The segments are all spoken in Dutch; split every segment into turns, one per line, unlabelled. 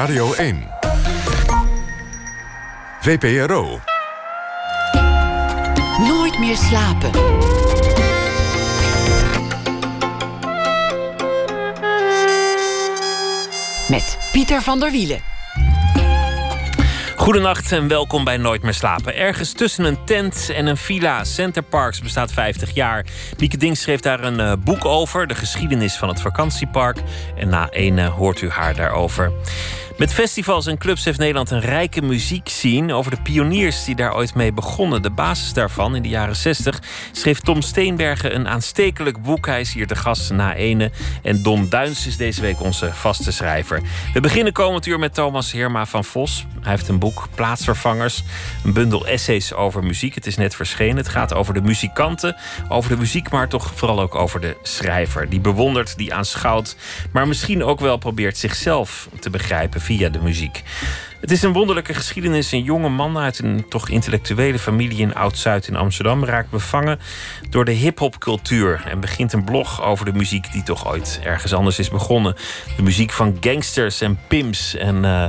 Radio 1. VPRO.
Nooit meer slapen. Met Pieter van der Wielen.
Goedenacht en welkom bij Nooit meer slapen. Ergens tussen een tent en een villa, Center Parks bestaat 50 jaar. Mieke Ding schreef daar een uh, boek over, de geschiedenis van het vakantiepark. En na ene hoort u haar daarover. Met festivals en clubs heeft Nederland een rijke muziekscene. Over de pioniers die daar ooit mee begonnen. De basis daarvan in de jaren 60 schreef Tom Steenbergen een aanstekelijk boek. Hij is hier de gast na ene. En Don Duins is deze week onze vaste schrijver. We beginnen komend uur met Thomas Heerma van Vos. Hij heeft een boek, Plaatsvervangers. Een bundel essays over muziek. Het is net verschenen. Het gaat over de muzikanten, over de muziek, maar toch vooral ook over de schrijver. Die bewondert, die aanschouwt, maar misschien ook wel probeert zichzelf te begrijpen via de muziek. Het is een wonderlijke geschiedenis. Een jonge man uit een toch intellectuele familie in Oud-Zuid in Amsterdam raakt bevangen door de hip-hop-cultuur en begint een blog over de muziek die toch ooit ergens anders is begonnen. De muziek van gangsters en pimps en. Uh,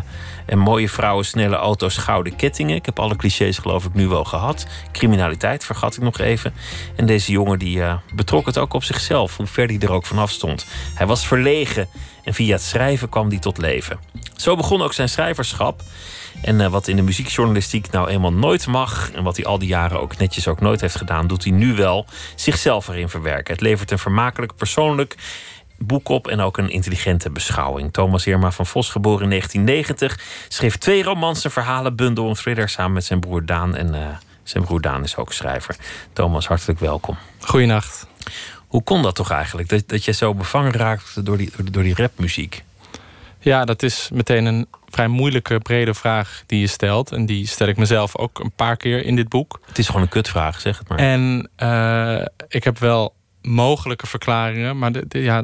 en mooie vrouwen, snelle auto's, gouden kettingen. Ik heb alle clichés geloof ik nu wel gehad. Criminaliteit vergat ik nog even. En deze jongen die uh, betrok het ook op zichzelf, hoe ver hij er ook vanaf stond. Hij was verlegen en via het schrijven kwam hij tot leven. Zo begon ook zijn schrijverschap. En uh, wat in de muziekjournalistiek nou eenmaal nooit mag... en wat hij al die jaren ook netjes ook nooit heeft gedaan... doet hij nu wel zichzelf erin verwerken. Het levert een vermakelijk, persoonlijk boek op en ook een intelligente beschouwing. Thomas Heerma van Vos, geboren in 1990, schreef twee romans, een verhalenbundel, een thriller samen met zijn broer Daan. En uh, zijn broer Daan is ook schrijver. Thomas, hartelijk welkom.
Goeienacht.
Hoe kon dat toch eigenlijk? Dat, dat je zo bevangen raakt door die, door die rapmuziek?
Ja, dat is meteen een vrij moeilijke, brede vraag die je stelt. En die stel ik mezelf ook een paar keer in dit boek.
Het is gewoon een kutvraag, zeg het maar.
En uh, ik heb wel mogelijke verklaringen, maar de, ja,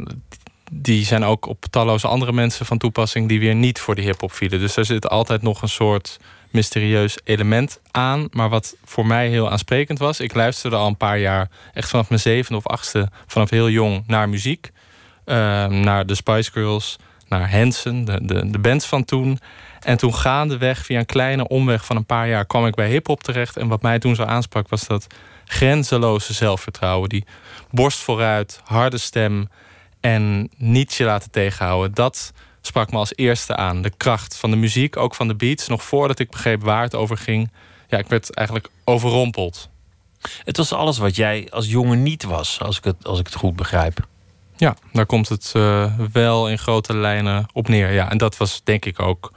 die zijn ook op talloze andere mensen van toepassing die weer niet voor de hip-hop vielen. Dus er zit altijd nog een soort mysterieus element aan. Maar wat voor mij heel aansprekend was, ik luisterde al een paar jaar, echt vanaf mijn zevende of achtste, vanaf heel jong naar muziek. Uh, naar de Spice Girls, naar Hanson, de, de, de bands van toen. En toen gaandeweg, via een kleine omweg van een paar jaar, kwam ik bij hip-hop terecht. En wat mij toen zo aansprak, was dat grenzeloze zelfvertrouwen. Die borst vooruit, harde stem en niet je laten tegenhouden. Dat sprak me als eerste aan. De kracht van de muziek, ook van de beats. Nog voordat ik begreep waar het over ging. Ja, ik werd eigenlijk overrompeld.
Het was alles wat jij als jongen niet was, als ik het, als ik het goed begrijp.
Ja, daar komt het uh, wel in grote lijnen op neer. Ja, en dat was denk ik ook,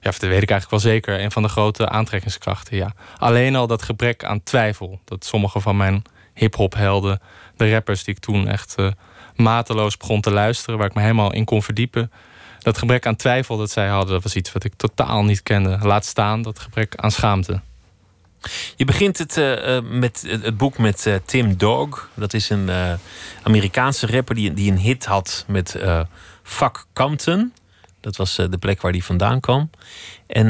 ja, dat weet ik eigenlijk wel zeker, een van de grote aantrekkingskrachten. Ja. Alleen al dat gebrek aan twijfel. Dat sommige van mijn hip-hop helden, de rappers die ik toen echt uh, mateloos begon te luisteren, waar ik me helemaal in kon verdiepen. Dat gebrek aan twijfel dat zij hadden, dat was iets wat ik totaal niet kende. Laat staan dat gebrek aan schaamte.
Je begint het, uh, met, het boek met Tim Dog. Dat is een Amerikaanse rapper die, die een hit had met Fuck Compton. Dat was de plek waar hij vandaan kwam. En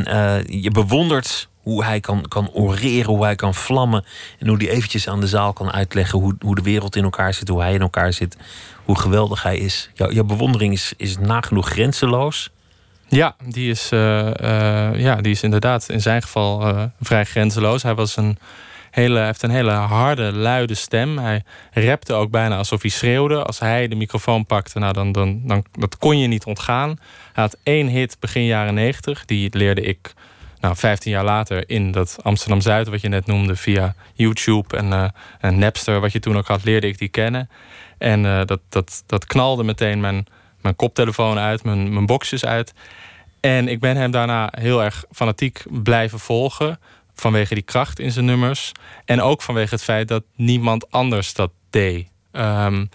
je bewondert hoe hij kan, kan oreren, hoe hij kan vlammen. En hoe hij eventjes aan de zaal kan uitleggen hoe, hoe de wereld in elkaar zit, hoe hij in elkaar zit, hoe geweldig hij is. Jouw, bewondering is, is nagenoeg grenzeloos.
Ja, die is, uh, uh, ja, die is inderdaad in zijn geval uh, vrij grenzeloos. Hij was een hele, heeft een hele harde, luide stem. Hij rapte ook bijna alsof hij schreeuwde. Als hij de microfoon pakte, nou, dan, dan, dan dat kon je niet ontgaan. Hij had één hit begin jaren negentig. Die leerde ik nou, 15 jaar later in dat Amsterdam Zuid, wat je net noemde, via YouTube en, uh, en Napster, wat je toen ook had, leerde ik die kennen. En uh, dat, dat, dat knalde meteen mijn, mijn koptelefoon uit, mijn, mijn boxjes uit. En ik ben hem daarna heel erg fanatiek blijven volgen. Vanwege die kracht in zijn nummers. En ook vanwege het feit dat niemand anders dat deed. Um,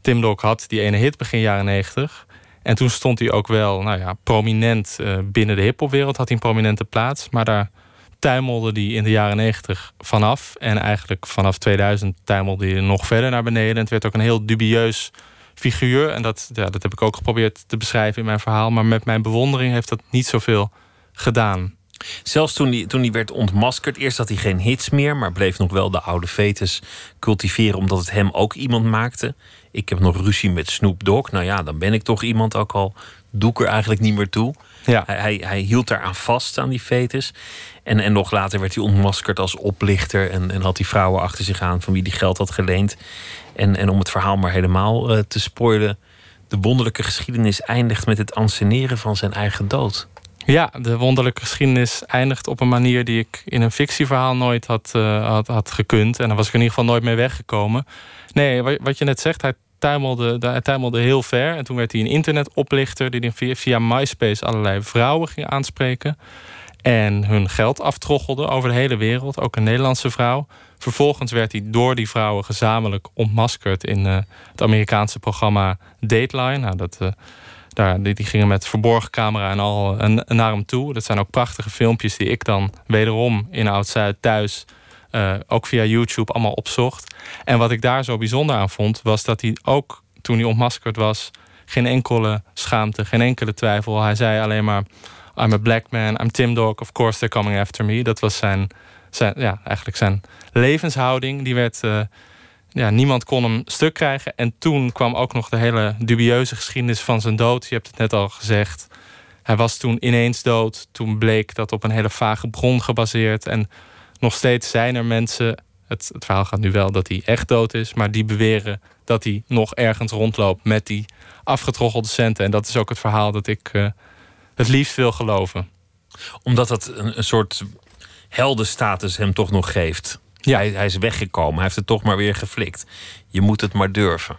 Tim Dog had die ene hit begin jaren 90. En toen stond hij ook wel nou ja, prominent uh, binnen de hiphopwereld. Had hij een prominente plaats. Maar daar tuimelde hij in de jaren 90 vanaf. En eigenlijk vanaf 2000 tuimelde hij nog verder naar beneden. En het werd ook een heel dubieus figuur. En dat, ja, dat heb ik ook geprobeerd te beschrijven in mijn verhaal. Maar met mijn bewondering heeft dat niet zoveel gedaan.
Zelfs toen hij, toen hij werd ontmaskerd, eerst had hij geen hits meer, maar bleef nog wel de oude fetus cultiveren, omdat het hem ook iemand maakte. Ik heb nog ruzie met Snoop Dogg. Nou ja, dan ben ik toch iemand ook al doe ik er eigenlijk niet meer toe.
Ja.
Hij, hij, hij hield daaraan vast, aan die fetus. En, en nog later werd hij ontmaskerd als oplichter. En, en had die vrouwen achter zich aan van wie die geld had geleend. En, en om het verhaal maar helemaal eh, te spoilen. De wonderlijke geschiedenis eindigt met het anseneren van zijn eigen dood.
Ja, de wonderlijke geschiedenis eindigt op een manier die ik in een fictieverhaal nooit had, uh, had, had gekund. En daar was ik in ieder geval nooit mee weggekomen. Nee, wat je net zegt, hij tuimelde, hij tuimelde heel ver. En toen werd hij een internetoplichter die via, via MySpace allerlei vrouwen ging aanspreken. En hun geld aftroggelde over de hele wereld, ook een Nederlandse vrouw. Vervolgens werd hij door die vrouwen gezamenlijk ontmaskerd in uh, het Amerikaanse programma Dateline. Nou, dat, uh, daar, die, die, gingen met verborgen camera en al naar hem toe. Dat zijn ook prachtige filmpjes die ik dan wederom in Oud-Zuid thuis, uh, ook via YouTube, allemaal opzocht. En wat ik daar zo bijzonder aan vond, was dat hij ook toen hij ontmaskerd was, geen enkele schaamte, geen enkele twijfel. Hij zei alleen maar: I'm a black man, I'm Tim Dog, of course they're coming after me. Dat was zijn, zijn ja, eigenlijk zijn levenshouding. Die werd, uh, ja, niemand kon hem stuk krijgen. En toen kwam ook nog de hele dubieuze geschiedenis van zijn dood. Je hebt het net al gezegd. Hij was toen ineens dood. Toen bleek dat op een hele vage bron gebaseerd. En nog steeds zijn er mensen. Het, het verhaal gaat nu wel dat hij echt dood is. Maar die beweren dat hij nog ergens rondloopt met die afgetroggelde centen. En dat is ook het verhaal dat ik uh, het liefst wil geloven.
Omdat dat een, een soort heldenstatus hem toch nog geeft.
Ja.
Hij, hij, is weggekomen, hij heeft het toch maar weer geflikt. Je moet het maar durven.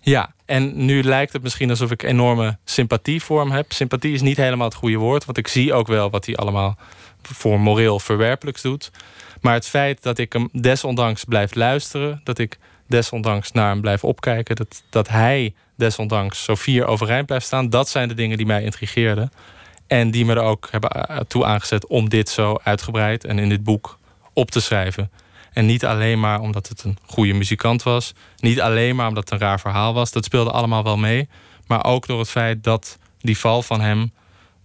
Ja, en nu lijkt het misschien alsof ik enorme sympathie voor hem heb. Sympathie is niet helemaal het goede woord, want ik zie ook wel wat hij allemaal voor moreel verwerpelijks doet. Maar het feit dat ik hem desondanks blijf luisteren, dat ik desondanks naar hem blijf opkijken, dat, dat hij desondanks zo vier overeind blijft staan, dat zijn de dingen die mij intrigeerden. En die me er ook hebben toe aangezet om dit zo uitgebreid en in dit boek op te schrijven. En niet alleen maar omdat het een goede muzikant was. Niet alleen maar omdat het een raar verhaal was. Dat speelde allemaal wel mee. Maar ook door het feit dat die val van hem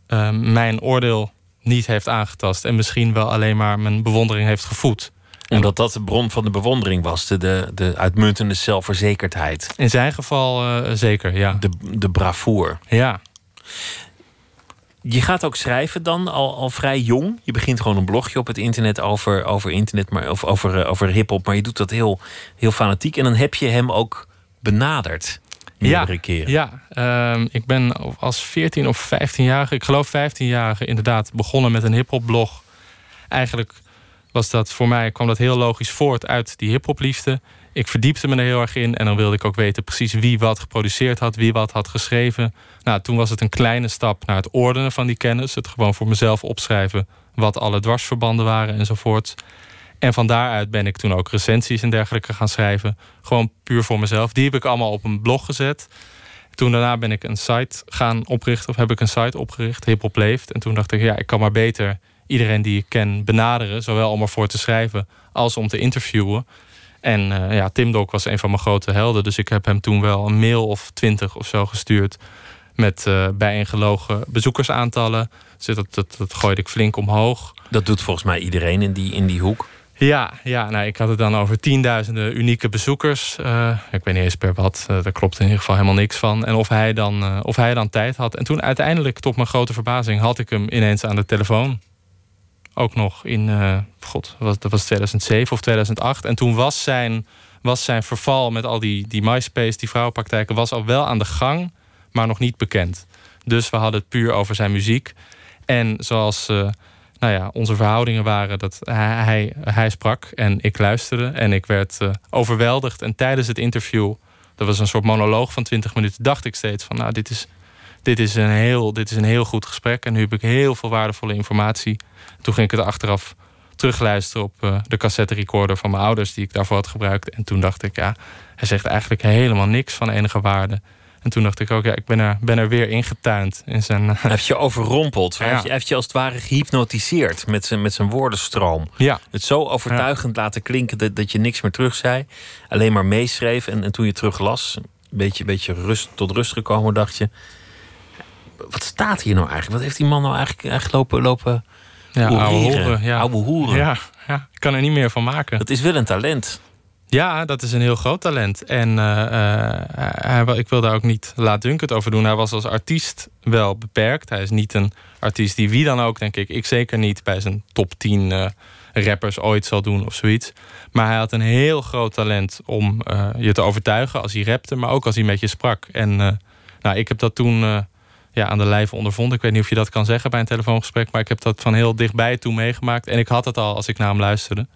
uh, mijn oordeel niet heeft aangetast. En misschien wel alleen maar mijn bewondering heeft gevoed.
Omdat dat de bron van de bewondering was. De, de, de uitmuntende zelfverzekerdheid.
In zijn geval uh, zeker, ja.
De, de bravoure.
Ja.
Je gaat ook schrijven dan al, al vrij jong. Je begint gewoon een blogje op het internet over, over internet, maar, of over, uh, over hip-hop. Maar je doet dat heel, heel fanatiek. En dan heb je hem ook benaderd. Meerdere
ja,
keren.
Ja, uh, ik ben als 14 of 15-jarige, ik geloof 15-jarige, inderdaad begonnen met een hip-hop blog. Eigenlijk was dat voor mij, kwam dat heel logisch voort uit die hip-hop liefde. Ik verdiepte me er heel erg in en dan wilde ik ook weten precies wie wat geproduceerd had, wie wat had geschreven. Nou, toen was het een kleine stap naar het ordenen van die kennis. Het gewoon voor mezelf opschrijven wat alle dwarsverbanden waren enzovoort. En van daaruit ben ik toen ook recensies en dergelijke gaan schrijven. Gewoon puur voor mezelf. Die heb ik allemaal op een blog gezet. Toen daarna ben ik een site gaan oprichten, of heb ik een site opgericht, Hip Hop Leeft. En toen dacht ik, ja, ik kan maar beter iedereen die ik ken benaderen, zowel om ervoor te schrijven als om te interviewen. En uh, ja, Tim Dok was een van mijn grote helden. Dus ik heb hem toen wel een mail of twintig of zo gestuurd. Met uh, bijeengelogen bezoekersaantallen. Dus dat, dat, dat gooide ik flink omhoog.
Dat doet volgens mij iedereen in die, in die hoek.
Ja, ja nou, ik had het dan over tienduizenden unieke bezoekers. Uh, ik weet niet eens per wat. Uh, daar klopt in ieder geval helemaal niks van. En of hij, dan, uh, of hij dan tijd had. En toen uiteindelijk, tot mijn grote verbazing, had ik hem ineens aan de telefoon. Ook nog in, god, dat was 2007 of 2008. En toen was zijn, was zijn verval met al die, die MySpace, die vrouwenpraktijken, was al wel aan de gang, maar nog niet bekend. Dus we hadden het puur over zijn muziek. En zoals nou ja, onze verhoudingen waren, dat hij, hij, sprak en ik luisterde. En ik werd uh, overweldigd. En tijdens het interview, dat was een soort monoloog van 20 minuten, dacht ik steeds van, nou, dit is, dit is, een, heel, dit is een heel goed gesprek. En nu heb ik heel veel waardevolle informatie. Toen ging ik het achteraf terugluisteren op uh, de cassette recorder van mijn ouders, die ik daarvoor had gebruikt. En toen dacht ik, ja, hij zegt eigenlijk helemaal niks van enige waarde. En toen dacht ik ook, ja, ik ben er, ben er weer ingetuind. In zijn, uh,
hij heeft je overrompeld. Ja. Hij, heeft je, hij heeft je als het ware gehypnotiseerd met zijn, met zijn woordenstroom.
Ja.
Het zo overtuigend ja. laten klinken dat, dat je niks meer terug zei. Alleen maar meeschreef. En, en toen je terug las, een beetje, beetje rust, tot rust gekomen, dacht je... Wat staat hier nou eigenlijk? Wat heeft die man nou eigenlijk, eigenlijk lopen... lopen
ja, ouwe hoeren. Ja.
Ouwe hoeren.
Ja, ja, ik kan er niet meer van maken.
Dat is wel een talent.
Ja, dat is een heel groot talent. En hij, ik wil daar ook niet laatdunkend over doen. Hij was als artiest wel beperkt. Hij is niet een artiest die wie dan ook, denk ik, ik zeker niet bij zijn top 10 rappers ooit zal doen of zoiets. Maar hij had een heel groot talent om je te overtuigen als hij rapte, maar ook als hij met je sprak. En nou, ik heb dat toen ja, aan de lijve ondervond. Ik weet niet of je dat kan zeggen bij een telefoongesprek, maar ik heb dat van heel dichtbij toen meegemaakt. En ik had het al als ik naar hem luisterde.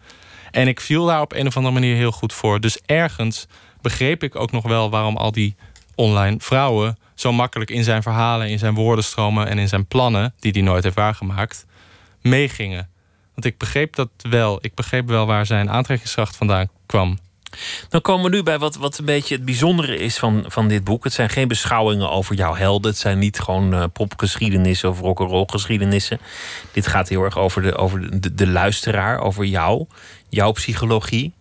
En ik viel daar op een of andere manier heel goed voor. Dus ergens begreep ik ook nog wel waarom al die online vrouwen zo makkelijk in zijn verhalen, in zijn woordenstromen en in zijn plannen, die hij nooit heeft waargemaakt, meegingen. Want ik begreep dat wel. Ik begreep wel waar zijn aantrekkingskracht vandaan kwam.
Dan komen we nu bij wat, wat een beetje het bijzondere is van, van dit boek. Het zijn geen beschouwingen over jouw helden. Het zijn niet gewoon uh, popgeschiedenissen of rock'n'roll geschiedenissen. Dit gaat heel erg over de, over de, de luisteraar, over jou, jouw psychologie.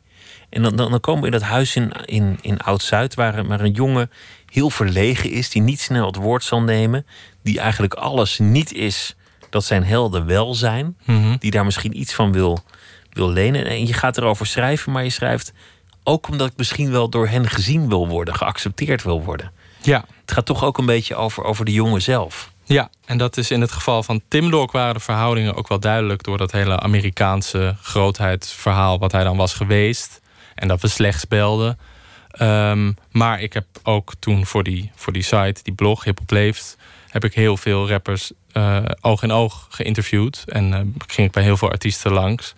En dan, dan, dan komen we in dat huis in, in, in Oud-Zuid, waar, waar een jongen heel verlegen is, die niet snel het woord zal nemen, die eigenlijk alles niet is dat zijn helden wel zijn,
mhm.
die daar misschien iets van wil, wil lenen. En je gaat erover schrijven, maar je schrijft ook omdat ik misschien wel door hen gezien wil worden, geaccepteerd wil worden.
Ja.
Het gaat toch ook een beetje over, over de jongen zelf.
Ja, en dat is in het geval van Tim waren de verhoudingen ook wel duidelijk door dat hele Amerikaanse grootheidsverhaal wat hij dan was geweest. En dat we slechts belden. Ehm, maar ik heb ook toen voor die, voor die site, die blog Hip Hop Leeft, heb ik heel veel rappers uh, oog in oog geïnterviewd. En uh, ging ik bij heel veel artiesten langs.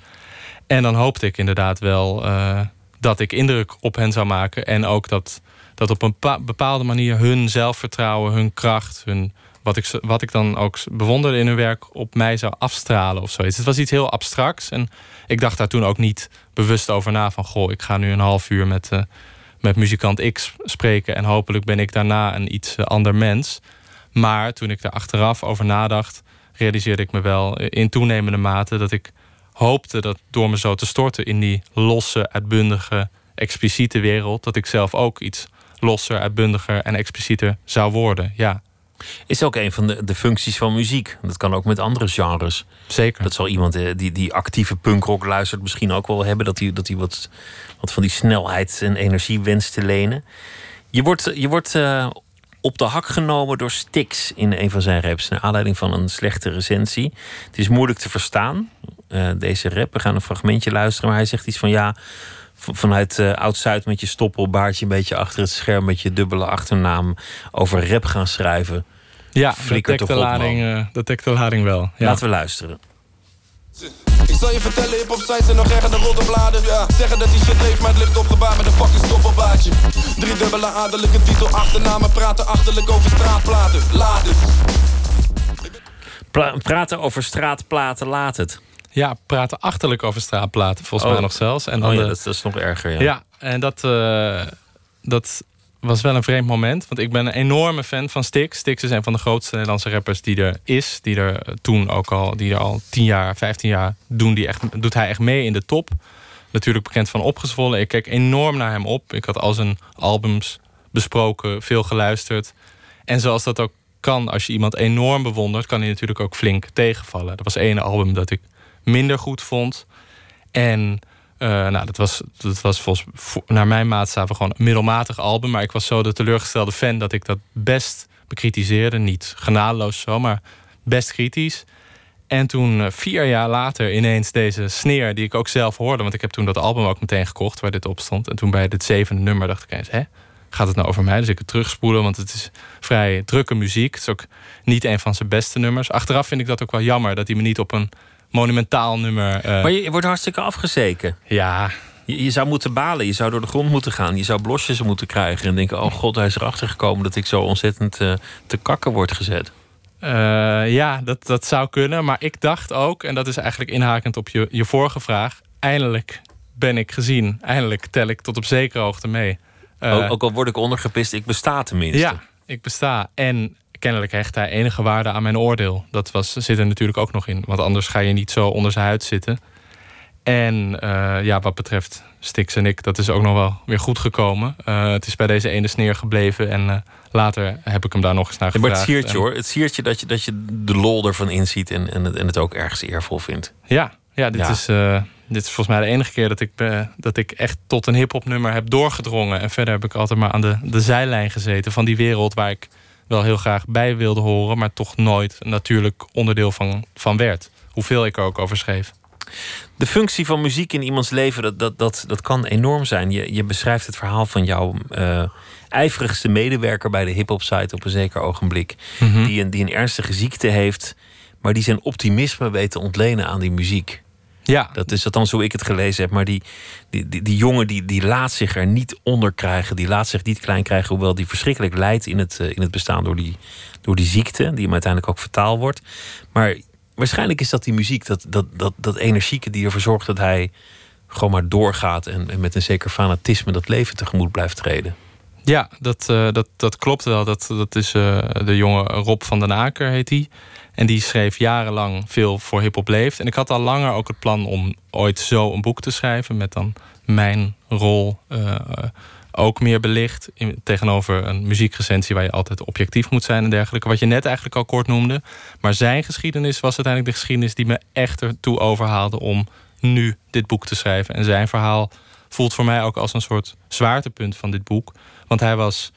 En dan hoopte ik inderdaad wel uh, dat ik indruk op hen zou maken. En ook dat, dat op een bepaalde manier hun zelfvertrouwen, hun kracht, hun, wat, ik, wat ik dan ook bewonderde in hun werk, op mij zou afstralen of zoiets. Het was iets heel abstracts. En ik dacht daar toen ook niet bewust over na van goh, ik ga nu een half uur met, uh, met muzikant X spreken. En hopelijk ben ik daarna een iets uh, ander mens. Maar toen ik er achteraf over nadacht, realiseerde ik me wel in toenemende mate dat ik hoopte dat door me zo te storten in die losse, uitbundige, expliciete wereld, dat ik zelf ook iets losser, uitbundiger en explicieter zou worden. Ja.
Is ook een van de, de functies van muziek. Dat kan ook met andere genres.
Zeker.
Dat zal iemand eh, die, die actieve punkrock luistert misschien ook wel hebben. Dat hij, dat wat, wat van die snelheid en energie wenst te lenen. Je wordt, je wordt uh, op de hak genomen door Stix in een van zijn raps. Naar aanleiding van een slechte recensie. Het is moeilijk te verstaan, uh, deze rap. We gaan een fragmentje luisteren. Maar hij zegt iets van ja. Vanuit uh, Oud-Zuid met je stoppelbaardje een beetje achter het scherm met je dubbele achternaam over rap gaan schrijven.
Ja, dat dekt, de lading, uh, dat dekt de lading wel. Ja.
Laten we luisteren.
Ik zal je vertellen, hip-hop sites zijn nog erger dan roddelbladen. Ja. Zeggen dat die shit leeft, maar het ligt opgebaard met een fucking stoppelbaardje. Drie dubbele adellijke titel, achternamen, praten achterlijk over straatplaten. Laat het.
Pra praten over straatplaten, laat het.
Ja, praten achterlijk over straatplaten, volgens mij
Oh.
nog zelfs. En
Oh ja,
de-
dat, dat is nog erger. Ja.
Ja, en dat, eh, dat was wel een vreemd moment. Want ik ben een enorme fan van Stix. Stix is een van de grootste Nederlandse rappers die er is. Die er toen ook al, die er al 10 jaar, 15 jaar doen die echt, doet hij echt mee in de top. Natuurlijk bekend van Opgezwollen. Ik keek enorm naar hem op. Ik had al zijn albums besproken, veel geluisterd. En zoals dat ook kan, als je iemand enorm bewondert, kan hij natuurlijk ook flink tegenvallen. Er was één album dat ik minder goed vond. En eh, nou, dat was, dat was volgens, vo- naar mijn maatstaven gewoon een middelmatig album. Maar ik was zo de teleurgestelde fan dat ik dat best bekritiseerde. Niet genadeloos zo, maar best kritisch. En toen eh, vier jaar later ineens deze sneer die ik ook zelf hoorde. Want ik heb toen dat album ook meteen gekocht waar dit op stond. En toen bij dit zevende nummer dacht ik eens, hè? Gaat het nou over mij? Dus ik het terugspoelen, want het is vrij drukke muziek. Het is ook niet een van zijn beste nummers. Achteraf vind ik dat ook wel jammer dat hij me niet op een monumentaal nummer. eh,
Maar je, wordt hartstikke afgezeken.
ja,
Je, je zou moeten balen, je zou door de grond moeten gaan. Je zou blosjes moeten krijgen en denken... oh god, hij is erachter gekomen dat ik zo ontzettend eh, te kakken word gezet.
Eh, ja, dat, dat zou kunnen. Maar ik dacht ook, en dat is eigenlijk inhakend op je, je vorige vraag. Eindelijk ben ik gezien. Eindelijk tel ik tot op zekere hoogte mee.
Ook, ook al word ik ondergepist, ik besta tenminste.
ja, ik besta. En kennelijk hecht hij enige waarde aan mijn oordeel. Dat was, zit er natuurlijk ook nog in. Want anders ga je niet zo onder zijn huid zitten. En eh, ja, wat betreft Stix en ik, dat is ook nog wel weer goed gekomen. Eh, het is bij deze ene sneer gebleven. En eh, later heb ik hem daar nog eens naar
Ja, maar het siertje
En-
hoor. Het siertje dat je, dat je de lol ervan inziet en, en, het, en het ook ergens eervol vindt.
Ja, ja dit
Ja.
is. dit is volgens mij de enige keer dat ik, dat ik echt tot een hip-hop nummer heb doorgedrongen. En verder heb ik altijd maar aan de, de zijlijn gezeten van die wereld waar ik wel heel graag bij wilde horen, maar toch nooit een natuurlijk onderdeel van, van werd. Hoeveel ik er ook over schreef.
De functie van muziek in iemands leven, dat, dat, dat, dat kan enorm zijn. Je, je beschrijft het verhaal van jouw uh, ijverigste medewerker bij de hip-hop site op een zeker ogenblik. Mhm. die, een, die een ernstige ziekte heeft, maar die zijn optimisme weet te ontlenen aan die muziek. Ja. Dat is althans hoe ik het gelezen heb. Maar die, die, die, die, jongen die, die laat zich er niet onder krijgen. Die laat zich niet klein krijgen. Hoewel die verschrikkelijk lijdt in het, eh, in het bestaan door die, door die ziekte. Die hem uiteindelijk ook vertaal wordt. Maar waarschijnlijk is dat die muziek. Dat, dat, dat, dat energieke die ervoor zorgt dat hij gewoon maar doorgaat. En, en met een zeker fanatisme dat leven tegemoet blijft treden.
Ja, dat, uh, dat, dat klopt wel. Dat, dat is uh, de jonge Rob van den Aker, heet hij. En die schreef jarenlang veel voor Hip Hop Leeft. En ik had al langer ook het plan om ooit zo een boek te schrijven. Met dan mijn rol uh, ook meer belicht. Tegenover een muziekrecensie waar je altijd objectief moet zijn en dergelijke. Wat je net eigenlijk al kort noemde. Maar zijn geschiedenis was uiteindelijk de geschiedenis die me echt ertoe overhaalde om nu dit boek te schrijven. En zijn verhaal voelt voor mij ook als een soort zwaartepunt van dit boek. Want hij was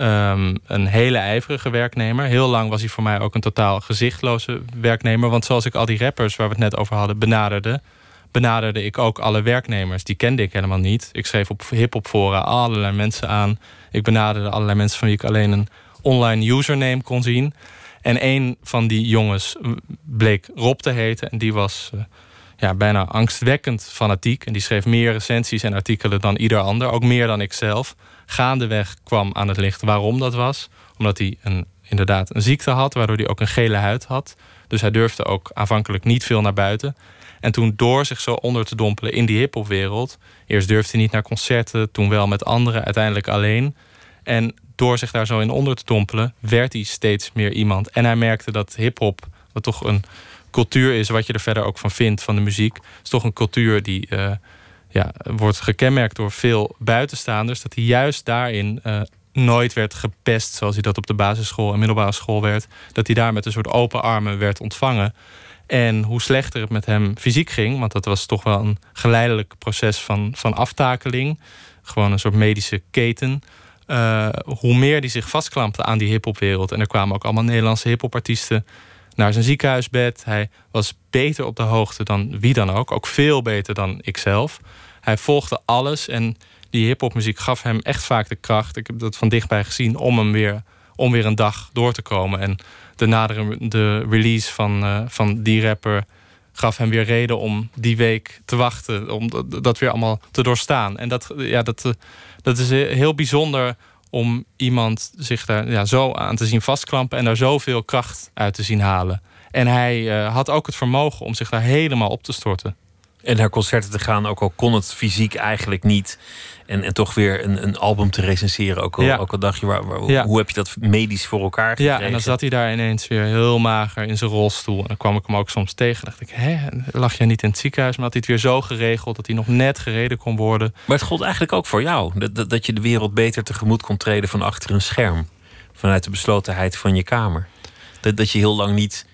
um, een hele ijverige werknemer. Heel lang was hij voor mij ook een totaal gezichtloze werknemer. Want zoals ik al die rappers waar we het net over hadden benaderde, benaderde ik ook alle werknemers. Die kende ik helemaal niet. Ik schreef op hip-hop allerlei mensen aan. Ik benaderde allerlei mensen van wie ik alleen een online username kon zien. En een van die jongens bleek Rob te heten. En die was uh, ja, bijna angstwekkend fanatiek. En die schreef meer recensies en artikelen dan ieder ander. Ook meer dan ik zelf gaandeweg kwam aan het licht waarom dat was. Omdat hij een, inderdaad een ziekte had, waardoor hij ook een gele huid had. Dus hij durfde ook aanvankelijk niet veel naar buiten. En toen door zich zo onder te dompelen in die hiphopwereld... eerst durfde hij niet naar concerten, toen wel met anderen, uiteindelijk alleen. En door zich daar zo in onder te dompelen, werd hij steeds meer iemand. En hij merkte dat hiphop, wat toch een cultuur is... wat je er verder ook van vindt, van de muziek... is toch een cultuur die... Uh, ja, wordt gekenmerkt door veel buitenstaanders. Dat hij juist daarin uh, nooit werd gepest zoals hij dat op de basisschool en middelbare school werd. Dat hij daar met een soort open armen werd ontvangen. En hoe slechter het met hem fysiek ging, want dat was toch wel een geleidelijk proces van, van aftakeling. Gewoon een soort medische keten. Uh, hoe meer hij zich vastklampte aan die hiphopwereld. En er kwamen ook allemaal Nederlandse hiphopartiesten naar zijn ziekenhuisbed. Hij was beter op de hoogte dan wie dan ook. Ook veel beter dan ikzelf. Hij volgde alles en die hiphopmuziek gaf hem echt vaak de kracht. Ik heb dat van dichtbij gezien om hem weer, om weer een dag door te komen. En de nadere de release van, uh, van die rapper gaf hem weer reden om die week te wachten. Om dat weer allemaal te doorstaan. En dat, ja, dat, eh, dat is heel bijzonder om iemand zich daar ja, zo aan te zien vastklampen en daar zoveel kracht uit te zien halen. En hij had ook het vermogen om zich daar helemaal op te storten.
En naar concerten te gaan, ook al kon het fysiek eigenlijk niet. En, en toch weer een, een album te recenseren. Ook al, ook al dacht je, waar, hoe heb je dat medisch voor elkaar gekregen?
Ja, en dan zat hij daar ineens weer heel mager in zijn rolstoel. En dan kwam ik hem ook soms tegen. dacht ik, hè, lag jij niet in het ziekenhuis? Maar had hij het weer zo geregeld dat hij nog net gereden kon worden.
Maar het gold eigenlijk ook voor jou. Dat, dat je de wereld beter tegemoet kon treden van achter een scherm. Vanuit de beslotenheid van je kamer. Dat, dat je heel lang niet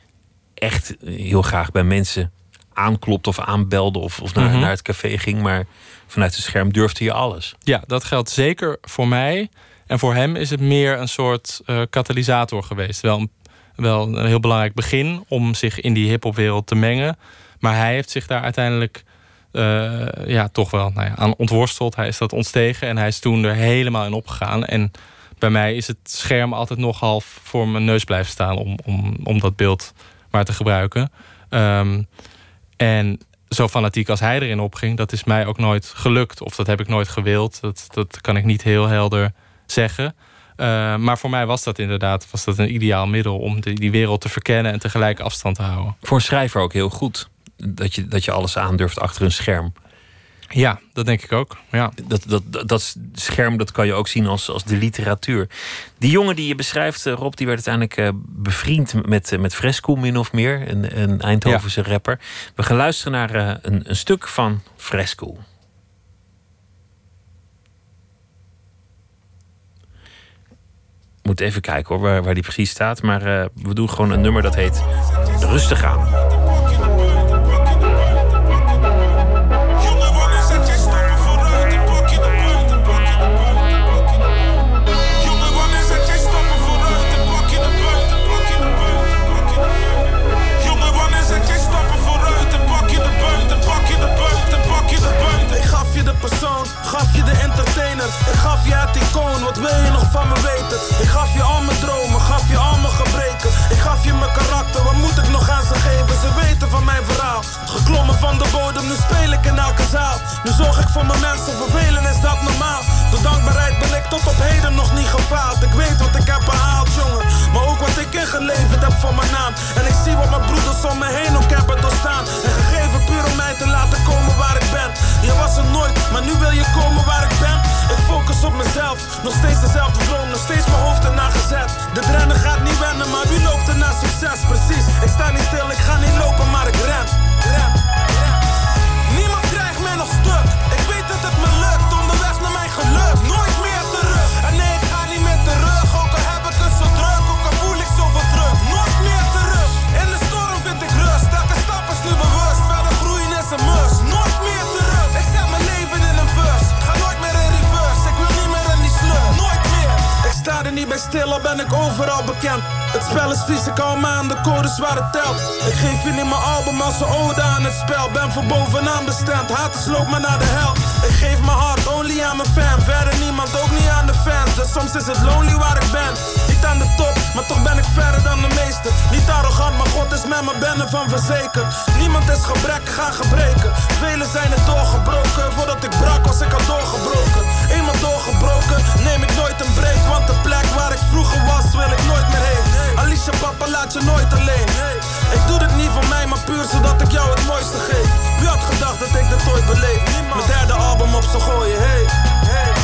echt heel graag bij mensen aanklopt of aanbelde of, of naar, mhm. naar het café ging. Maar vanuit het scherm durfde je alles.
Ja, dat geldt zeker voor mij. En voor hem is het meer een soort uh, katalysator geweest. Wel een, wel een heel belangrijk begin om zich in die hiphopwereld te mengen. Maar hij heeft zich daar uiteindelijk uh, ja, toch wel nou ja, aan ontworsteld. Hij is dat ontstegen en hij is toen er helemaal in opgegaan. En bij mij is het scherm altijd nog half voor mijn neus blijven staan om, om, om dat beeld maar te gebruiken. Um, en zo fanatiek als hij erin opging, dat is mij ook nooit gelukt. Of dat heb ik nooit gewild. Dat, dat kan ik niet heel helder zeggen. Uh, maar voor mij was dat inderdaad was dat een ideaal middel om die, die wereld te verkennen en tegelijk afstand te houden.
Voor een schrijver ook heel goed. Dat je, dat je alles aandurft achter een scherm.
Ja, dat denk ik ook. Ja.
Dat, dat, dat scherm dat kan je ook zien als, als de literatuur. Die jongen die je beschrijft, eh, Rob, die werd uiteindelijk uh, bevriend met, uh, met Fresco, min of meer. Een, een Eindhovense rapper. We gaan luisteren naar een, een stuk van Fresco. Moet even kijken hoor, waar, waar die precies staat. Maar we doen gewoon een nummer dat heet Rustig aan.
Van de bodem, nu speel ik in elke zaal. Nu zorg ik voor mijn mensen, vervelen is dat normaal. Door dankbaarheid ben ik tot op heden nog niet gefaald. Ik weet wat ik heb behaald, jongen. Maar ook wat ik ingeleverd heb voor mijn naam. En ik zie wat mijn broeders om me heen ook hebben doorstaan. En gegeven puur om mij te laten komen waar ik ben. Je was er nooit, maar nu wil je komen waar ik ben. Ik focus op mezelf, nog steeds dezelfde droom, nog steeds mijn hoofd ernaar gezet. De rennen gaat niet wennen, maar wie loopt er naar succes? Precies, ik sta niet stil, ik ga niet lopen, maar ik ren. ren. Sta er niet bij stil, al ben ik overal bekend. Het spel is vies, ik hou me aan de codes waar het telt. Ik geef jullie mijn album als een ode aan het spel. Ben voor bovenaan bestemd, haters loop me naar de hel. Ik geef mijn hart only aan mijn fan. Verder niemand, ook niet aan de fans. Dus soms is het lonely waar ik ben. Niet aan de top, maar toch ben ik verder dan de meesten. Niet arrogant, maar God is met me, ben ervan verzekerd. Niemand is gebrekkig gaan gebreken. Velen zijn er doorgebroken. Voordat ik brak was ik al doorgebroken. Eenmaal doorgebroken, neem ik nooit een break. Want de plek waar ik vroeger was, wil ik nooit meer heen. Alicia, papa, laat je nooit alleen. Ik doe dit niet voor mij, maar puur zodat ik jou het mooiste geef. Wie had gedacht dat ik dit ooit beleef? Mijn derde album op zo gooien, hey. hey.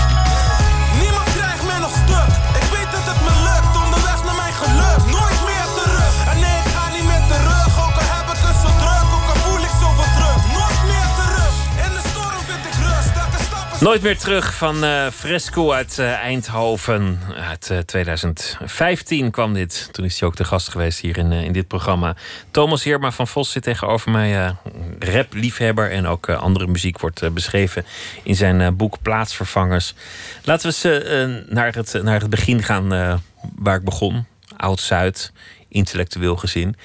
Nooit meer terug
van eh, Fresco uit eh, Eindhoven. Uit eh, 2015 kwam dit. Toen is hij ook de gast geweest hier in, eh, in dit programma. Thomas Heerma van Vos zit tegenover mij. eh rap-liefhebber en ook eh, andere muziek wordt eh, beschreven in zijn eh, boek Plaatsvervangers. Laten we eh, eh, naar, het, naar het begin gaan eh, waar ik begon. Oud-Zuid, intellectueel gezin.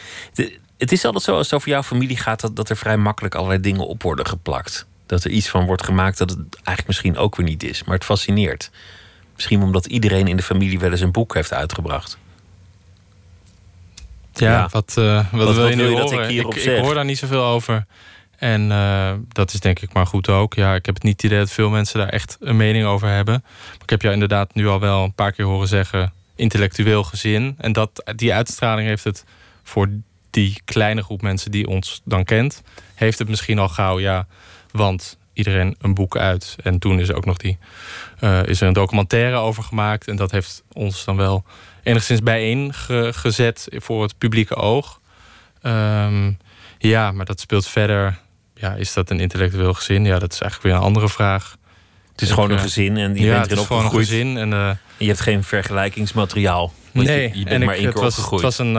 Het is altijd zo als het over jouw familie gaat... Dat, dat er vrij makkelijk allerlei dingen op worden geplakt. Dat er iets van wordt gemaakt dat het eigenlijk misschien ook weer niet is. Maar het fascineert. Misschien omdat iedereen in de familie wel eens een boek heeft uitgebracht.
Ja,
Ja.
Wat, eh, wat,
wat
wil je nu
wil je
horen?
ik
ik, hoor daar niet zoveel over. En eh, dat is denk ik maar goed ook. Ja, ik heb het niet het idee dat veel mensen daar echt een mening over hebben. Maar ik heb jou inderdaad nu al wel een paar keer horen zeggen... intellectueel gezin. En dat, die uitstraling heeft het voor die kleine groep mensen die ons dan kent... heeft het misschien al gauw, ja, want iedereen een boek uit. En toen is er ook nog die, eh, is er een documentaire over gemaakt. En dat heeft ons dan wel enigszins bijeen ge- gezet voor het publieke oog. Ehm, ja, maar dat speelt verder. Ja, is dat een intellectueel gezin? Ja, dat is eigenlijk weer een andere vraag.
Het is
Ik,
gewoon een
eh,
gezin en je
ja,
bent
het
erin
is gewoon een gezin. En, eh,
En je hebt geen vergelijkingsmateriaal.
Nee,
je, je bent
en
maar
ik,
één
het, was, het was een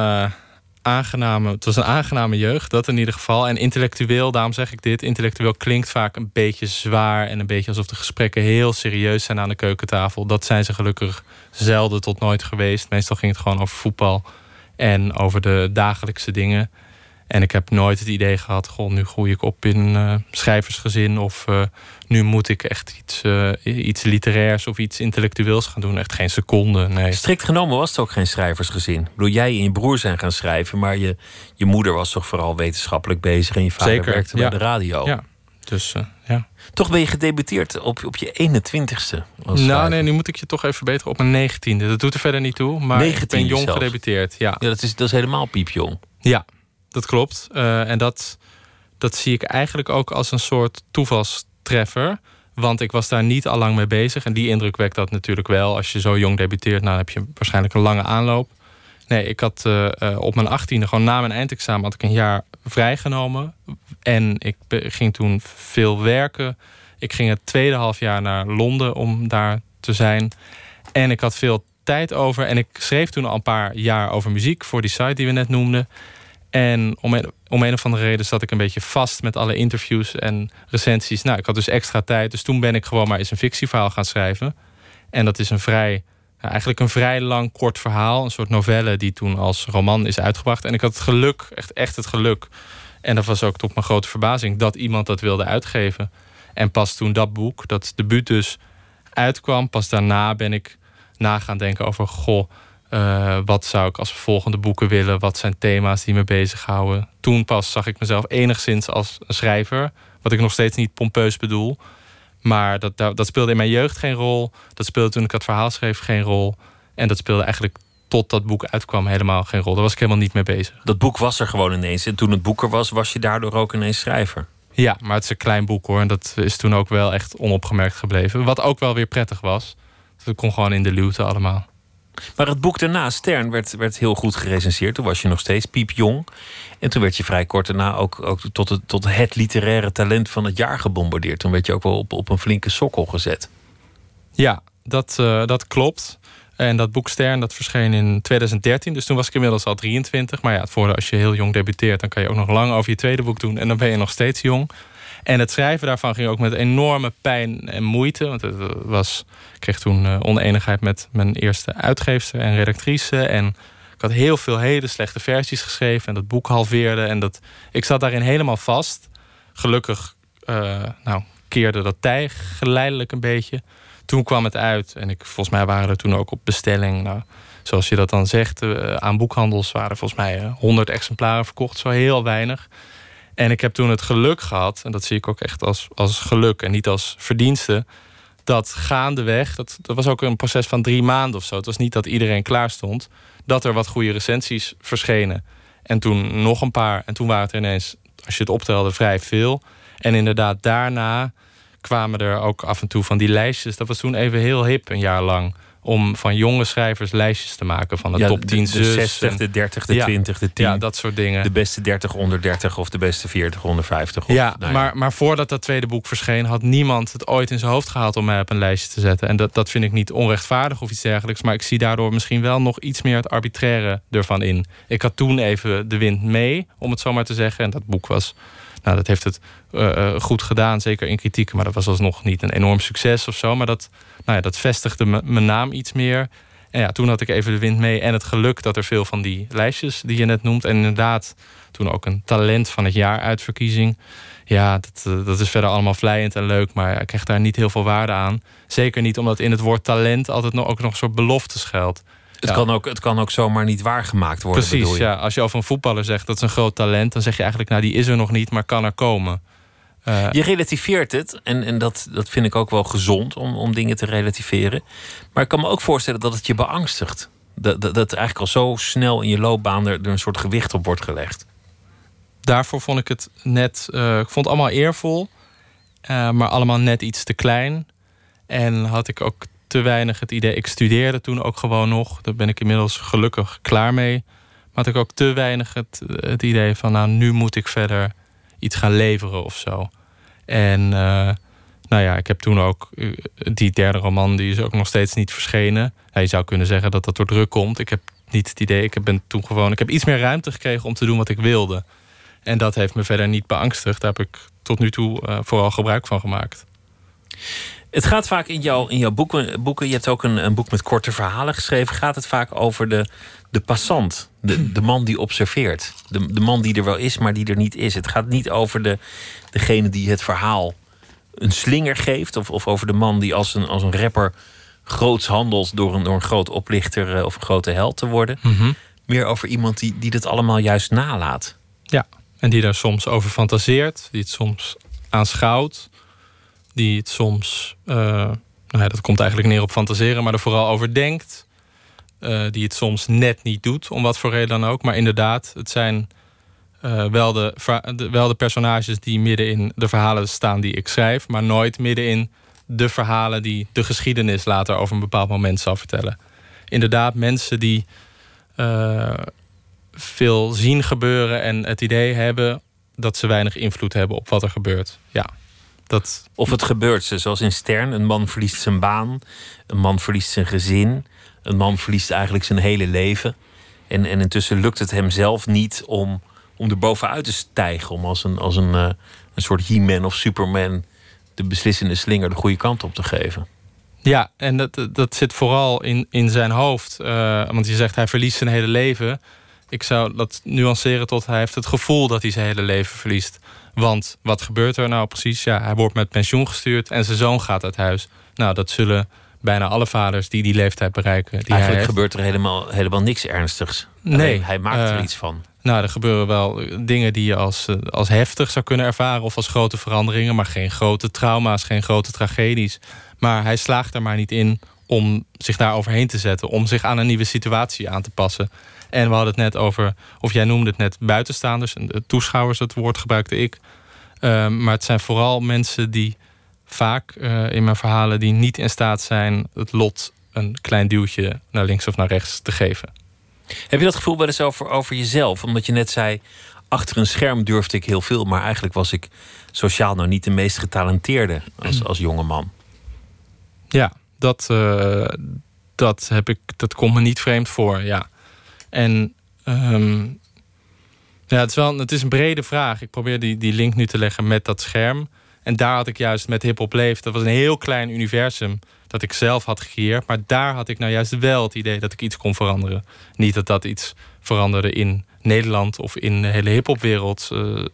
aangename, het was een aangename jeugd, dat in ieder geval. En intellectueel, daarom zeg ik dit, intellectueel klinkt vaak een beetje zwaar en een beetje alsof de gesprekken heel serieus zijn aan de keukentafel. Dat zijn ze gelukkig zelden tot nooit geweest. Meestal ging het gewoon over voetbal en over de dagelijkse dingen. En ik heb nooit het idee gehad, goh, nu groei ik op in eh, schrijversgezin. Of eh, nu moet ik echt iets, eh, iets literairs of iets intellectueels gaan doen. Echt geen seconde, nee.
Strikt genomen was het ook geen schrijversgezin. Ik bedoel, jij en je broer zijn gaan schrijven, maar je, je moeder was toch vooral wetenschappelijk bezig en je vader
Zeker,
werkte
ja.
bij de radio.
Ja, dus ja.
Toch ben je gedebuteerd op, op je 21ste. als
Nou,
schrijver.
nee, nu moet ik je toch even verbeteren op mijn negentiende. Dat doet er verder niet toe, maar ik
19e
ben jong
zelfs.
gedebuteerd. Ja,
Ja, dat is, dat is helemaal piepjong.
ja dat klopt. Eh, en dat, dat zie ik eigenlijk ook als een soort toevalstreffer. Want ik was daar niet al lang mee bezig. En die indruk wekt dat natuurlijk wel. Als je zo jong debuteert, nou, heb je waarschijnlijk een lange aanloop. Nee, ik had eh, eh, op mijn achttiende, gewoon na mijn eindexamen, had ik een jaar vrijgenomen. En ik ging toen veel werken. Ik ging het tweede half jaar naar Londen om daar te zijn. En ik had veel tijd over. En ik schreef toen al een paar jaar over muziek voor die site die we net noemden. En om een, om een of andere reden zat ik een beetje vast met alle interviews en recensies. Nou, ik had dus extra tijd. Dus toen ben ik gewoon maar eens een fictieverhaal gaan schrijven. En dat is een vrij, eigenlijk een vrij lang kort verhaal. Een soort novelle die toen als roman is uitgebracht. En ik had het geluk, echt, echt het geluk. En dat was ook tot mijn grote verbazing dat iemand dat wilde uitgeven. En pas toen dat boek, dat debuut dus, uitkwam, pas daarna ben ik na gaan denken over: goh, Uh, wat zou ik als volgende boeken willen? Wat zijn thema's die me bezighouden? Toen pas zag ik mezelf enigszins als een schrijver. Wat ik nog steeds niet pompeus bedoel. Maar dat, dat, speelde in mijn jeugd geen rol. Dat speelde toen ik het verhaal schreef geen rol. En dat speelde eigenlijk tot dat boek uitkwam helemaal geen rol. Daar was ik helemaal niet mee bezig.
Dat boek was er gewoon ineens. En toen het boek er was, was je daardoor ook ineens schrijver.
Ja, maar het is een klein boek hoor. En dat is toen ook wel echt onopgemerkt gebleven. Wat ook wel weer prettig was. Het kon gewoon in de luwte allemaal.
Maar het boek daarna, Stern, werd, werd heel goed gerecenseerd. Toen was je nog steeds piepjong. En toen werd je vrij kort daarna ook, ook tot, het, tot het literaire talent van het jaar gebombardeerd. Toen werd je ook wel op, op een flinke sokkel gezet.
Ja, dat, uh, dat klopt. En dat boek Stern dat verscheen in 2013. Dus toen was ik inmiddels al 23. Maar ja, het voordeel als je heel jong debuteert... dan kan je ook nog lang over je tweede boek doen. En dan ben je nog steeds jong. En het schrijven daarvan ging ook met enorme pijn en moeite. Want het was, ik kreeg toen uh, oneenigheid met mijn eerste uitgeefster en redactrice. En ik had heel veel hele slechte versies geschreven. En dat boek halveerde. En dat, ik zat daarin helemaal vast. Gelukkig uh, nou, keerde dat tij geleidelijk een beetje. Toen kwam het uit. En ik, volgens mij waren er toen ook op bestelling... Nou, zoals je dat dan zegt, aan boekhandels waren volgens mij 100 exemplaren verkocht. Zo heel weinig. En ik heb toen het geluk gehad, en dat zie ik ook echt als, als geluk en niet als verdienste, dat gaandeweg, dat, dat was ook een proces van drie maanden of zo. Het was niet dat iedereen klaar stond, dat er wat goede recensies verschenen. En toen nog een paar, en toen waren het ineens, als je het optelde, vrij veel. En inderdaad, daarna kwamen er ook af en toe van die lijstjes. Dat was toen even heel hip, een jaar lang om van jonge schrijvers lijstjes te maken van de top 10
de, de 60, de 30, de 20, de 10.
Ja, dat soort dingen.
De beste 30 onder 30 of de beste 40 onder 50. Of,
ja, nou ja, Maar, maar voordat dat tweede boek verscheen... had niemand het ooit in zijn hoofd gehaald om mij op een lijstje te zetten. En dat, dat vind ik niet onrechtvaardig of iets dergelijks. Maar ik zie daardoor misschien wel nog iets meer het arbitraire ervan in. Ik had toen even de wind mee, om het zo maar te zeggen. En dat boek was nou, dat heeft het uh, goed gedaan, zeker in kritieken. Maar dat was alsnog niet een enorm succes of zo. Maar dat, nou ja, dat vestigde mijn naam iets meer. En ja, toen had ik even de wind mee en het geluk dat er veel van die lijstjes die je net noemt. En inderdaad, toen ook een talent van het jaar uitverkiezing. Ja, dat, eh, dat is verder allemaal vlijend en leuk, maar ik krijg daar niet heel veel waarde aan. Zeker niet omdat in het woord talent altijd nog, ook nog een soort belofte schuilt.
Het, kan ook, het kan ook zomaar niet waargemaakt worden.
Precies, ja. Als je over een voetballer zegt dat is een groot talent, dan zeg je eigenlijk, nou die is er nog niet, maar kan er komen.
Uh, je relativeert het en, en dat, dat vind ik ook wel gezond om, om dingen te relativeren. Maar ik kan me ook voorstellen dat het je beangstigt. Dat, dat, dat eigenlijk al zo snel in je loopbaan er, er een soort gewicht op wordt gelegd.
Daarvoor vond ik het net, uh, ik vond het allemaal eervol, uh, maar allemaal net iets te klein. En had ik ook te weinig het idee. Ik studeerde toen ook gewoon nog. Daar ben ik inmiddels gelukkig klaar mee. Maar had ik ook te weinig het, het idee van, nou, nu moet ik verder iets gaan leveren of zo. En uh, nou ja, ik heb toen ook uh, die derde roman, die is ook nog steeds niet verschenen. Ja, je zou kunnen zeggen dat dat door druk komt. Ik heb niet het idee, ik ben toen gewoon, ik heb iets meer ruimte gekregen om te doen wat ik wilde. En dat heeft me verder niet beangstigd. Daar heb ik tot nu toe uh, vooral gebruik van gemaakt.
Het gaat vaak in, jouw in jouw boeken, boeken, je hebt ook een, een boek met korte verhalen geschreven, gaat het vaak over de, de passant, de, de man die observeert. De, de man die er wel is, maar die er niet is. Het gaat niet over de, degene die het verhaal een slinger geeft, of, of over de man die als een, als een rapper groots handelt door een, door een groot oplichter eh, of een grote held te worden.
Mhm.
Meer over iemand die, die dat allemaal juist nalaat.
Ja, en die daar soms over fantaseert, die het soms aanschouwt die het soms, uh, nou ja, dat komt eigenlijk neer op fantaseren, maar er vooral over denkt. Uh, die het soms net niet doet, om wat voor reden dan ook. Maar inderdaad, het zijn uh, wel, de, de, wel de personages die midden in de verhalen staan die ik schrijf, maar nooit midden in de verhalen die de geschiedenis later over een bepaald moment zal vertellen. Inderdaad, mensen die veel zien gebeuren en het idee hebben dat ze weinig invloed hebben op wat er gebeurt. Ja. Dat...
Of het gebeurt ze, zoals in Stern. Een man verliest zijn baan. Een man verliest zijn gezin. Een man verliest eigenlijk zijn hele leven. En, en intussen lukt het hem zelf niet om, om er bovenuit te stijgen. Om als een, als een, uh, een soort He-Man of Superman de beslissende slinger de goede kant op te geven.
Ja, en dat, dat zit vooral in, in zijn hoofd. Uh, want je zegt hij verliest zijn hele leven. Ik zou dat nuanceren tot hij heeft het gevoel dat hij zijn hele leven verliest. Want wat gebeurt er nou precies? Ja, hij wordt met pensioen gestuurd en zijn zoon gaat uit huis. Nou, dat zullen bijna alle vaders die die leeftijd bereiken. Die
Eigenlijk gebeurt er helemaal, helemaal niks ernstigs. Nee. hij maakt er uh, iets van.
Nou, er gebeuren wel dingen die je als, eh, als heftig zou kunnen ervaren of als grote veranderingen, maar geen grote trauma's, geen grote tragedies. Maar hij slaagt er maar niet in om zich daar overheen te zetten, om zich aan een nieuwe situatie aan te passen. En we hadden het net over, of jij noemde het net buitenstaanders, en toeschouwers, dat woord gebruikte ik. Ehm, maar het zijn vooral mensen die vaak uh, in mijn verhalen die niet in staat zijn het lot een klein duwtje naar links of naar rechts te geven.
Heb je dat gevoel wel eens over, over jezelf? Omdat je net zei, achter een scherm durfde ik heel veel, maar eigenlijk was ik sociaal nou niet de meest getalenteerde als, als jonge man.
Ja, dat, uh, dat, heb ik, dat komt me niet vreemd voor, ja. En um, ja, het is wel het is een brede vraag. Ik probeer die, die link nu te leggen met dat scherm. En daar had ik juist met Hip Hop Leef... dat was een heel klein universum dat ik zelf had gecreëerd. Maar daar had ik nou juist wel het idee dat ik iets kon veranderen. Niet dat dat iets veranderde in Nederland of in de hele hip-hopwereld uh,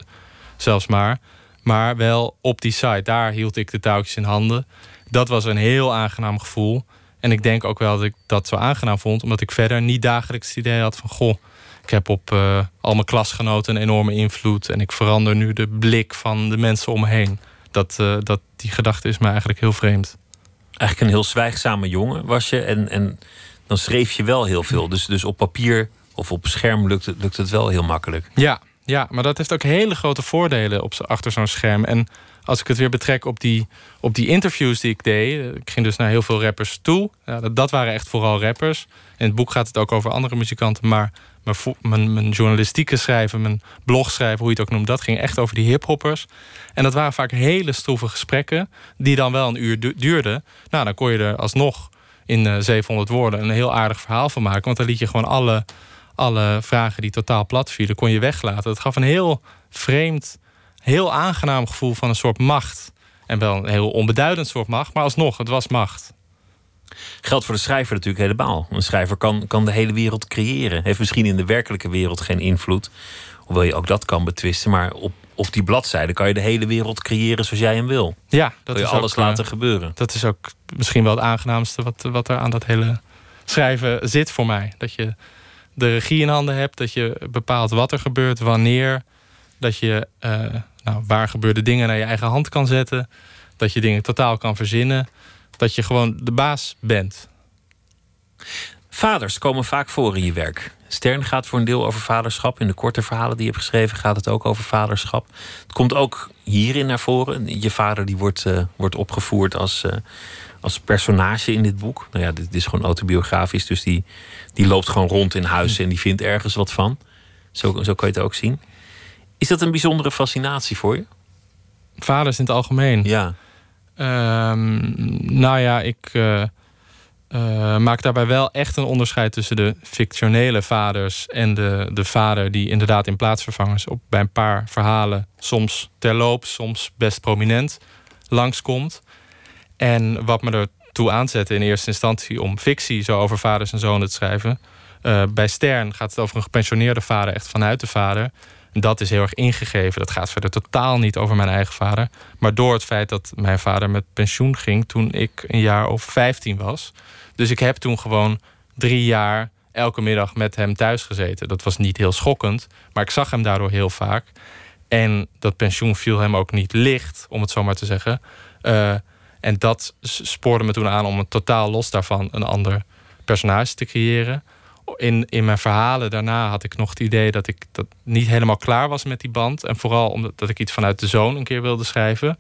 zelfs maar. Maar wel op die site. Daar hield ik de touwtjes in handen. Dat was een heel aangenaam gevoel. En ik denk ook wel dat ik dat zo aangenaam vond, omdat ik verder niet dagelijks het idee had van goh. Ik heb op uh, al mijn klasgenoten een enorme invloed en ik verander nu de blik van de mensen om me heen. Dat, uh, dat, die gedachte is me eigenlijk heel vreemd.
Eigenlijk een heel zwijgzame jongen was je en, en dan schreef je wel heel veel. Dus, dus op papier of op scherm lukt het, lukt het wel heel makkelijk.
Ja, ja, maar dat heeft ook hele grote voordelen op, achter zo'n scherm. En als ik het weer betrek op die, op die interviews die ik deed. Ik ging dus naar heel veel rappers toe. Dat, dat, waren echt vooral rappers. In het boek gaat het ook over andere muzikanten. Maar mijn, mijn, mijn journalistieke schrijven, mijn blog schrijven, hoe je het ook noemt, dat ging echt over die hiphoppers. En dat waren vaak hele stroeve gesprekken, die dan wel een uur duurden. Nou, dan kon je er alsnog in uh, eh, 700 woorden een heel aardig verhaal van maken. Want dan liet je gewoon alle, alle vragen die totaal plat vielen, kon je weglaten. Dat gaf een heel vreemd heel aangenaam gevoel van een soort macht. En wel een heel onbeduidend soort macht, maar alsnog, het was macht.
Geldt voor de schrijver natuurlijk helemaal. Een schrijver kan, kan de hele wereld creëren. Heeft misschien in de werkelijke wereld geen invloed. Hoewel je ook dat kan betwisten. Maar op, op die bladzijde kan je de hele wereld creëren zoals jij hem wil.
Ja, dat
kan je
is
alles laten gebeuren.
Dat is ook misschien wel het aangenaamste wat, wat er aan dat hele schrijven zit voor mij. Dat je de regie in handen hebt. Dat je bepaalt wat er gebeurt, wanneer. Dat je uh, nou, waar gebeurde dingen naar je eigen hand kan zetten. Dat je dingen totaal kan verzinnen. Dat je gewoon de baas bent.
Vaders komen vaak voor in je werk. Stern gaat voor een deel over vaderschap. In de korte verhalen die je hebt geschreven gaat het ook over vaderschap. Het komt ook hierin naar voren. Je vader die wordt, uh, wordt opgevoerd als, uh, als personage in dit boek. Nou ja, dit is gewoon autobiografisch. Dus die, die loopt gewoon rond in huis en die vindt ergens wat van. Zo, zo kan je het ook zien. Is dat een bijzondere fascinatie voor je?
Vaders in het algemeen?
Ja.
Um, nou ja, ik uh, uh, maak daarbij wel echt een onderscheid tussen de fictionele vaders en de, de vader die inderdaad in plaatsvervangers op, bij een paar verhalen, soms terloops, soms best prominent, langskomt. En wat me ertoe aanzette in eerste instantie om fictie zo over vaders en zonen te schrijven. Uh, bij Stern gaat het over een gepensioneerde vader, echt vanuit de vader dat is heel erg ingegeven. Dat gaat verder totaal niet over mijn eigen vader. Maar door het feit dat mijn vader met pensioen ging toen ik een jaar of 15 was. Dus ik heb toen gewoon drie jaar elke middag met hem thuis gezeten. Dat was niet heel schokkend, maar ik zag hem daardoor heel vaak. En dat pensioen viel hem ook niet licht, om het zo maar te zeggen. Uh, en dat spoorde me toen aan om een totaal los daarvan een ander personage te creëren in, in mijn verhalen daarna had ik nog het idee dat ik dat niet helemaal klaar was met die band. En vooral omdat dat ik iets vanuit de zoon een keer wilde schrijven.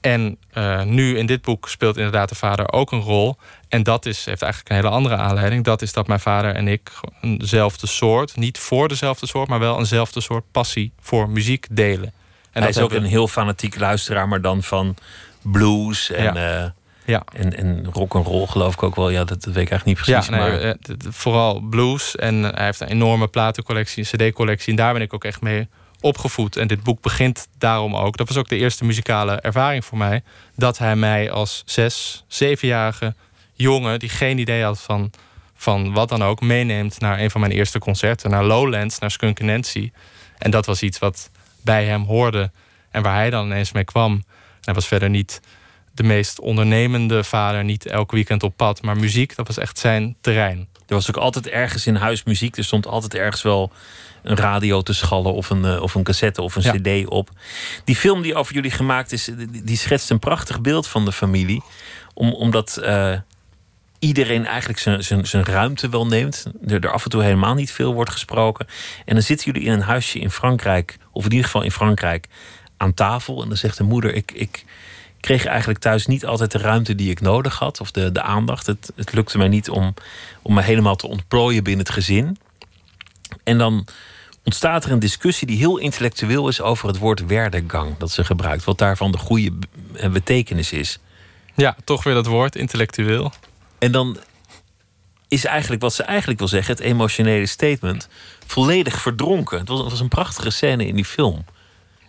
En uh, nu in dit boek speelt inderdaad de vader ook een rol. En dat is, heeft eigenlijk een hele andere aanleiding. Dat is dat mijn vader en ik eenzelfde soort, niet voor dezelfde soort, maar wel eenzelfde soort passie voor muziek delen.
En Hij is ook een heel fanatiek luisteraar, maar dan van blues en. Ja. Uh, ja. En, en rock and roll geloof ik ook wel. Ja, dat, weet ik eigenlijk niet precies. Ja, maar...
Eh, vooral blues. En hij heeft een enorme platencollectie, een cd-collectie. En daar ben ik ook echt mee opgevoed. En dit boek begint daarom ook. Dat was ook de eerste muzikale ervaring voor mij. Dat hij mij als zes, zevenjarige jongen... die geen idee had van, van wat dan ook... meeneemt naar een van mijn eerste concerten. Naar Lowlands, naar Skunk Nancy. En dat was iets wat bij hem hoorde. En waar hij dan ineens mee kwam. Hij was verder niet de meest ondernemende vader. Niet elk weekend op pad, maar muziek, dat was echt zijn terrein.
Er was ook altijd ergens in huis muziek. Er stond altijd ergens wel een radio te schallen of een, uh, of een cassette of een cd op. Die film die over jullie gemaakt is, die schetst een prachtig beeld van de familie. Om, omdat uh, iedereen eigenlijk zijn, zijn, zijn ruimte wel neemt. Er, er af en toe helemaal niet veel wordt gesproken. En dan zitten jullie in een huisje in Frankrijk, of in ieder geval in Frankrijk, aan tafel. En dan zegt de moeder: Ik, ik kreeg eigenlijk thuis niet altijd de ruimte die ik nodig had, of de, de aandacht. Het, het lukte mij niet om, om me helemaal te ontplooien binnen het gezin. En dan ontstaat er een discussie die heel intellectueel is over het woord werdegang dat ze gebruikt. Wat daarvan de goede betekenis is.
Ja, toch weer dat woord, intellectueel.
En dan is eigenlijk wat ze eigenlijk wil zeggen, het emotionele statement, volledig verdronken. Het was, het was een prachtige scène in die film.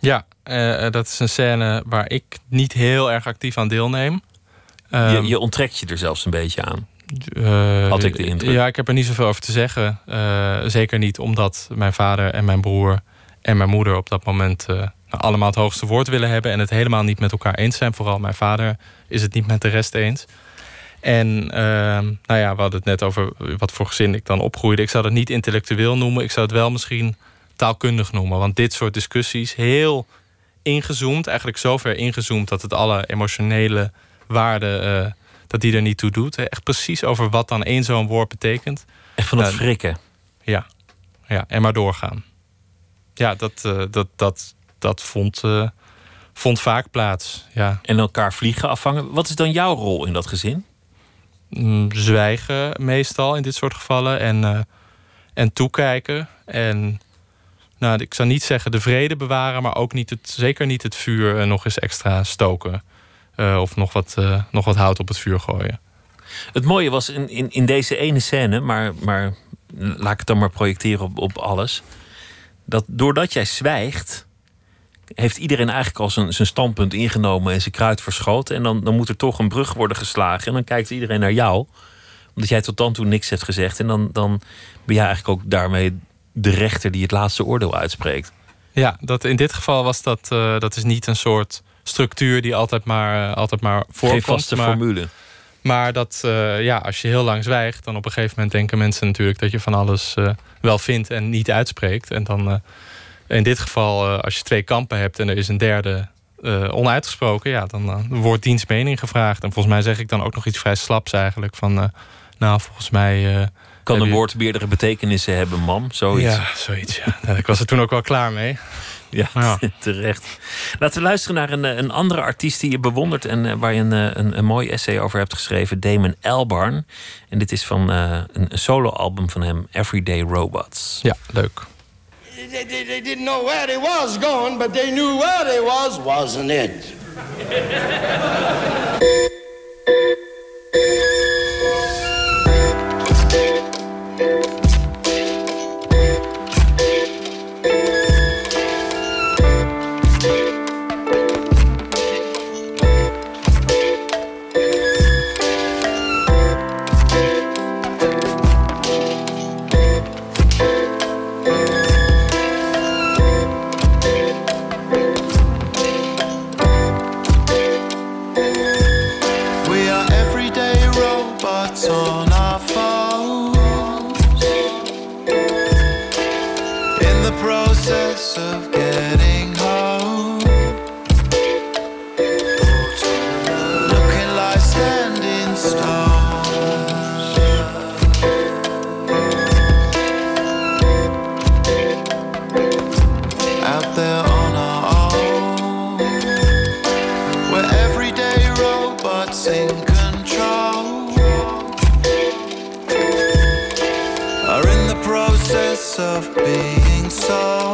Ja, uh, dat is een scène waar ik niet heel erg actief aan deelneem.
je, ehm, je, onttrekt je er zelfs een beetje aan. Uh, Had ik de indruk.
Ja, ik heb er niet zoveel over te zeggen. Uh, zeker niet omdat mijn vader en mijn broer en mijn moeder op dat moment nou, allemaal het hoogste woord willen hebben en het helemaal niet met elkaar eens zijn. Vooral mijn vader is het niet met de rest eens. En ehm, nou ja, we hadden het net over wat voor gezin ik dan opgroeide. Ik zou het niet intellectueel noemen. Ik zou het wel misschien taalkundig noemen. Want dit soort discussies, heel ingezoomd, eigenlijk zover ingezoomd dat het alle emotionele waarden, uh, dat die er niet toe doet. Echt precies over wat dan één zo'n woord betekent.
Echt van het uh, frikken.
Ja. ja, en maar doorgaan. Ja, dat, uh, dat, dat, dat vond, vond vaak plaats. Ja.
En elkaar vliegen afvangen. Wat is dan jouw rol in dat gezin?
Mm, zwijgen meestal in dit soort gevallen. En, en toekijken. En nou, ik zou niet zeggen de vrede bewaren, maar ook niet het, zeker niet het vuur nog eens extra stoken. Uh, of nog wat, uh, nog wat hout op het vuur gooien.
Het mooie was in, in, in deze ene scène, maar, maar laat ik het dan maar projecteren op, op alles. Dat doordat jij zwijgt, heeft iedereen eigenlijk al zijn, zijn standpunt ingenomen en zijn kruid verschoten. En dan, dan moet er toch een brug worden geslagen. En dan kijkt iedereen naar jou, omdat jij tot dan toe niks hebt gezegd. En dan, dan ben jij eigenlijk ook daarmee de rechter die het laatste oordeel uitspreekt.
Ja, dat, in dit geval was dat, uh, dat is niet een soort structuur die altijd maar, uh, altijd maar voorkomt.
Geen vaste
maar,
formule.
Maar dat, uh, ja, als je heel lang zwijgt, dan op een gegeven moment denken mensen natuurlijk dat je van alles wel vindt en niet uitspreekt. En dan in dit geval, als je twee kampen hebt en er is een derde onuitgesproken, ja, dan wordt diens mening gevraagd. En volgens mij zeg ik dan ook nog iets vrij slaps eigenlijk. Van, nou, volgens mij
kan een woord meerdere betekenissen hebben, mam? Zoiets.
Ja, zoiets. Ja. Ik was er toen ook wel klaar mee.
Ja, ja, terecht. Laten we luisteren naar een, eh, een andere artiest die je bewondert en eh, waar je eh, een, een, mooi essay over hebt geschreven, Damon Albarn. En dit is van uh, een soloalbum van hem, Everyday Robots.
Ja, leuk.
They, didn't know where they was going, but they knew where they was, wasn't it?
of being so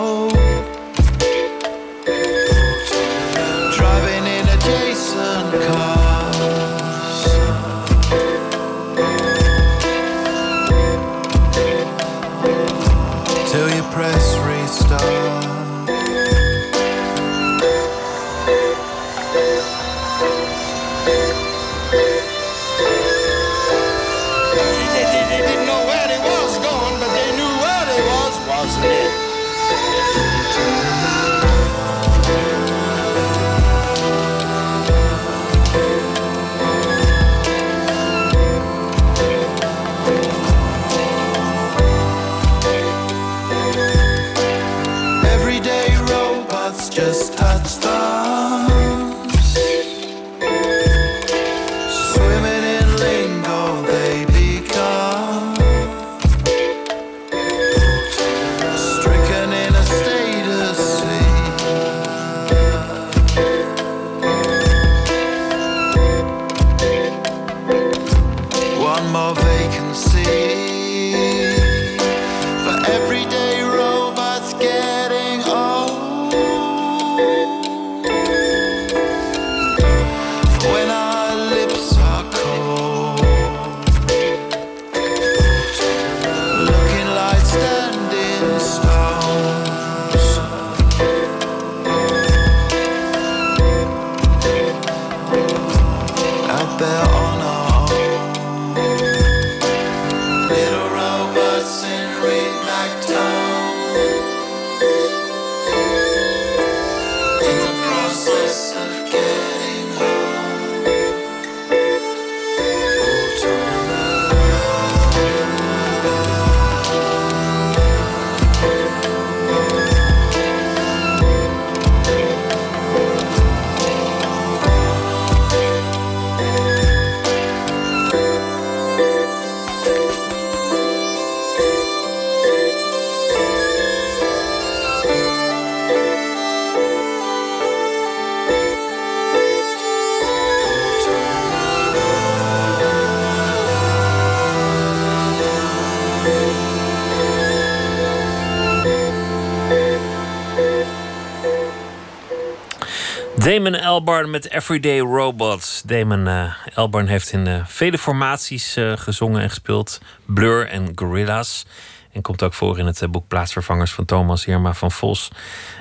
Albarn met Everyday Robots. Damon uh, Albarn heeft in uh, vele formaties uh, gezongen en gespeeld. Blur en Gorillas. En komt ook voor in het boek Plaatsvervangers van Thomas Irma van Vos.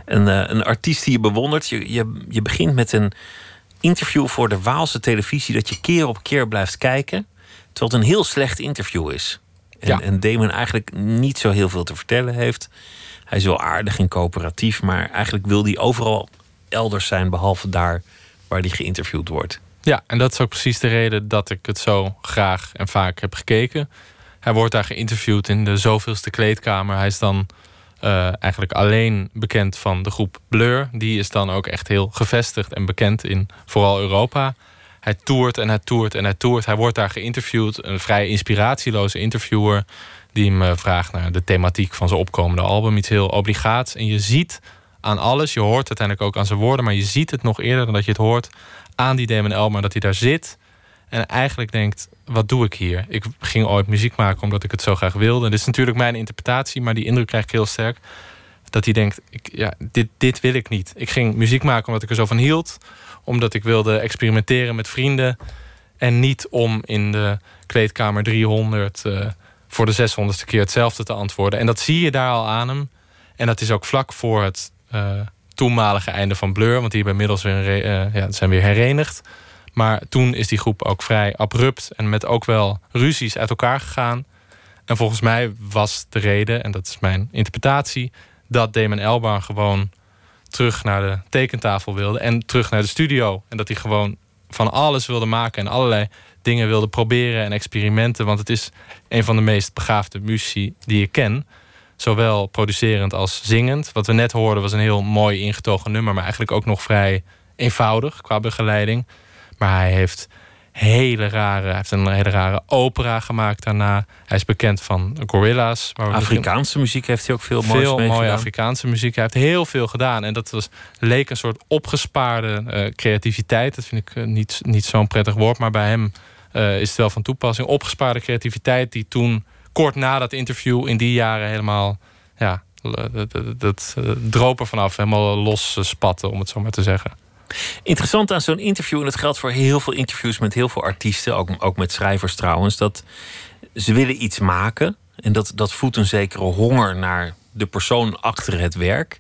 Een, een artiest die je bewondert. Je, je, je begint met een interview voor de Waalse televisie... dat je keer op keer blijft kijken. Terwijl het een heel slecht interview is. En,
Ja.
en Damon eigenlijk niet zo heel veel te vertellen heeft. Hij is wel aardig en coöperatief, maar eigenlijk wil hij overal elders zijn, behalve daar waar hij geïnterviewd wordt.
Ja, en dat is ook precies de reden dat ik het zo graag en vaak heb gekeken. Hij wordt daar geïnterviewd in de zoveelste kleedkamer. Hij is dan eh, eigenlijk alleen bekend van de groep Blur. Die is dan ook echt heel gevestigd en bekend in vooral Europa. Hij toert en hij toert en hij toert. Hij wordt daar geïnterviewd. Een vrij inspiratieloze interviewer. Die hem eh, vraagt naar de thematiek van zijn opkomende album. Iets heel obligaats. En je ziet aan alles, je hoort uiteindelijk ook aan zijn woorden. Maar je ziet het nog eerder dan dat je het hoort aan die Damon Elmer. Dat hij daar zit en eigenlijk denkt, wat doe ik hier? Ik ging ooit muziek maken omdat ik het zo graag wilde. Dit is natuurlijk mijn interpretatie, maar die indruk krijg ik heel sterk. Dat hij denkt, ik, ja, dit, dit wil ik niet. Ik ging muziek maken omdat ik er zo van hield. Omdat ik wilde experimenteren met vrienden. En niet om in de kleedkamer 300 eh, voor de 600ste keer hetzelfde te antwoorden. En dat zie je daar al aan hem. En dat is ook vlak voor het toenmalige einde van Blur. Want die hebben inmiddels weer, eh, ja, zijn weer herenigd. Maar toen is die groep ook vrij abrupt en met ook wel ruzies uit elkaar gegaan. En volgens mij was de reden, en dat is mijn interpretatie, dat Damon Albarn gewoon terug naar de tekentafel wilde en terug naar de studio. En dat hij gewoon van alles wilde maken en allerlei dingen wilde proberen en experimenten. Want het is een van de meest begaafde muzici die ik ken. Zowel producerend als zingend. Wat we net hoorden was een heel mooi ingetogen nummer, maar eigenlijk ook nog vrij eenvoudig qua begeleiding. Maar hij heeft hele rare, hij heeft een hele rare opera gemaakt daarna. Hij is bekend van Gorilla's.
Afrikaanse muziek heeft hij ook veel moois
veel mooie
gedaan.
Afrikaanse muziek. Hij heeft heel veel gedaan. En dat was, leek een soort opgespaarde eh, creativiteit. Dat vind ik eh, niet, niet zo'n prettig woord. Maar bij hem eh, is het wel van toepassing. Opgespaarde creativiteit die toen kort na dat interview in die jaren helemaal... Ja, dat, dat, dat eh, droop er vanaf. Helemaal los eh, spatte, om het zo maar te zeggen.
Interessant aan zo'n interview, en dat geldt voor heel veel interviews met heel veel artiesten, ook, ook met schrijvers trouwens, dat ze willen iets maken. En dat, dat voedt een zekere honger naar de persoon achter het werk.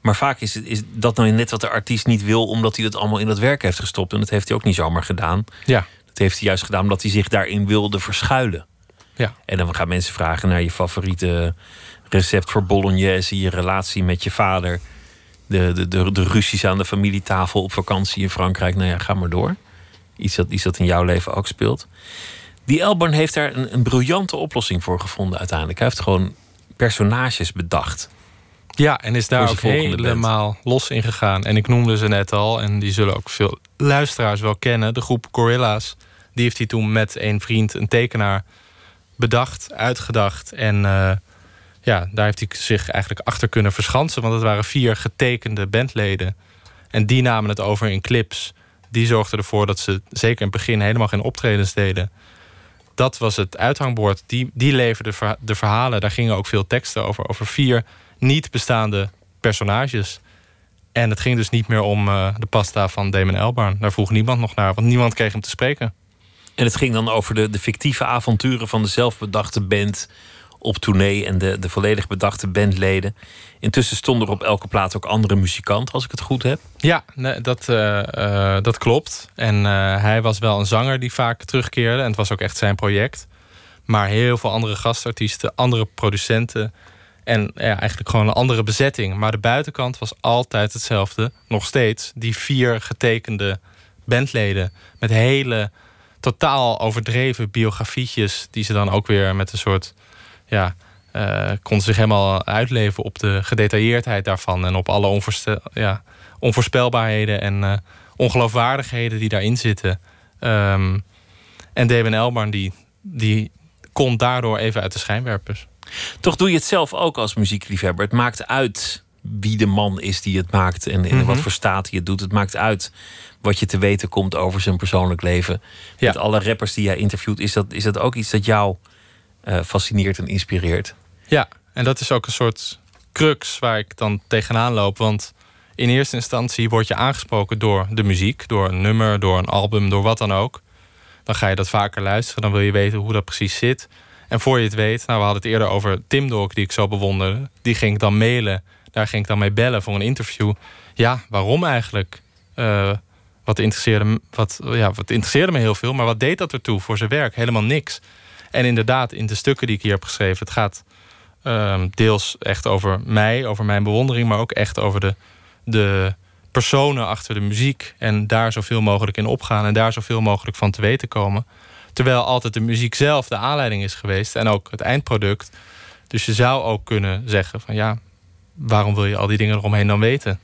Maar vaak is, het, is dat nou net wat de artiest niet wil, omdat hij dat allemaal in dat werk heeft gestopt. En dat heeft hij ook niet zomaar gedaan.
Ja.
Dat heeft hij juist gedaan omdat hij zich daarin wilde verschuilen.
Ja.
En dan gaan mensen vragen naar je favoriete recept voor bolognese, je relatie met je vader, de, de, de, de ruzies aan de familietafel op vakantie in Frankrijk. Nou ja, ga maar door. Iets dat, iets dat in jouw leven ook speelt. Die Elborn heeft daar een, een briljante oplossing voor gevonden uiteindelijk. Hij heeft gewoon personages bedacht.
Ja, en is daar ook helemaal los in gegaan. En ik noemde ze net al, en die zullen ook veel luisteraars wel kennen. De groep Gorilla's, die heeft hij toen met een vriend, een tekenaar, bedacht, uitgedacht. En uh, ja, daar heeft hij zich eigenlijk achter kunnen verschansen. Want het waren vier getekende bandleden. En die namen het over in clips. Die zorgden ervoor dat ze zeker in het begin helemaal geen optredens deden. Dat was het uithangbord. Die, die leverde de verhalen. Daar gingen ook veel teksten over. Over vier niet bestaande personages. En het ging dus niet meer om uh, de pasta van Damon Elbarn. Daar vroeg niemand nog naar, want niemand kreeg hem te spreken.
En het ging dan over de, de fictieve avonturen van de zelfbedachte band op tournee en de, de volledig bedachte bandleden. Intussen stonden er op elke plaat ook andere muzikanten, als ik het goed heb.
Ja, nee, dat, uh, dat klopt. En uh, hij was wel een zanger die vaak terugkeerde. En het was ook echt zijn project. Maar heel veel andere gastartiesten, andere producenten. En ja, eigenlijk gewoon een andere bezetting. Maar de buitenkant was altijd hetzelfde. Nog steeds. Die vier getekende bandleden. Met hele totaal overdreven biografietjes. Die ze dan ook weer met een soort ja, uh, kon zich helemaal uitleven op de gedetailleerdheid daarvan. En op alle ja, onvoorspelbaarheden en uh, ongeloofwaardigheden die daarin zitten. Um, en Damon Elbarn die, die kon daardoor even uit de schijnwerpers.
Toch doe je het zelf ook als muziekliefhebber. Het maakt uit wie de man is die het maakt en in wat mhm. voor staat hij het doet. Het maakt uit wat je te weten komt over zijn persoonlijk leven. Ja. Met alle rappers die jij interviewt, is dat, is dat ook iets dat jou uh, fascineert en inspireert.
Ja, en dat is ook een soort crux waar ik dan tegenaan loop. Want in eerste instantie word je aangesproken door de muziek, door een nummer, door een album, door wat dan ook. Dan ga je dat vaker luisteren, dan wil je weten hoe dat precies zit. En voor je het weet, nou, we hadden het eerder over Tim Dog, die ik zo bewonderde. Die ging ik dan mailen, daar ging ik dan mee bellen voor een interview. Ja, waarom eigenlijk? Uh, wat, interesseerde, wat, ja, wat interesseerde me heel veel, maar wat deed dat ertoe voor zijn werk? Helemaal niks. En inderdaad, in de stukken die ik hier heb geschreven, het gaat um, deels echt over mij, over mijn bewondering, maar ook echt over de, de personen achter de muziek. En daar zoveel mogelijk in opgaan en daar zoveel mogelijk van te weten komen. Terwijl altijd de muziek zelf de aanleiding is geweest en ook het eindproduct. Dus je zou ook kunnen zeggen van ja, waarom wil je al die dingen eromheen dan weten?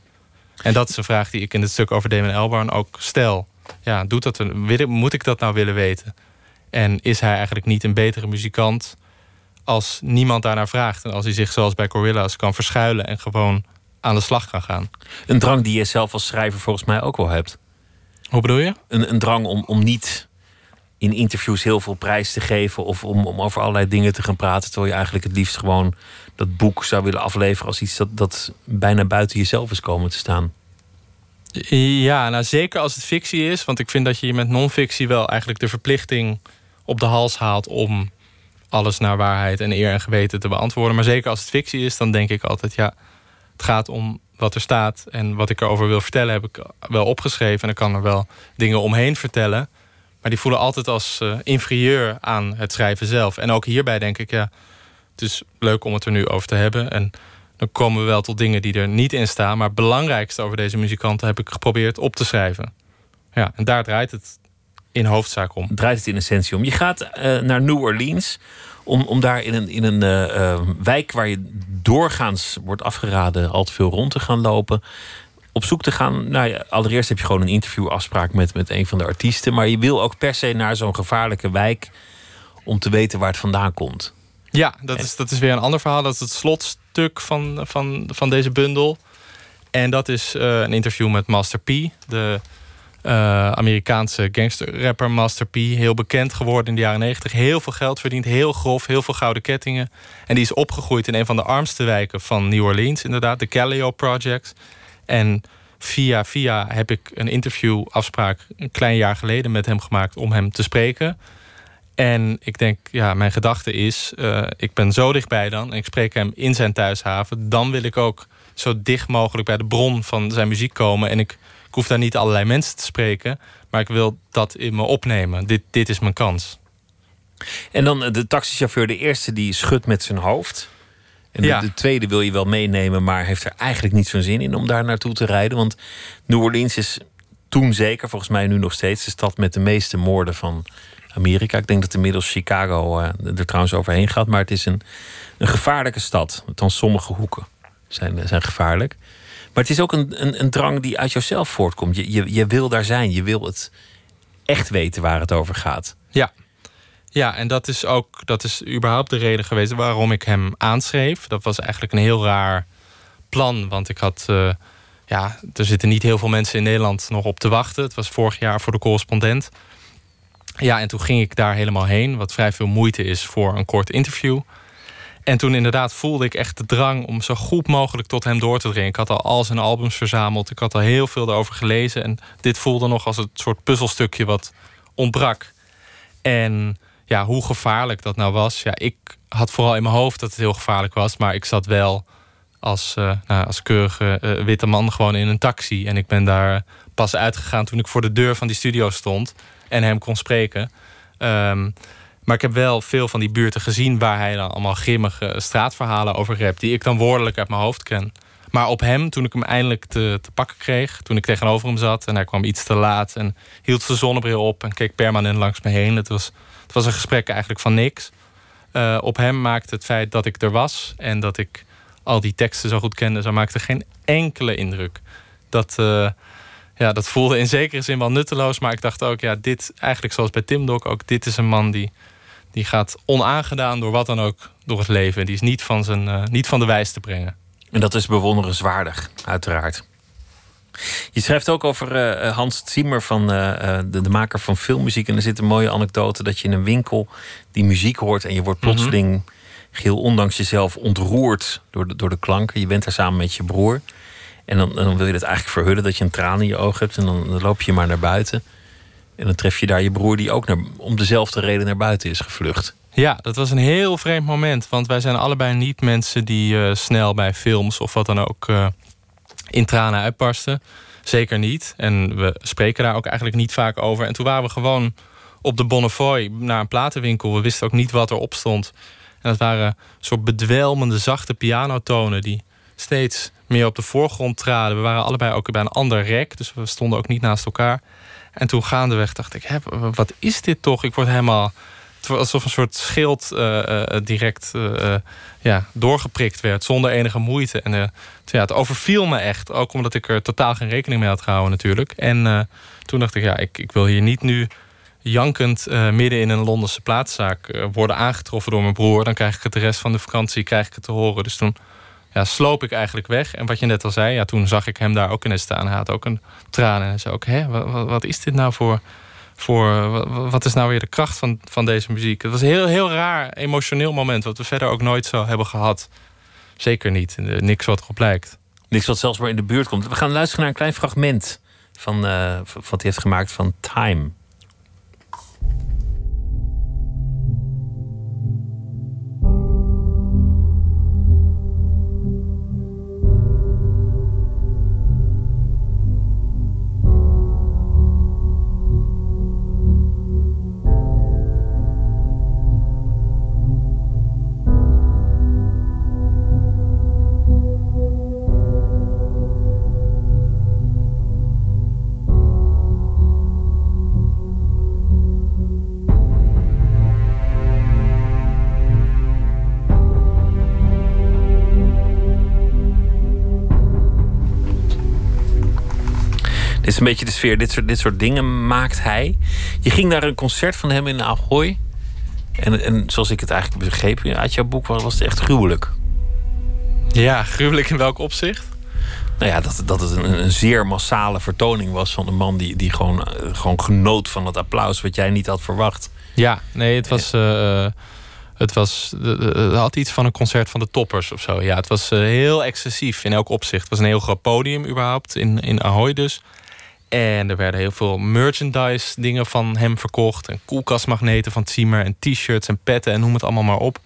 En dat is een vraag die ik in het stuk over Damon Elbarn ook stel. Ja, doet dat, moet ik dat nou willen weten? En is hij eigenlijk niet een betere muzikant als niemand daarnaar vraagt? En als hij zich zoals bij Gorilla's kan verschuilen en gewoon aan de slag kan gaan.
Een drang die je zelf als schrijver volgens mij ook wel hebt.
Hoe bedoel je?
Een, een drang om, om niet in interviews heel veel prijs te geven of om, om over allerlei dingen te gaan praten, terwijl je eigenlijk het liefst gewoon dat boek zou willen afleveren als iets dat, dat bijna buiten jezelf is komen te staan.
Ja, nou zeker als het fictie is, want ik vind dat je met non-fictie wel eigenlijk de verplichting op de hals haalt om alles naar waarheid en eer en geweten te beantwoorden. Maar zeker als het fictie is, dan denk ik altijd, ja, het gaat om wat er staat. En wat ik erover wil vertellen, heb ik wel opgeschreven. En ik kan er wel dingen omheen vertellen. Maar die voelen altijd als uh, inferieur aan het schrijven zelf. En ook hierbij denk ik, ja, het is leuk om het er nu over te hebben. En dan komen we wel tot dingen die er niet in staan. Maar het belangrijkste over deze muzikanten heb ik geprobeerd op te schrijven. Ja, en daar draait het in hoofdzaak om.
Draait het in essentie om. Je gaat uh, naar New Orleans om, om daar in een, in een uh, wijk waar je doorgaans wordt afgeraden al te veel rond te gaan lopen. Op zoek te gaan. Nou ja, allereerst heb je gewoon een interviewafspraak met, met een van de artiesten. Maar je wil ook per se naar zo'n gevaarlijke wijk om te weten waar het vandaan komt.
Ja, dat is, dat is weer een ander verhaal. Dat is het slotstuk van, van, van deze bundel. En dat is uh, een interview met Master P, de uh, Amerikaanse gangsterrapper Master P. Heel bekend geworden in de jaren 90. Heel veel geld verdiend, heel grof, heel veel gouden kettingen. En die is opgegroeid in een van de armste wijken van New Orleans, inderdaad, de Callio Project. En via via heb ik een interviewafspraak een klein jaar geleden met hem gemaakt om hem te spreken. En ik denk, ja, mijn gedachte is, uh, ik ben zo dichtbij dan en ik spreek hem in zijn thuishaven. Dan wil ik ook zo dicht mogelijk bij de bron van zijn muziek komen. En ik ik hoef daar niet allerlei mensen te spreken, maar ik wil dat in me opnemen. Dit, dit is mijn kans.
En dan de taxichauffeur, de eerste die schudt met zijn hoofd. En de, de, tweede wil je wel meenemen, maar heeft er eigenlijk niet zo'n zin in om daar naartoe te rijden. Want New Orleans is toen zeker, volgens mij nu nog steeds, de stad met de meeste moorden van Amerika. Ik denk dat inmiddels Chicago uh, er trouwens overheen gaat, maar het is een, een gevaarlijke stad, althans sommige hoeken. zijn, zijn gevaarlijk. Maar het is ook een, een, een drang die uit jezelf voortkomt. Je, je, je wil daar zijn. Je wil het echt weten waar het over gaat.
Ja. Ja, en dat is ook dat is überhaupt de reden geweest waarom ik hem aanschreef. Dat was eigenlijk een heel raar plan. Want ik had. Uh, ja, er zitten niet heel veel mensen in Nederland nog op te wachten. Het was vorig jaar voor de correspondent. Ja, en toen ging ik daar helemaal heen, wat vrij veel moeite is voor een kort interview. En toen inderdaad voelde ik echt de drang om zo goed mogelijk tot hem door te dringen. Ik had al al zijn albums verzameld, ik had al heel veel erover gelezen. En dit voelde nog als het soort puzzelstukje wat ontbrak. En ja, hoe gevaarlijk dat nou was. Ja, ik had vooral in mijn hoofd dat het heel gevaarlijk was, maar ik zat wel als, uh, nou, als keurige uh, witte man gewoon in een taxi. En ik ben daar pas uitgegaan toen ik voor de deur van die studio stond en hem kon spreken. Um, maar ik heb wel veel van die buurten gezien waar hij dan allemaal grimmige straatverhalen over hebt, die ik dan woordelijk uit mijn hoofd ken. Maar op hem, toen ik hem eindelijk te, te pakken kreeg, toen ik tegenover hem zat en hij kwam iets te laat en hield zijn zonnebril op en keek permanent langs me heen. Het was, het was een gesprek eigenlijk van niks. Uh, op hem maakte het feit dat ik er was en dat ik al die teksten zo goed kende, zo maakte geen enkele indruk. Dat, uh, ja, dat voelde in zekere zin wel nutteloos. Maar ik dacht ook, ja, dit eigenlijk zoals bij Tim Dok ook, dit is een man die, die gaat onaangedaan door wat dan ook door het leven. Die is niet van, zijn, uh, niet van de wijs te brengen.
En dat is bewonderenswaardig, uiteraard. Je schrijft ook over uh, Hans Zimmer, van, uh, de, de, maker van filmmuziek. En er zit een mooie anekdote dat je in een winkel die muziek hoort... en je wordt plotseling mm -hmm. geheel ondanks jezelf ontroerd door de, door de klanken. Je bent daar samen met je broer. En dan, dan wil je het eigenlijk verhullen dat je een traan in je oog hebt. En dan, dan loop je maar naar buiten. En dan tref je daar je broer die ook naar, om dezelfde reden naar buiten is gevlucht.
Ja, dat was een heel vreemd moment. Want wij zijn allebei niet mensen die uh, snel bij films of wat dan ook uh, in tranen uitbarsten. Zeker niet. En we spreken daar ook eigenlijk niet vaak over. En toen waren we gewoon op de Bonnefoy naar een platenwinkel. We wisten ook niet wat erop stond. En dat waren soort bedwelmende, zachte pianotonen die steeds meer op de voorgrond traden. We waren allebei ook bij een ander rek, dus we stonden ook niet naast elkaar. En toen gaandeweg dacht ik, hè, wat is dit toch? Ik word helemaal alsof een soort schild uh, uh, direct uh, ja, doorgeprikt werd, zonder enige moeite. En ja, het overviel me echt, ook omdat ik er totaal geen rekening mee had gehouden natuurlijk. En toen dacht ik, ja, ik, ik wil hier niet nu jankend midden in een Londense plaatszaak worden aangetroffen door mijn broer. Dan krijg ik het de rest van de vakantie krijg ik het te horen. Dus toen ja, sloop ik eigenlijk weg. En wat je net al zei, ja, toen zag ik hem daar ook in staan. Hij had ook een traan. En zei ook, hè, wat, wat is dit nou voor... voor wat is nou weer de kracht van, van deze muziek? Het was een heel, heel raar, emotioneel moment... wat we verder ook nooit zo hebben gehad. Zeker niet. Niks wat erop lijkt.
Niks wat zelfs maar in de buurt komt. We gaan luisteren naar een klein fragment... van, uh, wat hij heeft gemaakt van Time... Dit is een beetje de sfeer. Dit soort, dit soort dingen maakt hij. Je ging naar een concert van hem in Ahoy. En, en zoals ik het eigenlijk begreep uit jouw boek, was het echt gruwelijk.
Ja, gruwelijk in welk opzicht?
Nou ja, dat, dat het een, een zeer massale vertoning was van een man die, die gewoon, gewoon genoot van het applaus wat jij niet had verwacht.
Ja, nee, het was. Uh, het, was, het had iets van een concert van de toppers of zo. Ja, het was heel excessief in elk opzicht. Het was een heel groot podium überhaupt in, in Ahoy dus. En er werden heel veel merchandise dingen van hem verkocht. En koelkastmagneten van Zimmer. En t-shirts en petten en noem het allemaal maar op.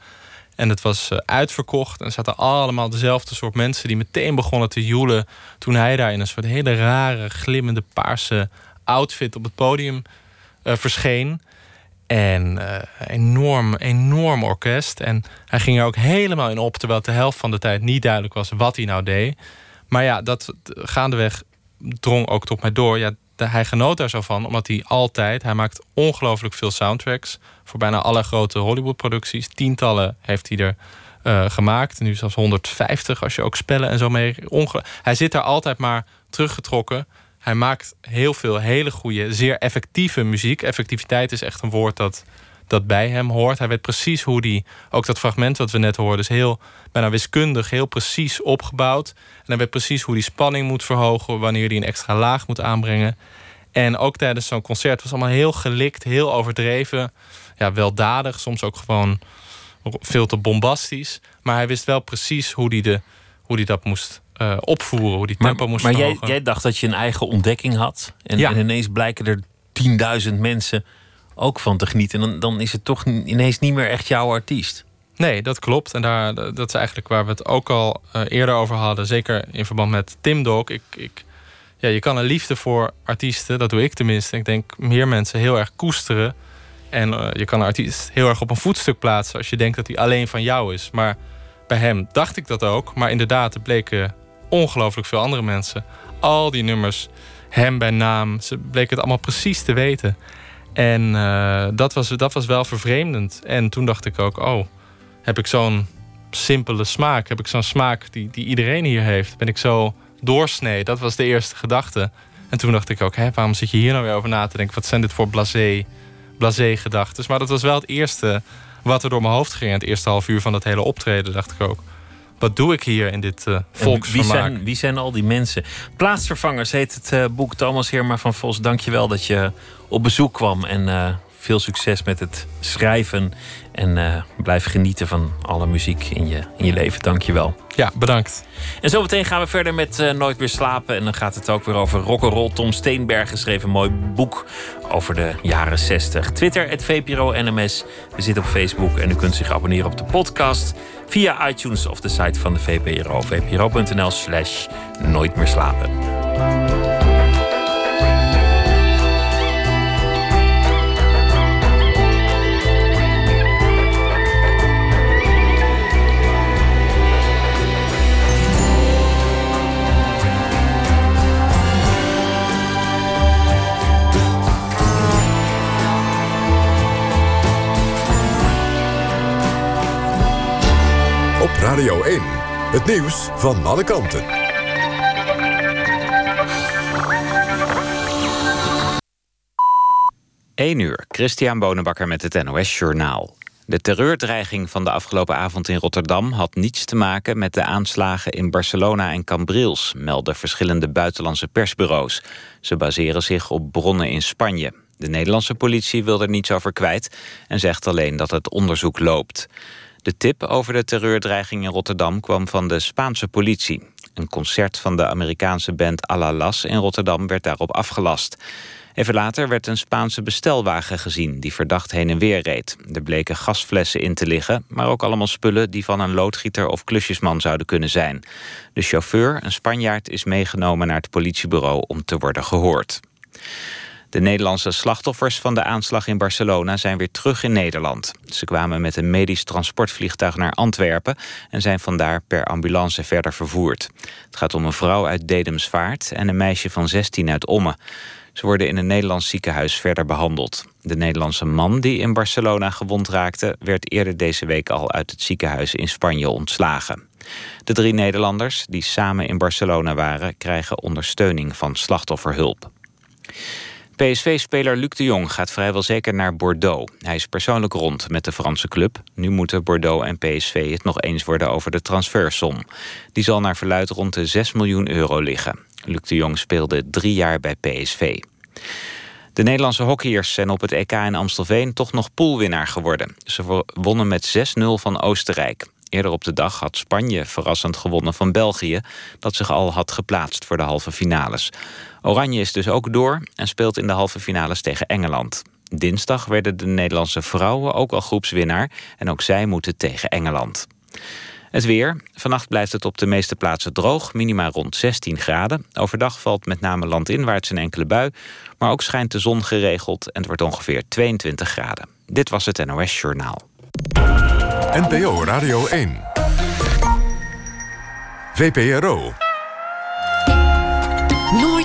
En het was uh, uitverkocht. En zaten allemaal dezelfde soort mensen die meteen begonnen te joelen. Toen hij daar in een soort hele rare, glimmende paarse outfit op het podium uh, verscheen. En uh, enorm, enorm orkest. En hij ging er ook helemaal in op. Terwijl de helft van de tijd niet duidelijk was wat hij nou deed. Maar ja, dat gaandeweg drong ook tot mij door. Ja, hij genoot daar zo van, omdat hij altijd... Hij maakt ongelooflijk veel soundtracks... voor bijna alle grote Hollywood-producties. Tientallen heeft hij er uh, gemaakt. Nu zelfs 150 als je ook spellen en zo mee. hij zit daar altijd maar teruggetrokken. Hij maakt heel veel hele goede, zeer effectieve muziek. Effectiviteit is echt een woord dat, dat bij hem hoort. Hij weet precies hoe die, ook dat fragment wat we net hoorden, is heel bijna wiskundig, heel precies opgebouwd. En hij weet precies hoe die spanning moet verhogen, wanneer hij een extra laag moet aanbrengen. En ook tijdens zo'n concert was allemaal heel gelikt, heel overdreven. Ja, weldadig, soms ook gewoon veel te bombastisch. Maar hij wist wel precies hoe hij, de, hoe hij dat moest uh, opvoeren, hoe die tempo moest
Maar jij, jij, dacht dat je een eigen ontdekking had. En, en ineens blijken er 10.000 mensen ook van te genieten. En dan, dan is het toch ineens niet meer echt jouw artiest.
Nee, dat klopt. En daar, dat is eigenlijk waar we het ook al uh, eerder over hadden. Zeker in verband met Tim Dog. Ik, ik, ja, je kan een liefde voor artiesten, dat doe ik tenminste. Ik denk meer mensen heel erg koesteren. En uh, je kan een artiest heel erg op een voetstuk plaatsen als je denkt dat hij alleen van jou is. Maar bij hem dacht ik dat ook. Maar inderdaad, er bleken ongelooflijk veel andere mensen. Al die nummers, hem bij naam, ze bleken het allemaal precies te weten. En uh, dat, was, dat was wel vervreemdend. En toen dacht ik ook, oh, heb ik zo'n simpele smaak? Heb ik zo'n smaak die, die iedereen hier heeft? Ben ik zo doorsnee? Dat was de eerste gedachte. En toen dacht ik ook, hè, waarom zit je hier nou weer over na te denken? Wat zijn dit voor blasé, blasé gedachten? Maar dat was wel het eerste wat er door mijn hoofd ging. het eerste half uur van dat hele optreden dacht ik ook wat doe ik hier in dit uh, volksvermaak?
Wie zijn, wie zijn al die mensen? Plaatsvervangers heet het uh, boek. Thomas Heerma van Vos, dank je wel dat je op bezoek kwam. En uh, veel succes met het schrijven. En blijf genieten van alle muziek in je, in je leven. Dank je wel.
Ja, bedankt.
En zometeen gaan we verder met Nooit meer slapen. En dan gaat het ook weer over rock'n'roll. Tom Steenberg geschreven een mooi boek over de jaren 60. Twitter, het VPRO NMS. We zitten op Facebook en u kunt zich abonneren op de podcast via iTunes of de site van de VPRO. vpro.nl slash nooit meer slapen.
Radio 1. Het nieuws van alle kanten.
1 uur, Christian Bonenbakker met het NOS Journaal. De terreurdreiging van de afgelopen avond in Rotterdam... had niets te maken met de aanslagen in Barcelona en Cambrils... melden verschillende buitenlandse persbureaus. Ze baseren zich op bronnen in Spanje. De Nederlandse politie wil er niets over kwijt... en zegt alleen dat het onderzoek loopt. De tip over de terreurdreiging in Rotterdam kwam van de Spaanse politie. Een concert van de Amerikaanse band Alalas in Rotterdam werd daarop afgelast. Even later werd een Spaanse bestelwagen gezien die verdacht heen en weer reed. Er bleken gasflessen in te liggen, maar ook allemaal spullen die van een loodgieter of klusjesman zouden kunnen zijn. De chauffeur, een Spanjaard, is meegenomen naar het politiebureau om te worden gehoord. De Nederlandse slachtoffers van de aanslag in Barcelona zijn weer terug in Nederland. Ze kwamen met een medisch transportvliegtuig naar Antwerpen... en zijn vandaar per ambulance verder vervoerd. Het gaat om een vrouw uit Dedemsvaart en een meisje van 16 uit Omme. Ze worden in een Nederlands ziekenhuis verder behandeld. De Nederlandse man die in Barcelona gewond raakte... werd eerder deze week al uit het ziekenhuis in Spanje ontslagen. De drie Nederlanders die samen in Barcelona waren... krijgen ondersteuning van slachtofferhulp. PSV-speler Luc de Jong gaat vrijwel zeker naar Bordeaux. Hij is persoonlijk rond met de Franse club. Nu moeten Bordeaux en PSV het nog eens worden over de transfersom. Die zal naar verluid rond de 6 miljoen euro liggen. Luc de Jong speelde drie jaar bij PSV. De Nederlandse hockeyers zijn op het EK in Amstelveen toch nog poolwinnaar geworden. Ze wonnen met 6-0 van Oostenrijk. Eerder op de dag had Spanje verrassend gewonnen van België... dat zich al had geplaatst voor de halve finales. Oranje is dus ook door en speelt in de halve finales tegen Engeland. Dinsdag werden de Nederlandse vrouwen ook al groepswinnaar... en ook zij moeten tegen Engeland. Het weer. Vannacht blijft het op de meeste plaatsen droog, minima rond 16 graden. Overdag valt met name landinwaarts een enkele bui... maar ook schijnt de zon geregeld en het wordt ongeveer 22 graden. Dit was het NOS Journaal.
NPO Radio 1. VPRO.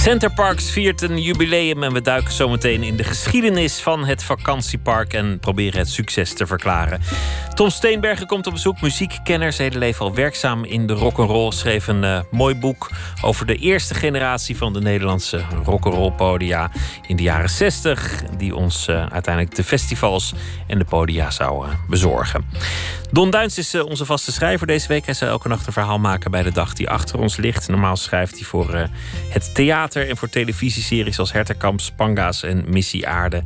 Centerparks viert een jubileum en we duiken zometeen in de geschiedenis van het vakantiepark en proberen het succes te verklaren. Tom Steenbergen komt op bezoek, muziekkenner, zijn leven al werkzaam in de rock'n'roll, schreef een uh, mooi boek over de eerste generatie van de Nederlandse rock'n'roll podia in de jaren 60, die ons uh, uiteindelijk de festivals en de podia zou uh, bezorgen. Don Duins is onze vaste schrijver deze week. Hij zal elke nacht een verhaal maken bij de dag die achter ons ligt. Normaal schrijft hij voor het theater en voor televisieseries als Herterkamp, Spanga's en Missie Aarde.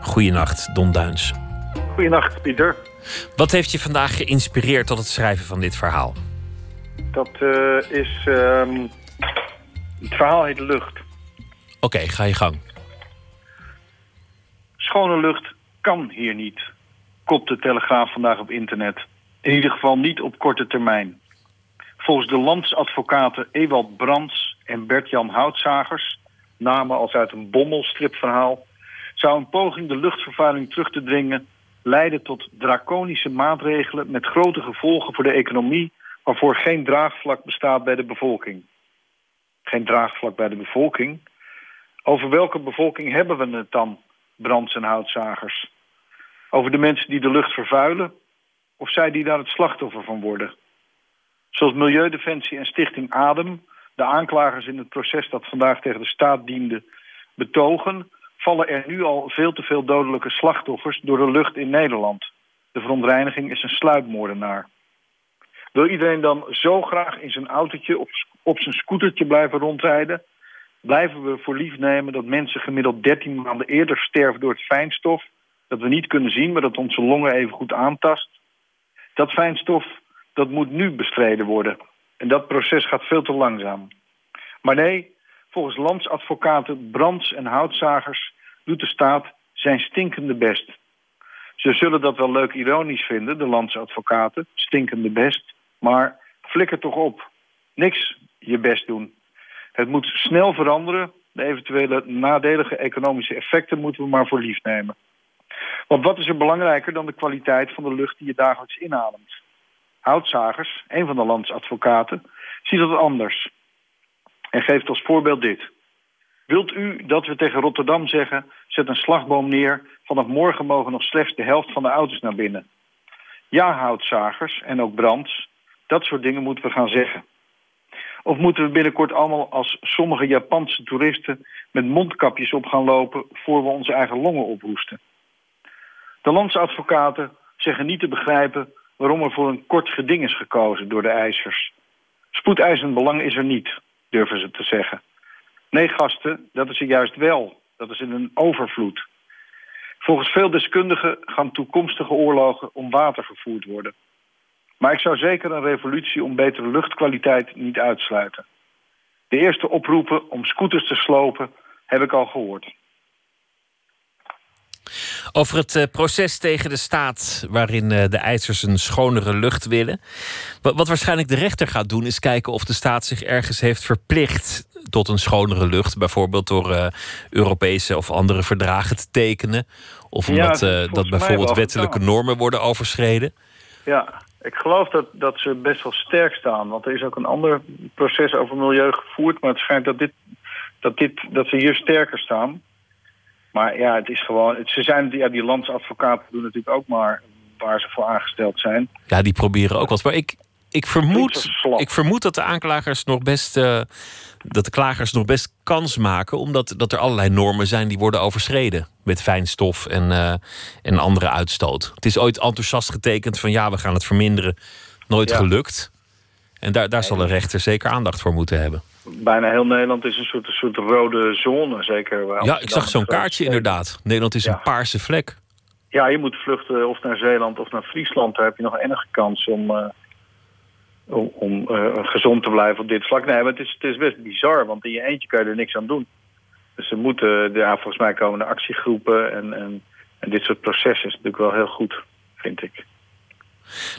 Goedenacht, Don Duins.
Goedenacht, Pieter.
Wat heeft je vandaag geïnspireerd tot het schrijven van dit verhaal?
Dat uh, is. Um, het verhaal heet Lucht.
Oké, okay, ga je gang.
Schone lucht kan hier niet, kopt de Telegraaf vandaag op internet. In ieder geval niet op korte termijn. Volgens de landsadvocaten Ewald Brands en Bert-Jan Houtzagers, namen als uit een bommelstripverhaal, zou een poging de luchtvervuiling terug te dringen leiden tot draconische maatregelen met grote gevolgen voor de economie, waarvoor geen draagvlak bestaat bij de bevolking. Geen draagvlak bij de bevolking? Over welke bevolking hebben we het dan, brands- en houtzagers? Over de mensen die de lucht vervuilen? Of zij die daar het slachtoffer van worden? Zoals Milieudefensie en Stichting Adem, de aanklagers in het proces dat vandaag tegen de staat diende, betogen, vallen er nu al veel te veel dodelijke slachtoffers door de lucht in Nederland. De verontreiniging is een sluipmoordenaar. Wil iedereen dan zo graag in zijn autootje of op zijn scootertje blijven rondrijden? Blijven we voor lief nemen dat mensen gemiddeld 13 maanden eerder sterven door het fijnstof... dat we niet kunnen zien, maar dat onze longen even goed aantast? Dat fijnstof dat moet nu bestreden worden. En dat proces gaat veel te langzaam. Maar nee, volgens landsadvocaten Brands en Houtzagers doet de staat zijn stinkende best. Ze zullen dat wel leuk ironisch vinden, de landsadvocaten, stinkende best. Maar flikker toch op. Niks je best doen. Het moet snel veranderen. De eventuele nadelige economische effecten moeten we maar voor lief nemen. Want wat is er belangrijker dan de kwaliteit van de lucht die je dagelijks inademt? Houtzagers, een van de landsadvocaten, ziet dat anders. En geeft als voorbeeld dit. Wilt u dat we tegen Rotterdam zeggen... zet een slagboom neer, vanaf morgen mogen nog slechts de helft van de auto's naar binnen? Ja, houtzagers en ook brands, dat soort dingen moeten we gaan zeggen. Of moeten we binnenkort allemaal als sommige Japanse toeristen... met mondkapjes op gaan lopen voor we onze eigen longen ophoesten? De landsadvocaten zeggen niet te begrijpen waarom er voor een kort geding is gekozen door de eisers. Spoedeisend belang is er niet, durven ze te zeggen. Nee, gasten, dat is er juist wel. Dat is in een overvloed. Volgens veel deskundigen gaan toekomstige oorlogen om water gevoerd worden. Maar ik zou zeker een revolutie om betere luchtkwaliteit niet uitsluiten. De eerste oproepen om scooters te slopen heb ik al gehoord.
Over het eh, proces tegen de staat waarin eh, de eisers een schonere lucht willen. Wat waarschijnlijk de rechter gaat doen is kijken of de staat zich ergens heeft verplicht tot een schonere lucht. Bijvoorbeeld door uh, Europese of andere verdragen te tekenen. Of omdat ja, dat bijvoorbeeld wettelijke normen worden overschreden.
Ja, ik geloof dat, dat ze best wel sterk staan. Want er is ook een ander proces over milieu gevoerd. Maar het schijnt dat, dit, dat, dit, dat ze hier sterker staan. Maar ja, het is gewoon. Ze zijn, ja, die landsadvocaten doen natuurlijk ook maar waar ze voor aangesteld zijn.
Ja, die proberen ook wat. Maar ik, ik, vermoed, ik vermoed dat de aanklagers nog best. Uh, dat de klagers nog best kans maken, omdat dat er allerlei normen zijn die worden overschreden. Met fijnstof en, uh, en andere uitstoot. Het is ooit enthousiast getekend van ja, we gaan het verminderen. Nooit gelukt. En daar, daar zal een rechter zeker aandacht voor moeten hebben
bijna heel Nederland is een soort, een soort rode zone, zeker.
Ja, ik zag zo'n kaartje inderdaad. Nederland is een paarse vlek.
Ja, je moet vluchten of naar Zeeland of naar Friesland. Daar heb je nog enige kans om, uh, om, om uh, gezond te blijven op dit vlak. Nee, maar het is, het is best bizar, want in je eentje kan je er niks aan doen. Dus ze moeten, ja, volgens mij komen de actiegroepen en, en, en dit soort processen is natuurlijk wel heel goed, vind ik.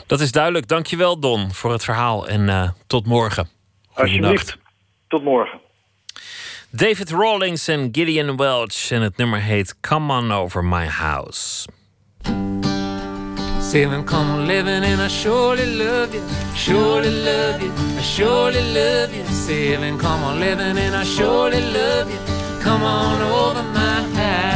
Dat is duidelijk. Dankjewel Don voor het verhaal en uh, tot morgen.
Alsjeblieft. Tot morgen.
David Rawlings en Gideon Welch en het nummer heet Come On Over My House.
Sailing, come living, and I surely love you, surely love you, I surely love you. Sailing, come on, living, and I surely love you. Come on over my house,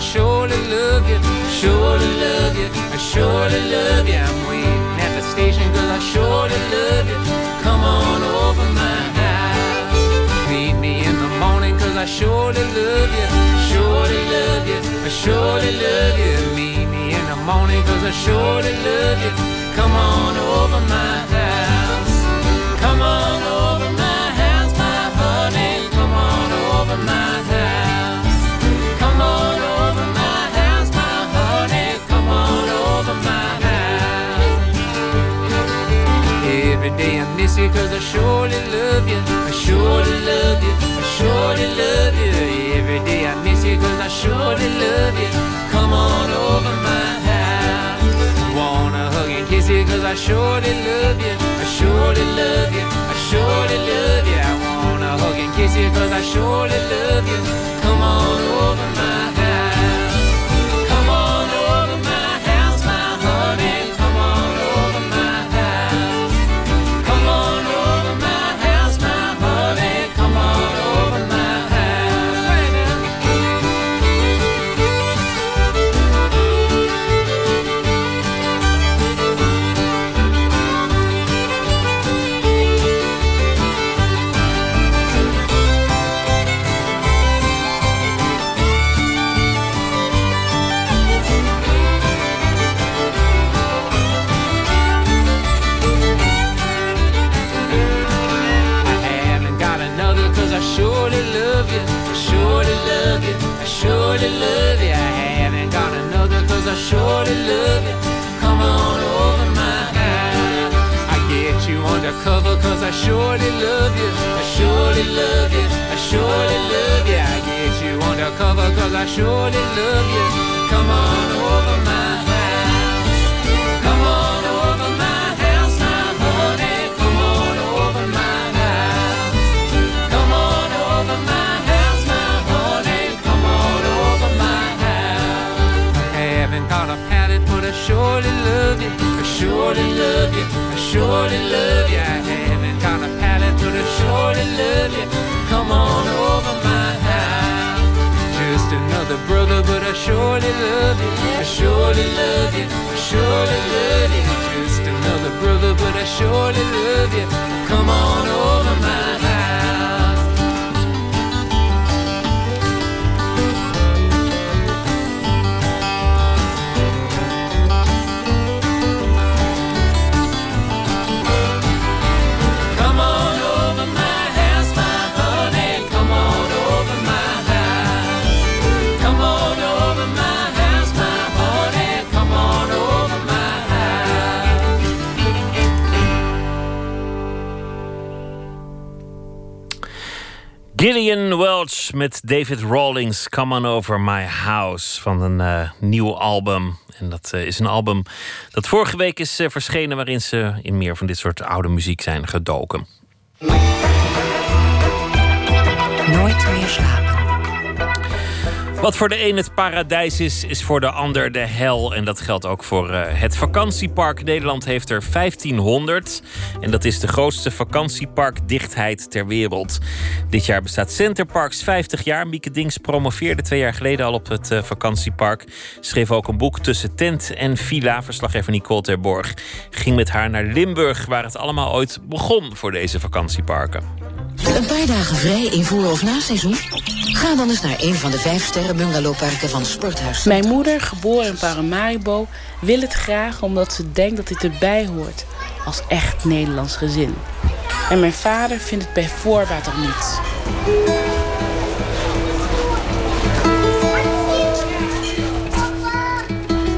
Surely love you, surely love you, I surely love you. I'm waiting at the station, cause I surely love you. Come on over my house. Meet me in the morning, cause I surely love you, surely love you, I surely love you. Meet me in the morning, cause I surely love you. Come on over my house. Every day I miss you cause I surely love you. I surely love you. I surely love you. Every day I miss you cause I surely love you. Come on over my house. Wanna hug and kiss you cause I surely love you. I surely love you. I surely love you. I wanna hug and kiss you cause I surely love you. Surely love you. I surely love you. I surely love you. I get you undercover cause I surely love you. Come on over my house. Come on over my house, my honey. Come on over my house. Come on over my house, my honey. Come on over my house. I haven't got a palate, but I surely love you. I surely love you. I surely love you. Love you. Come on over my house. Just another brother, but I surely love you. I surely love you. I surely love you. Just another brother, but I surely love you. Come on over
Gillian Welch met David Rawlings, Come On Over My House, van een eh, nieuw album. En dat eh, is een album dat vorige week is eh, verschenen, waarin ze in meer van dit soort oude muziek zijn gedoken.
Nooit meer slapen.
Wat voor de een het paradijs is, is voor de ander de hel. En dat geldt ook voor eh, het vakantiepark. Nederland heeft er 1500. En dat is de grootste vakantieparkdichtheid ter wereld. Dit jaar bestaat Centerparks 50 jaar. Mieke Dings promoveerde twee jaar geleden al op het eh, vakantiepark. Schreef ook een boek tussen tent en villa. Verslaggever Nicole Terborg ging met haar naar Limburg... waar het allemaal ooit begon voor deze vakantieparken.
Een paar dagen vrij in voor- of na-seizoen? Ga dan eens naar een van de vijf sterren bungalowparken van Sporthuis.
Mijn moeder, geboren in Paramaribo, wil het graag omdat ze denkt dat dit erbij hoort. Als echt Nederlands gezin. En mijn vader vindt het bij voorbaat al niets.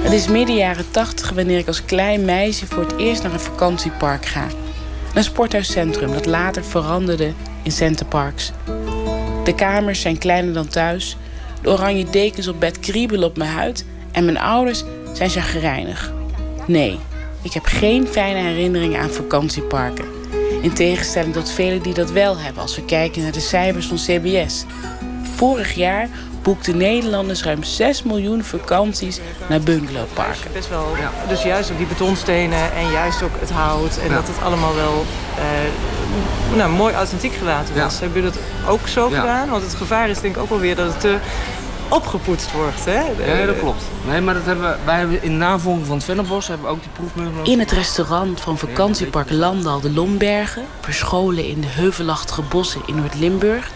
Het is midden jaren tachtig wanneer ik als klein meisje voor het eerst naar een vakantiepark ga. Een sporthuiscentrum dat later veranderde in Centerparks. De kamers zijn kleiner dan thuis. De oranje dekens op bed kriebelen op mijn huid. En mijn ouders zijn chagrijnig. Nee, ik heb geen fijne herinneringen aan vakantieparken. In tegenstelling tot velen die dat wel hebben als we kijken naar de cijfers van CBS. Vorig jaar boekten Nederlanders ruim 6 miljoen vakanties naar bungalowparken.
Best wel, dus juist ook die betonstenen en juist ook het hout. En dat het allemaal wel eh, nou, mooi authentiek gelaten was. Hebben jullie dat ook zo gedaan? Want het gevaar is denk ik ook wel weer dat het te opgepoetst wordt. Hè?
Ja, dat klopt. Nee, maar dat hebben we, wij hebben in navolging van het Vennebos hebben we ook die proefmeulen.
In het restaurant van vakantiepark Landal de Lombergen, verscholen in de heuvelachtige bossen in Noord-Limburg,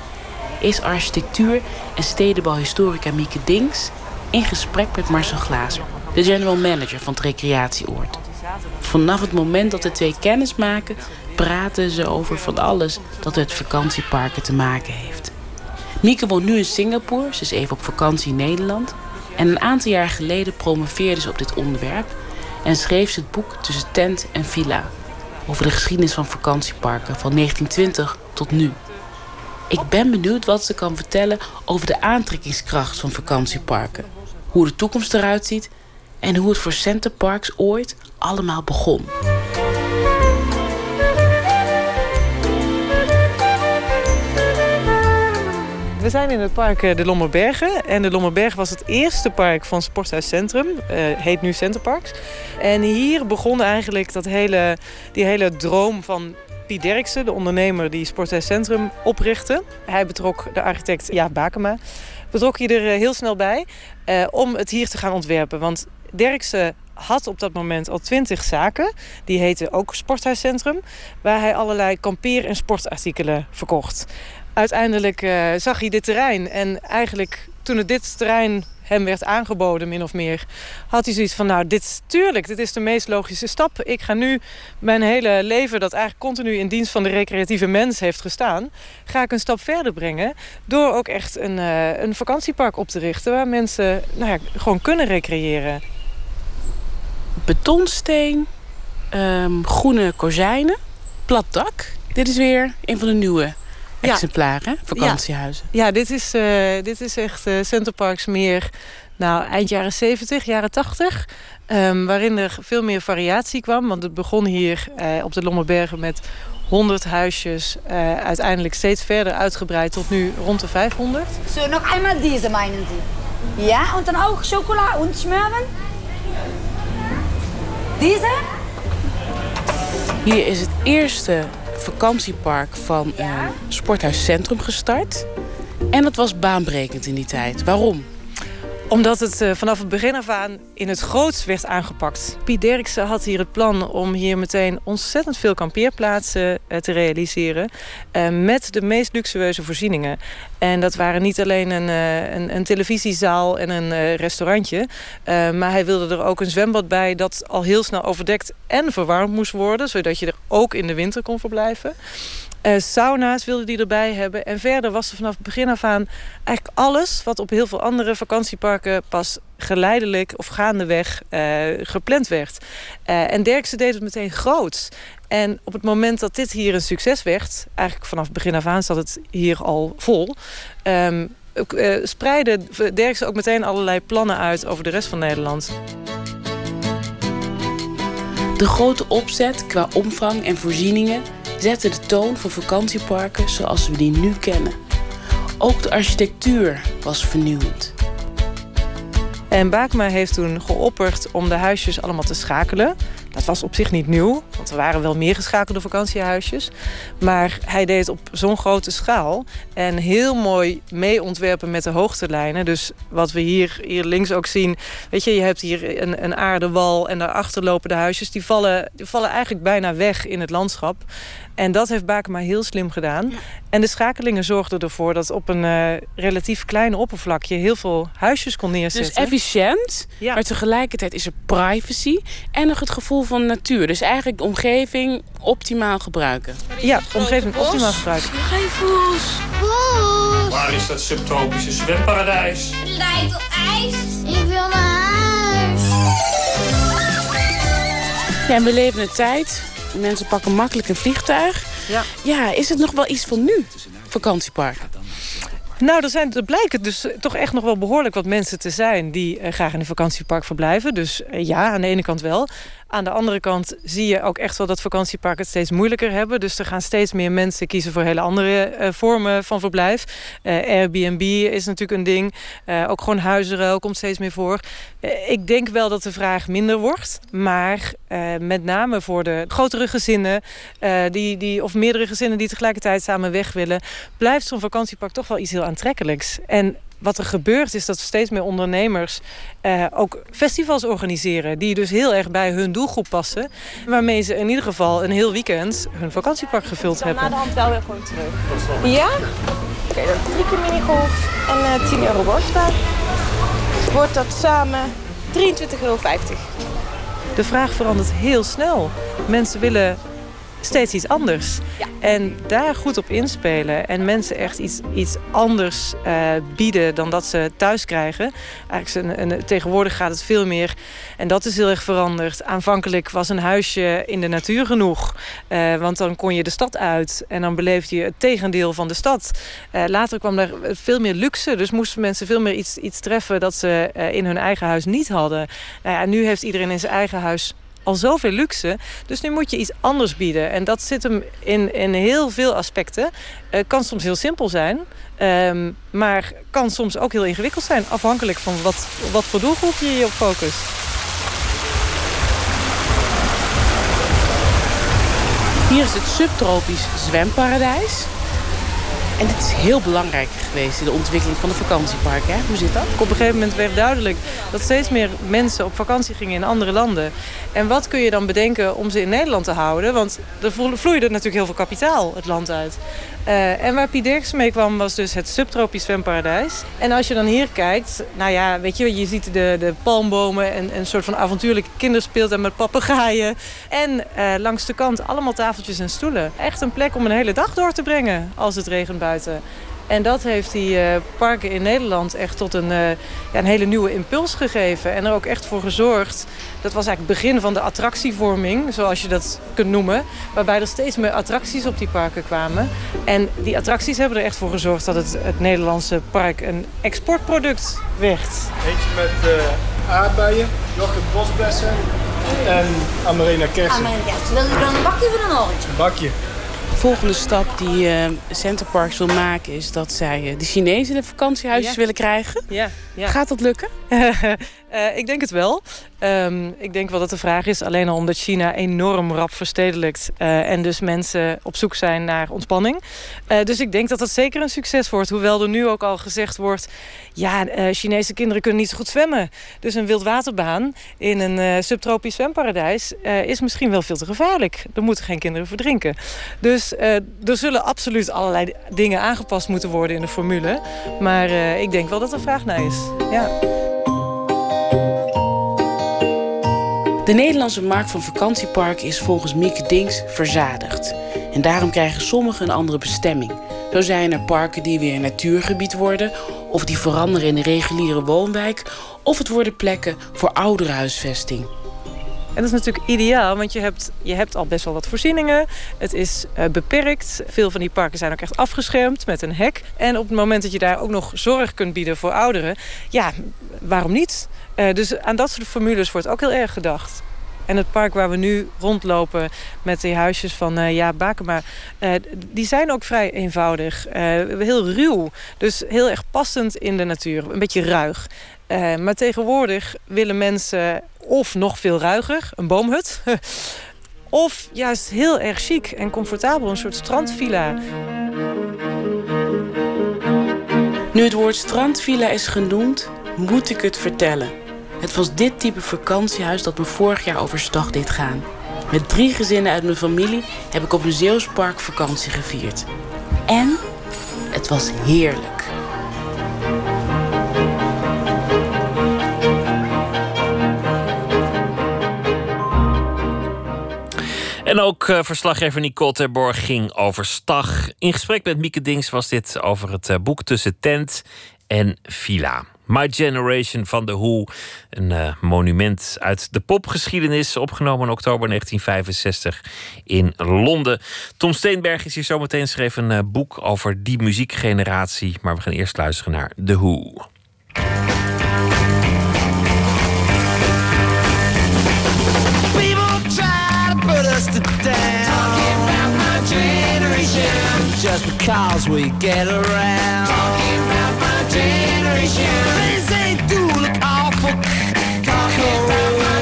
is architectuur- en stedenbouwhistorica Mieke Dings in gesprek met Marcel Glazer, de general manager van het recreatieoord. Vanaf het moment dat de twee kennis maken, praten ze over van alles dat met vakantieparken te maken heeft. Mieke woont nu in Singapore, ze is even op vakantie in Nederland. En een aantal jaar geleden promoveerde ze op dit onderwerp en schreef ze het boek Tussen Tent en Villa over de geschiedenis van vakantieparken van 1920 tot nu. Ik ben benieuwd wat ze kan vertellen over de aantrekkingskracht van vakantieparken, hoe de toekomst eruit ziet en hoe het voor Centerparks ooit allemaal begon.
We zijn in het park eh, de Lommerbergen. En de Lommerbergen was het eerste park van Sporthuis Centrum. Uh, heet nu Centerparks. En hier begon eigenlijk dat hele, die hele droom van Piet Derksen, de ondernemer die Sporthuis Centrum oprichtte. Hij betrok de architect Jaap Bakema. Betrok hij er eh, heel snel bij uh, om het hier te gaan ontwerpen. Want Derksen had op dat moment al twintig zaken. Die heten ook Sporthuiscentrum. Waar hij allerlei kampeer- en sportartikelen verkocht uiteindelijk uh, zag hij dit terrein. En eigenlijk toen het dit terrein hem werd aangeboden, min of meer... had hij zoiets van, nou, dit, tuurlijk, dit is de meest logische stap. Ik ga nu mijn hele leven, dat eigenlijk continu in dienst van de recreatieve mens heeft gestaan... ga ik een stap verder brengen door ook echt een, uh, een vakantiepark op te richten... waar mensen nou ja, gewoon kunnen recreëren.
Betonsteen, um, groene kozijnen, plat dak. Dit is weer een van de nieuwe exemplaren, vakantiehuizen.
Ja, ja dit, is, uh, dit is echt uh, Centerparks meer nou, eind jaren 70, jaren 80. Um, waarin er veel meer variatie kwam. Want het begon hier uh, op de Lommerbergen met 100 huisjes. uiteindelijk steeds verder uitgebreid tot nu rond de 500.
Zo, nog eenmaal deze meinen Sie? Ja, en dan ook chocola en smeuren? Deze?
Hier is het eerste vakantiepark van een sporthuiscentrum gestart. En dat was baanbrekend in die tijd. Waarom?
Omdat het uh, vanaf het begin af aan in het groots werd aangepakt. Piet Derksen had hier het plan om hier meteen ontzettend veel kampeerplaatsen uh, te realiseren. Uh, met de meest luxueuze voorzieningen. En dat waren niet alleen een, een, een televisiezaal en een restaurantje. maar hij wilde er ook een zwembad bij dat al heel snel overdekt en verwarmd moest worden. Zodat je er ook in de winter kon verblijven. Uh, sauna's wilde die erbij hebben. En verder was er vanaf het begin af aan eigenlijk alles... wat op heel veel andere vakantieparken pas geleidelijk of gaandeweg uh, gepland werd. Uh, en Derksen deed het meteen groots. En op het moment dat dit hier een succes werd... eigenlijk vanaf het begin af aan zat het hier al vol... Um, spreidde Derksen ook meteen allerlei plannen uit over de rest van Nederland.
De grote opzet qua omvang en voorzieningen zette de toon voor vakantieparken zoals we die nu kennen. Ook de architectuur was vernieuwend.
En Bakema heeft toen geopperd om de huisjes allemaal te schakelen. Dat was op zich niet nieuw, want er waren wel meer geschakelde vakantiehuisjes. Maar hij deed het op zo'n grote schaal. En heel mooi mee ontwerpen met de hoogtelijnen. Dus wat we hier, hier links ook zien. Weet je, je hebt hier een, een aardewal en daarachter lopen de huisjes. Die vallen, die vallen eigenlijk bijna weg in het landschap. En dat heeft Bakema heel slim gedaan. Ja. En de schakelingen zorgden ervoor dat op een uh, relatief klein oppervlakje heel veel huisjes kon neerzetten.
Dus efficiënt, ja. maar tegelijkertijd is er privacy en nog het gevoel van natuur. Dus eigenlijk de omgeving optimaal gebruiken.
Ja, omgeving optimaal gebruiken.
Geen voels. Voels.
Waar is dat subtropische zwemparadijs?
Het lijkt op ijs. Ik wil naar huis.
Ja, en we leven een tijd Mensen pakken makkelijk een vliegtuig.
Ja.
ja, is het nog wel iets van nu, vakantiepark?
Nou, er, zijn, er blijken dus toch echt nog wel behoorlijk wat mensen te zijn... die uh, graag in een vakantiepark verblijven. Dus uh, ja, aan de ene kant wel. Aan de andere kant zie je ook echt wel dat vakantieparken het steeds moeilijker hebben. Dus er gaan steeds meer mensen kiezen voor hele andere uh, vormen van verblijf. Airbnb is natuurlijk een ding. ook gewoon huizenruil komt steeds meer voor. ik denk wel dat de vraag minder wordt. Maar met name voor de grotere gezinnen... die, die, of meerdere gezinnen die tegelijkertijd samen weg willen... blijft zo'n vakantiepark toch wel iets heel aantrekkelijks. En wat er gebeurt is dat steeds meer ondernemers eh, ook festivals organiseren... die dus heel erg bij hun doelgroep passen. Waarmee ze in ieder geval een heel weekend hun vakantiepark gevuld hebben.
na de hand wel weer gewoon terug. Ja? Oké, okay, dan drie keer minigolf en uh, 10 euro borstbaan. Wordt dat samen 23,50 euro.
De vraag verandert heel snel. Mensen willen steeds iets anders.
Ja.
En daar goed op inspelen en mensen echt iets, iets anders uh, bieden dan dat ze thuis krijgen. Eigenlijk een, een, tegenwoordig gaat het veel meer, en dat is heel erg veranderd. Aanvankelijk was een huisje in de natuur genoeg, uh, want dan kon je de stad uit en dan beleefde je het tegendeel van de stad. Uh, later kwam er veel meer luxe, dus moesten mensen veel meer iets, iets treffen dat ze in hun eigen huis niet hadden. Nou ja, nu heeft iedereen in zijn eigen huis al zoveel luxe. Dus nu moet je iets anders bieden. En dat zit hem in, in heel veel aspecten. Uh, kan soms heel simpel zijn. Um, maar kan soms ook heel ingewikkeld zijn. Afhankelijk van wat, wat voor doelgroep je je op focust.
Hier is het subtropisch zwemparadijs. En dit is heel belangrijk geweest in de ontwikkeling van de vakantieparken. Hè? Hoe zit dat?
Op een gegeven moment werd duidelijk dat steeds meer mensen op vakantie gingen in andere landen. En wat kun je dan bedenken om ze in Nederland te houden? Want er vloeide natuurlijk heel veel kapitaal het land uit. Uh, en waar Piet mee kwam was dus het subtropisch zwemparadijs. En als je dan hier kijkt, nou ja, weet je, je ziet de, de palmbomen en een soort van avontuurlijke kinderspeeltuin met papegaaien. En uh, langs de kant allemaal tafeltjes en stoelen. Echt een plek om een hele dag door te brengen als het regent buiten. En dat heeft die uh, parken in Nederland echt tot een, uh, ja, een hele nieuwe impuls gegeven. En er ook echt voor gezorgd. Dat was eigenlijk het begin van de attractievorming, zoals je dat kunt noemen. Waarbij er steeds meer attracties op die parken kwamen. En die attracties hebben er echt voor gezorgd dat het, het Nederlandse park een exportproduct werd.
Eentje met uh, aardbeien, Jochem Bosbessen en Amarena Kersen.
Amarena Kersen. Wil je dan een bakje of een oortje?
Een bakje.
De volgende stap die uh, Centerparks wil maken... is dat zij uh, de Chinezen de vakantiehuisjes
Ja.
willen krijgen.
Ja, ja.
Gaat dat lukken?
Uh, ik denk het wel. Um, ik denk wel dat de vraag is, alleen al omdat China enorm rap verstedelijkt... Uh, en dus mensen op zoek zijn naar ontspanning. Uh, dus ik denk dat dat zeker een succes wordt. Hoewel er nu ook al gezegd wordt... ja, Chinese kinderen kunnen niet zo goed zwemmen. Dus een wildwaterbaan in een subtropisch zwemparadijs... is misschien wel veel te gevaarlijk. Er moeten geen kinderen verdrinken. Dus er zullen absoluut allerlei dingen aangepast moeten worden in de formule. Maar ik denk wel dat er vraag naar is. Ja.
De Nederlandse markt van vakantieparken is volgens Mieke Dings verzadigd. En daarom krijgen sommigen een andere bestemming. Zo zijn er parken die weer natuurgebied worden... of die veranderen in een reguliere woonwijk... of het worden plekken voor ouderenhuisvesting.
En dat is natuurlijk ideaal, want je hebt, je hebt al best wel wat voorzieningen. Het is uh, beperkt. Veel van die parken zijn ook echt afgeschermd met een hek. En op het moment dat je daar ook nog zorg kunt bieden voor ouderen... ja, waarom niet? Uh, dus aan dat soort formules wordt ook heel erg gedacht. En het park waar we nu rondlopen met die huisjes van uh, Bakema... Uh, die zijn ook vrij eenvoudig. Heel ruw. Dus heel erg passend in de natuur. Een beetje ruig. maar tegenwoordig willen mensen of nog veel ruiger, een boomhut... of juist heel erg chic en comfortabel, een soort strandvilla.
Nu het woord strandvilla is genoemd, moet ik het vertellen... Het was dit type vakantiehuis dat me vorig jaar overstag deed gaan. Met drie gezinnen uit mijn familie heb ik op een Zeeuws park vakantie gevierd. En het was heerlijk.
En ook uh, verslaggever Nicole Terborg ging over stag. In gesprek met Mieke Dings was dit over het uh, boek Tussen Tent en Villa. My Generation van The Who. Een uh, monument uit de popgeschiedenis, opgenomen in oktober 1965 in Londen. Tom Steenberg is hier zometeen schreef een uh, boek over die muziekgeneratie. Maar we gaan eerst luisteren naar The Who.
Talking about my generation. Just because we get around. Generation. They do look awful. My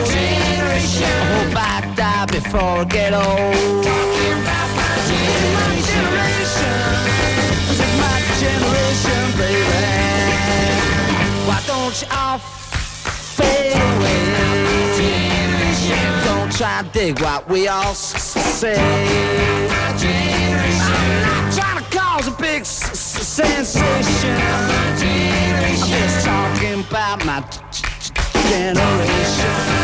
generation. I hope I die before I get old. My my generation, baby. Why don't you all fade away? Don't try to dig what we all say. I'm not trying to cause a big sensation. I'm just talking about my generation.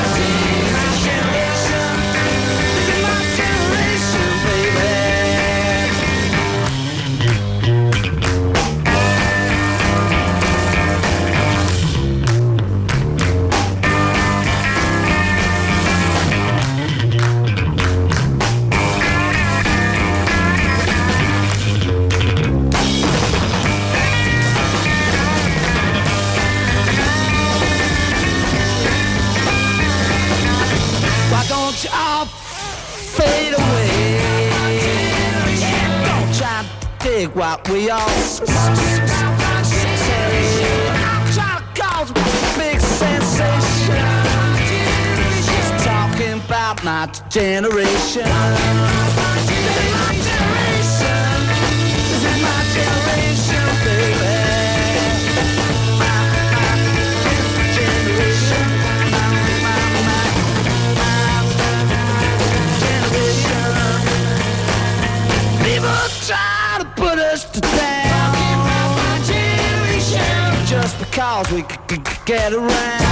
Just because we c- c- c- get around.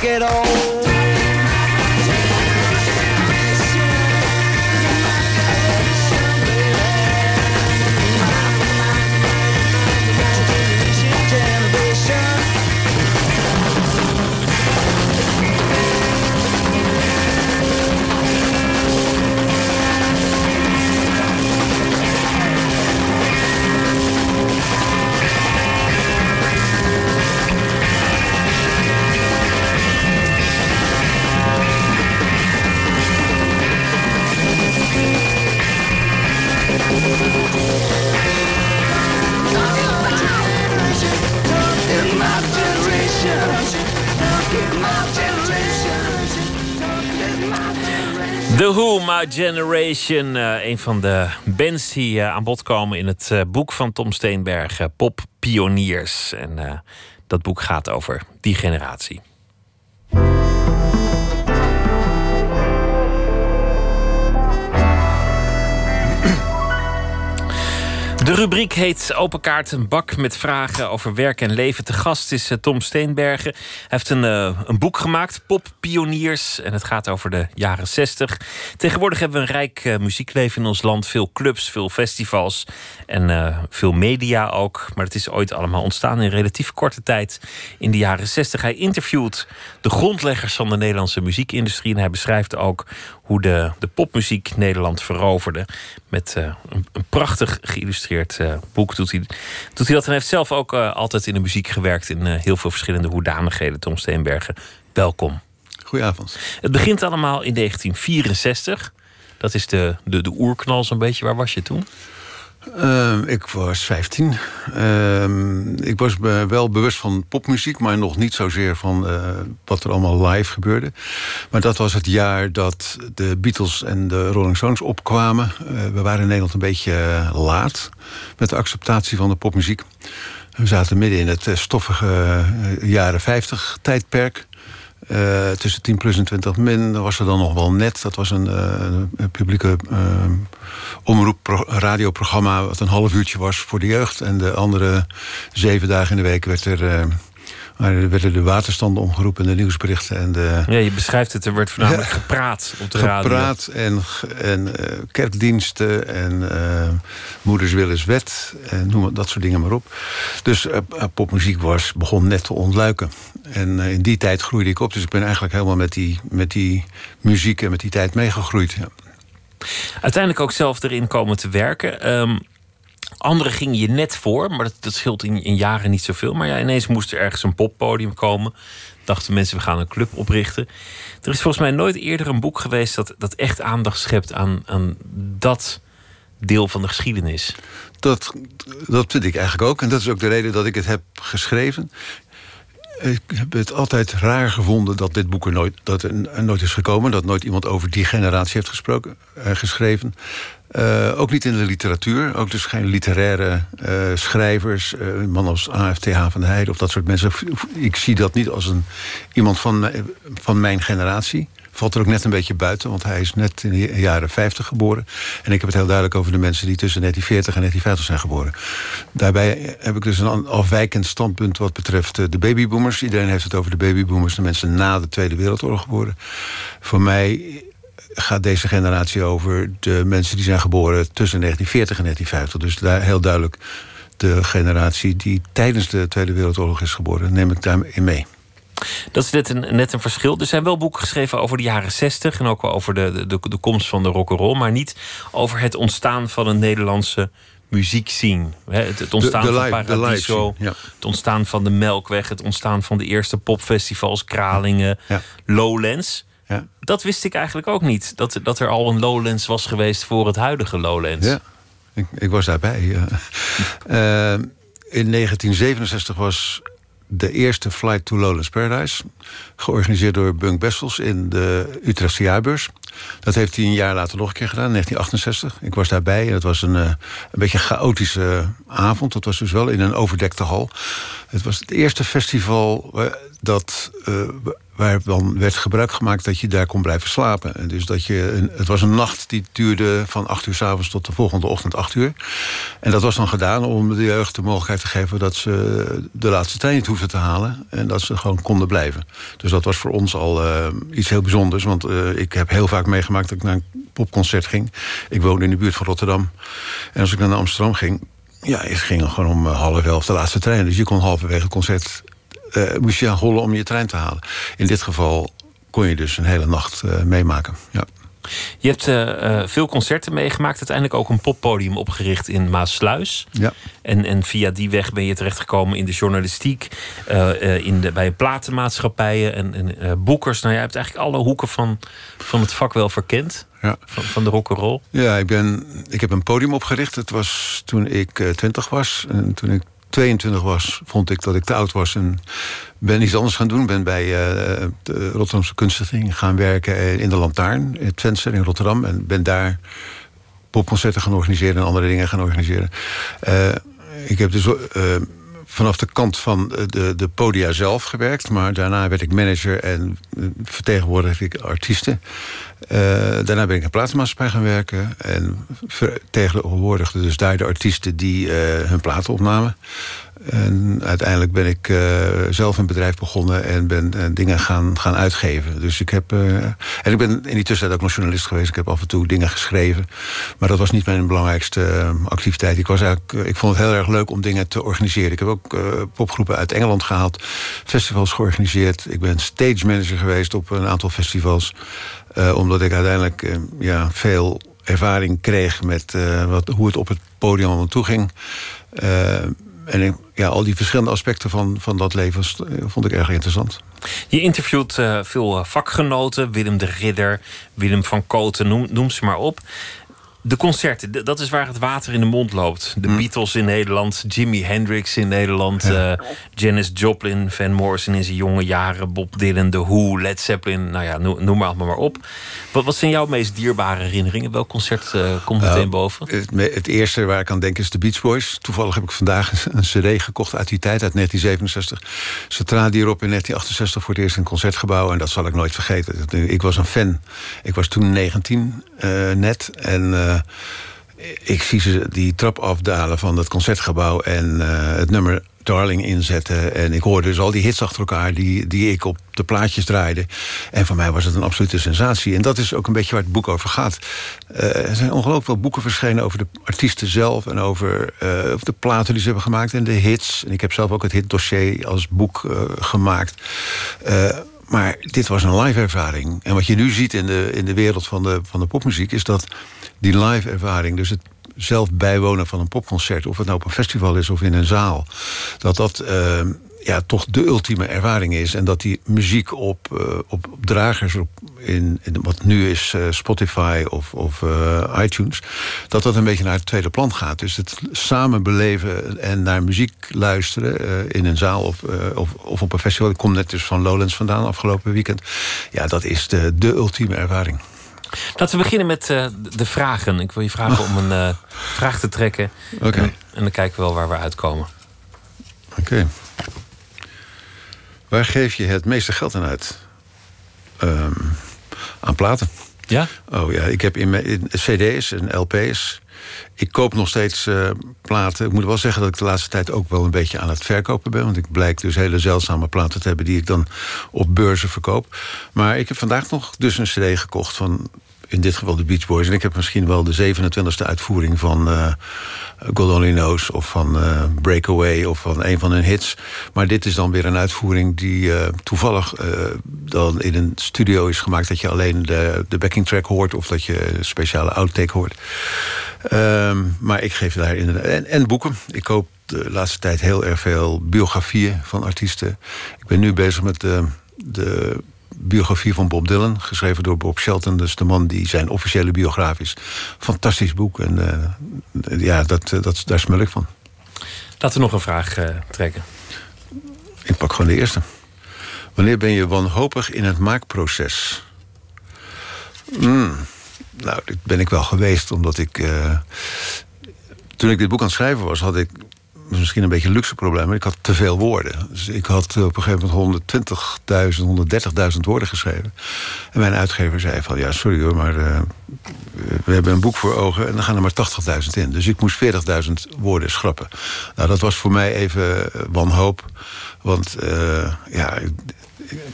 Get old.
The Who, My Generation. eh, een van de bands die eh, aan bod komen in het eh, boek van Tom Steenberg, Pop Pioniers. En dat boek gaat over die generatie. De rubriek heet Open Kaart, een bak met vragen over werk en leven. Te gast is eh, Tom Steenbergen. Hij heeft een, eh, een boek gemaakt, Pop Pioniers. En het gaat over de jaren 60. Tegenwoordig hebben we een rijk eh, muziekleven in ons land. Veel clubs, veel festivals en veel media ook. Maar het is ooit allemaal ontstaan in relatief korte tijd in de jaren 60. Hij interviewt de grondleggers van de Nederlandse muziekindustrie. En hij beschrijft ook hoe de, de popmuziek Nederland veroverde. Met eh, een, een prachtig geïllustreerd eh, boek doet hij, doet hij dat. En hij heeft zelf ook eh, altijd in de muziek gewerkt in heel veel verschillende hoedanigheden. Tom Steenbergen, welkom.
Goedenavond.
Het begint allemaal in 1964. Dat is de, de, de oerknal zo'n beetje. Waar was je toen?
Ehm, ik was 15. Ehm, ik was wel bewust van popmuziek, maar nog niet zozeer van eh, wat er allemaal live gebeurde. Maar dat was het jaar dat de Beatles en de Rolling Stones opkwamen. Eh, we waren in Nederland een beetje eh, laat met de acceptatie van de popmuziek. We zaten midden in het stoffige jaren 50 tijdperk. Eh, tussen 10 plus en 20 min was er dan nog wel net. Dat was een, eh, publieke eh, omroep pro- radioprogramma... wat een half uurtje was voor de jeugd. En de andere zeven dagen in de week werd er eh,
Maar er werden de waterstanden omgeroepen, de nieuwsberichten en de...
Ja, je beschrijft het, er werd voornamelijk gepraat op de radio.
Gepraat en, en eh, kerkdiensten en eh, Moeders is Wet en noem dat soort dingen maar op. Dus eh, popmuziek was, begon net te ontluiken. En in die tijd groeide ik op, dus ik ben eigenlijk helemaal met die, met die muziek en met die tijd meegegroeid. Ja.
Uiteindelijk ook zelf erin komen te werken. Ehm, anderen gingen je net voor, maar dat, dat scheelt in, in jaren niet zoveel. Maar ja, ineens moest er ergens een poppodium komen. Dachten mensen, we gaan een club oprichten. Er is volgens mij nooit eerder een boek geweest dat, dat echt aandacht schept aan, aan dat deel van de geschiedenis.
Dat, dat vind ik eigenlijk ook. En dat is ook de reden dat ik het heb geschreven. Ik heb het altijd raar gevonden dat dit boek er nooit, dat er nooit is gekomen. Dat nooit iemand over die generatie heeft gesproken, eh, geschreven. Eh, ook niet in de literatuur. Ook dus geen literaire eh, schrijvers. eh, man als AFTH van de Heide of dat soort mensen. Ik zie dat niet als een, iemand van, van mijn generatie. Valt er ook net een beetje buiten, want hij is net in de jaren 50 geboren. En ik heb het heel duidelijk over de mensen die tussen 1940 en 1950 zijn geboren. Daarbij heb ik dus een afwijkend standpunt wat betreft de babyboomers. Iedereen heeft het over de babyboomers, de mensen na de Tweede Wereldoorlog geboren. Voor mij gaat deze generatie over de mensen die zijn geboren tussen 1940 en 1950. Dus daar heel duidelijk de generatie die tijdens de Tweede Wereldoorlog is geboren, neem ik daarin mee.
Dat is net een, net een verschil. Er zijn wel boeken geschreven over de jaren 60 en ook wel over de, de, de komst van de rock'n'roll, maar niet over het ontstaan van een Nederlandse muziekscene. Hè, Het, het ontstaan
De- de
van
live-
Paradiso,
scene, ja.
het ontstaan van de Melkweg, het ontstaan van de eerste popfestivals, Kralingen, Lowlands. Dat wist ik eigenlijk ook niet. Dat, dat er al een Lowlands was geweest voor het huidige Lowlands.
Ja, ik, ik was daarbij. ja. Eh, in 1967 was de eerste Flight to Lowlands Paradise... georganiseerd door Bunk Bessels in de Utrechtse jaarbeurs. Dat heeft hij een jaar later nog een keer gedaan, in 1968. Ik was daarbij en het was een, eh, een beetje een chaotische avond. Het was dus wel in een overdekte hal. Het was het eerste festival dat, eh, waarvan werd gebruik gemaakt dat je daar kon blijven slapen. En dus dat je een, het was een nacht die duurde van 8 uur s avonds tot de volgende ochtend 8 uur. En dat was dan gedaan om de jeugd de mogelijkheid te geven dat ze de laatste trein niet hoefden te halen. En dat ze gewoon konden blijven. Dus dat was voor ons al eh, iets heel bijzonders. Want eh, ik heb heel vaak meegemaakt dat ik naar een popconcert ging. Ik woonde in de buurt van Rotterdam. En als ik dan naar Amsterdam ging. Ja, het ging gewoon om half elf de laatste trein. Dus je kon halverwege het concert moest je gaan hollen om je trein te halen. In dit geval kon je dus een hele nacht eh, meemaken. Ja.
Je hebt eh, eh, veel concerten meegemaakt. Uiteindelijk ook een poppodium opgericht in Maasluis.
Ja.
En, en via die weg ben je terechtgekomen in de journalistiek. eh, eh, in de, bij platenmaatschappijen en, en eh, boekers. Nou, je hebt eigenlijk alle hoeken van, van het vak wel verkend.
Ja.
Van, van de rock'n'roll.
Ja, ik, ben, ik heb een podium opgericht. Het was toen ik eh, 20 was. En toen ik 22 was, vond ik dat ik te oud was. En ben iets anders gaan doen. Ben bij eh, de Rotterdamse Kunststichting gaan werken in de Lantaarn. In het Venster in Rotterdam. En ben daar popconcerten gaan organiseren en andere dingen gaan organiseren. Eh, ik heb dus eh, vanaf de kant van de, de podia zelf gewerkt. Maar daarna werd ik manager en eh, vertegenwoordigde ik artiesten. Eh, daarna ben ik in plaatsmaatschappij gaan werken. En vertegenwoordigde dus daar de artiesten die eh, hun platen opnamen. En uiteindelijk ben ik eh, zelf een bedrijf begonnen en ben eh, dingen gaan, gaan uitgeven. Dus ik heb. eh, en ik ben in die tussentijd ook nog journalist geweest. Ik heb af en toe dingen geschreven. Maar dat was niet mijn belangrijkste activiteit. Ik, was eigenlijk, ik vond het heel erg leuk om dingen te organiseren. Ik heb ook popgroepen uit Engeland gehaald, festivals georganiseerd. Ik ben stage manager geweest op een aantal festivals. Omdat ik uiteindelijk ja, veel ervaring kreeg met wat, hoe het op het podium allemaal toe ging. En ja, al die verschillende aspecten van, van dat leven eh, vond ik erg interessant.
Je interviewt eh, veel eh, vakgenoten. Willem de Ridder, Willem van noem, noem ze maar op. De concerten, dat is waar het water in de mond loopt. De Beatles in Nederland, Jimi Hendrix in Nederland... eh, Janis Joplin, Van Morrison in zijn jonge jaren... Bob Dylan, The Who, Led Zeppelin, nou ja, noem, noem maar allemaal maar op. Wat, wat zijn jouw meest dierbare herinneringen? Welk concert eh, komt meteen
Nou,
boven?
Het, het eerste waar ik aan denk is de Beach Boys. Toevallig heb ik vandaag een cd gekocht uit die tijd, uit 1967. Ze traden hierop in 1968 voor het eerst in een concertgebouw... en dat zal ik nooit vergeten. Ik was een fan. Ik was toen 19 eh, net en... eh, ik zie ze die trap afdalen van het concertgebouw... en eh, het nummer Darling inzetten. En ik hoorde dus al die hits achter elkaar die, die ik op de plaatjes draaide. En voor mij was het een absolute sensatie. En dat is ook een beetje waar het boek over gaat. Eh, er zijn ongelooflijk veel boeken verschenen over de artiesten zelf... en over, over de platen die ze hebben gemaakt en de hits. En ik heb zelf ook het hitdossier als boek gemaakt... Maar dit was een live ervaring. En wat je nu ziet in de, in de wereld van de, van de popmuziek... is dat die live ervaring, dus het zelf bijwonen van een popconcert... of het nou op een festival is of in een zaal... dat dat uh, ja, toch de ultieme ervaring is. En dat die muziek op, uh, op, op, dragers, op, in, in, wat nu is uh, Spotify of, of iTunes... dat dat een beetje naar het tweede plan gaat. Dus het samen beleven en naar muziek luisteren... in een zaal of, of, of op een festival. Ik kom net dus van Lowlands vandaan afgelopen weekend. Ja, dat is de, de ultieme ervaring.
Laten we beginnen met uh, de vragen. Ik wil je vragen om een uh, vraag te trekken.
Oké. Okay.
En, en, dan kijken we wel waar we uitkomen.
Oké. Okay. Waar geef je het meeste geld aan uit? Um, aan platen.
Ja?
Oh ja, ik heb in, mijn, in cd's en lp's. Ik koop nog steeds uh, platen. Ik moet wel zeggen dat ik de laatste tijd ook wel een beetje aan het verkopen ben. Want ik blijk dus hele zeldzame platen te hebben... die ik dan op beurzen verkoop. Maar ik heb vandaag nog dus een cd gekocht van in dit geval de Beach Boys. En ik heb misschien wel de 27e uitvoering van uh, God Only Knows... of van uh, Breakaway of van een van hun hits. Maar dit is dan weer een uitvoering die uh, toevallig dan in een studio is gemaakt... dat je alleen de, de backing track hoort of dat je een speciale outtake hoort. Um, maar ik geef daar in en, en boeken. Ik koop de laatste tijd heel erg veel biografieën van artiesten. Ik ben nu bezig met de biografie van Bob Dylan, geschreven door Bob Shelton. Dus de man die zijn officiële biograaf is. Fantastisch boek. En uh, ja, dat, dat, daar smel ik van.
Laten we nog een vraag uh, trekken.
Ik pak gewoon de eerste. Wanneer ben je wanhopig in het maakproces? Mm, nou, dat ben ik wel geweest, omdat ik... Uh, toen ik dit boek aan het schrijven was, had ik misschien een beetje een luxe probleem, maar ik had te veel woorden. Dus ik had op een gegeven moment 120.000, 130.000 woorden geschreven. En mijn uitgever zei van, ja, sorry hoor, maar uh, we hebben een boek voor ogen... en dan gaan er maar 80.000 in. Dus ik moest 40.000 woorden schrappen. Nou, dat was voor mij even wanhoop. Want uh, ja,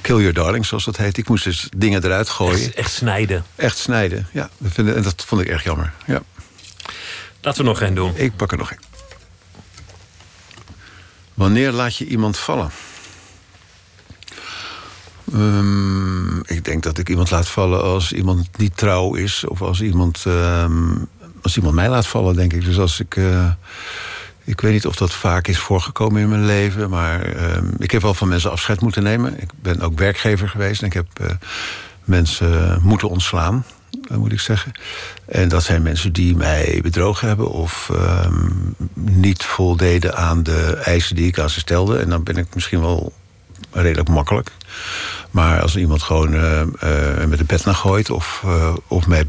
kill your darling, zoals dat heet. Ik moest dus dingen eruit gooien.
Echt, echt snijden.
Echt snijden, ja. En dat vond ik erg jammer, ja.
Laten we nog één doen.
Ik pak er nog één. Wanneer laat je iemand vallen? Um, ik denk dat ik iemand laat vallen als iemand niet trouw is. Of als iemand, um, als iemand mij laat vallen, denk ik. Dus als ik... Uh, ik weet niet of dat vaak is voorgekomen in mijn leven. Maar um, ik heb wel van mensen afscheid moeten nemen. Ik ben ook werkgever geweest. En ik heb uh, mensen moeten ontslaan moet ik zeggen. En dat zijn mensen die mij bedrogen hebben... of um, niet voldeden aan de eisen die ik aan ze stelde. En dan ben ik misschien wel redelijk makkelijk. Maar als iemand gewoon uh, uh, met de bed naar gooit... of, uh, of mij,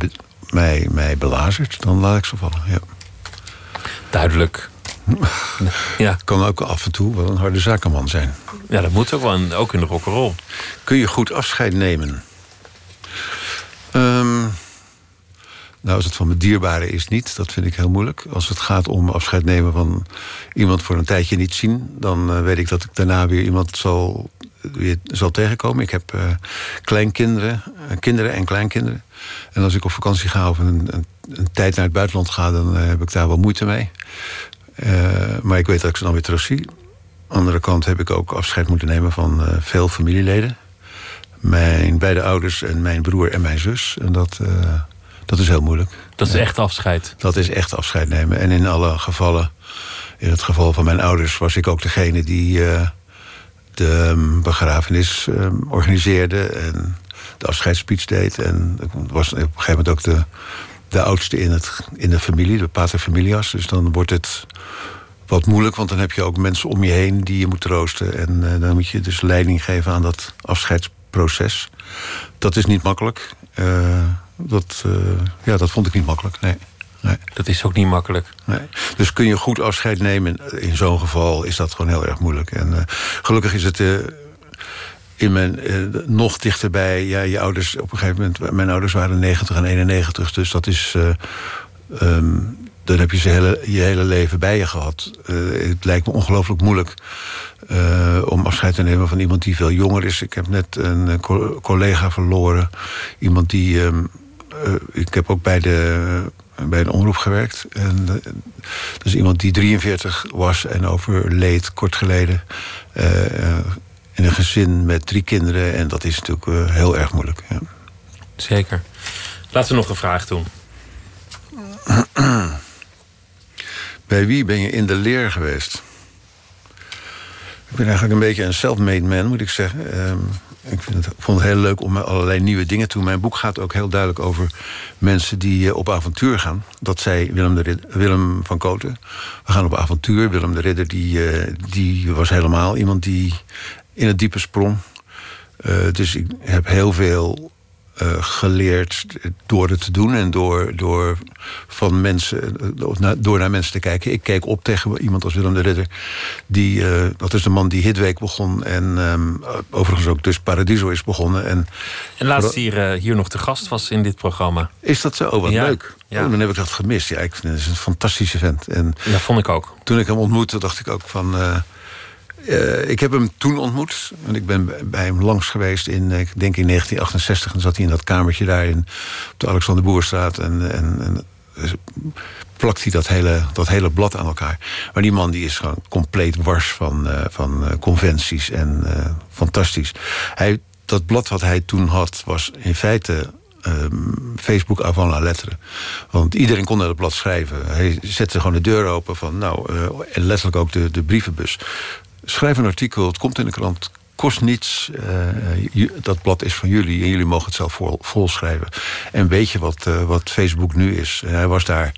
mij, mij belazert, dan laat ik ze vallen, ja.
Duidelijk.
ja. Kan ook af en toe wel een harde zakenman zijn.
Ja, dat moet ook wel, ook in de rock'n'roll.
Kun je goed afscheid nemen? Um, nou, als het van mijn dierbare is niet, dat vind ik heel moeilijk. Als het gaat om afscheid nemen van iemand voor een tijdje niet zien... dan uh, weet ik dat ik daarna weer iemand zal, weer zal tegenkomen. Ik heb uh, kleinkinderen, uh, kinderen en kleinkinderen. En als ik op vakantie ga of een, een, een tijd naar het buitenland ga... dan heb ik daar wel moeite mee. maar ik weet dat ik ze dan weer terug zie. Aan de andere kant heb ik ook afscheid moeten nemen van veel familieleden. Mijn beide ouders en mijn broer en mijn zus. En dat... Dat is heel moeilijk.
Dat is echt afscheid?
Dat is echt afscheid nemen. En in alle gevallen, in het geval van mijn ouders... was ik ook degene die uh, de um, begrafenis um, organiseerde... en de afscheidsspeech deed. En ik was op een gegeven moment ook de, de oudste in, het, in de familie, de paterfamilias. Dus dan wordt het wat moeilijk, want dan heb je ook mensen om je heen... die je moet troosten. En uh, dan moet je dus leiding geven aan dat afscheidsproces. Dat is niet makkelijk... Uh, dat, uh, ja, dat vond ik niet makkelijk. Nee. nee.
Dat is ook niet makkelijk.
Nee. Dus kun je goed afscheid nemen. In zo'n geval is dat gewoon heel erg moeilijk. En uh, gelukkig is het uh, in mijn, nog dichterbij. Ja, je ouders op een gegeven moment. Mijn ouders waren 90 en 91. Dus dat is. Um, dan heb je ze hele, je hele leven bij je gehad. Eh, het lijkt me ongelooflijk moeilijk eh, om afscheid te nemen van iemand die veel jonger is. Ik heb net een eh, co- collega verloren. Iemand die. ehm, eh, ik heb ook bij de, bij een omroep gewerkt. En, eh, dat is iemand die 43 was en overleed kort geleden. eh, eh, in een gezin met drie kinderen. En dat is natuurlijk eh, heel erg moeilijk. Ja.
Zeker. Laten we nog een vraag doen.
Bij wie ben je in de leer geweest? Ik ben eigenlijk een beetje een self-made man, moet ik zeggen. Ehm, ik vind het, vond het heel leuk om allerlei nieuwe dingen te doen. Mijn boek gaat ook heel duidelijk over mensen die eh, op avontuur gaan. Dat zei Willem, de Rid- Willem van Koten. We gaan op avontuur. Willem de Ridder die, eh, die was helemaal iemand die in het diepe sprong. Eh, dus ik heb heel veel eh, geleerd door het te doen en door, door, van mensen, eh, door naar mensen te kijken. Ik keek op tegen iemand als Willem de Ridder. Die, eh, dat is de man die Hitweek begon en ehm, overigens ook dus Paradiso is begonnen. En,
En laatst hier, hier nog te gast was in dit programma.
Is dat zo? Oh, wat
Ja,
leuk.
ja.
Oh, dan heb ik dat gemist. Ja, ik vind het is een fantastische vent. En
ja, vond ik ook.
Toen ik hem ontmoette, dacht ik ook van... eh, ik heb hem toen ontmoet. En ik ben bij hem langs geweest in, eh, ik denk in 1968. En zat hij in dat kamertje daar in, op de Alexander Boerstraat. En, en, en dus plakt hij dat hele, dat hele blad aan elkaar. Maar die man die is gewoon compleet wars van, eh, van conventies. En fantastisch. Hij, dat blad wat hij toen had, was in feite ehm, Facebook avant la lettre. Want iedereen kon naar het blad schrijven. Hij zette gewoon de deur open van, nou, en letterlijk ook de, de brievenbus. Schrijf een artikel, het komt in de krant, kost niets. eh, ju- dat blad is van jullie en jullie mogen het zelf vol, volschrijven. En weet je wat, eh, wat Facebook nu is? Eh, hij was daar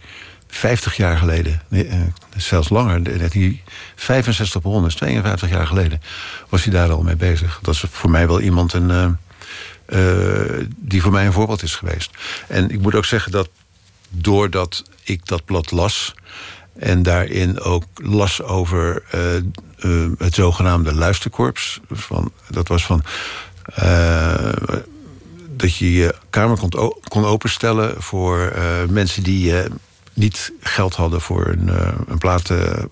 50 jaar geleden, eh, zelfs langer, dat hij 65 begonnen is, 52 jaar geleden, was hij daar al mee bezig. Dat is voor mij wel iemand een, eh, eh, die voor mij een voorbeeld is geweest. En ik moet ook zeggen dat doordat ik dat blad las en daarin ook las over eh, eh, het zogenaamde luisterkorps. Van, dat was van. eh, dat je je kamer kon, kon openstellen voor mensen die niet geld hadden voor een, een platen.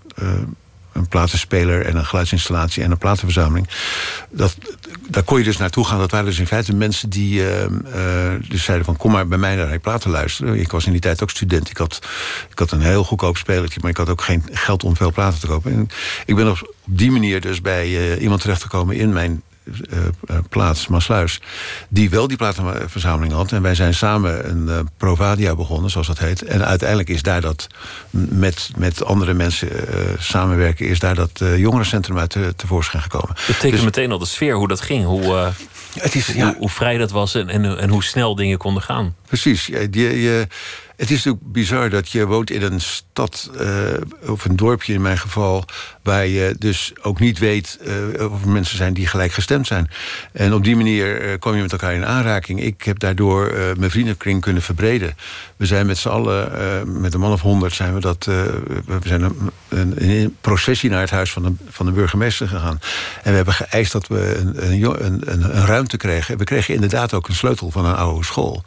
Een platenspeler en een geluidsinstallatie en een platenverzameling. Dat, daar kon je dus naartoe gaan. Dat waren dus in feite mensen die eh, eh, dus zeiden van... kom maar bij mij naar die platen luisteren. Ik was in die tijd ook student. Ik had, ik had een heel goedkoop spelertje... maar ik had ook geen geld om veel platen te kopen. En ik ben op, die manier dus bij eh, iemand terechtgekomen in mijn plaats, Maasluis... die wel die platenverzameling had. En wij zijn samen een eh, Provadia begonnen, zoals dat heet. En uiteindelijk is daar dat met, met andere mensen eh, samenwerken... is daar dat eh, jongerencentrum uit te, tevoorschijn gekomen.
Het tekent meteen al de sfeer, hoe dat ging. Hoe, eh,
Het is,
hoe, hoe vrij dat was en, en, en hoe snel dingen konden gaan.
Precies. Je, je, het is natuurlijk bizar dat je woont in een stad, eh, of een dorpje in mijn geval, waar je dus ook niet weet eh, of er mensen zijn die gelijk gestemd zijn. En op die manier eh, kom je met elkaar in aanraking. Ik heb daardoor mijn vriendenkring kunnen verbreden. We zijn met z'n allen, met een man of honderd, zijn we dat. we zijn een, een, een processie naar het huis van de, van de burgemeester gegaan. En we hebben geëist dat we een, een, een ruimte kregen. We kregen inderdaad ook een sleutel van een oude school.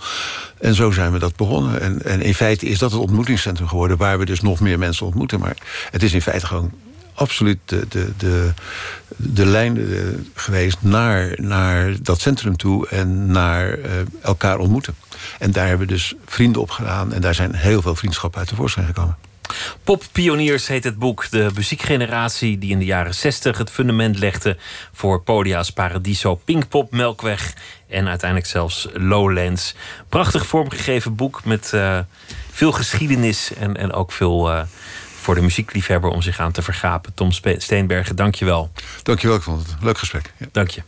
En zo zijn we dat begonnen. En, en in feite is dat het ontmoetingscentrum geworden... waar we dus nog meer mensen ontmoeten. Maar het is in feite gewoon absoluut de, de, de, de lijn eh, geweest naar, naar dat centrum toe... en naar eh, elkaar ontmoeten. En daar hebben we dus vrienden op gedaan... en daar zijn heel veel vriendschappen uit tevoorschijn gekomen.
Poppioniers heet het boek. De muziekgeneratie die in de jaren 60 het fundament legde voor podia's Paradiso, Pinkpop, Melkweg en uiteindelijk zelfs Lowlands. Prachtig vormgegeven boek met eh, veel geschiedenis en, en ook veel eh, voor de muziekliefhebber om zich aan te vergapen. Tom Steenbergen, dank je wel.
Dank je wel, ik vond het een leuk gesprek. Ja.
Dank je.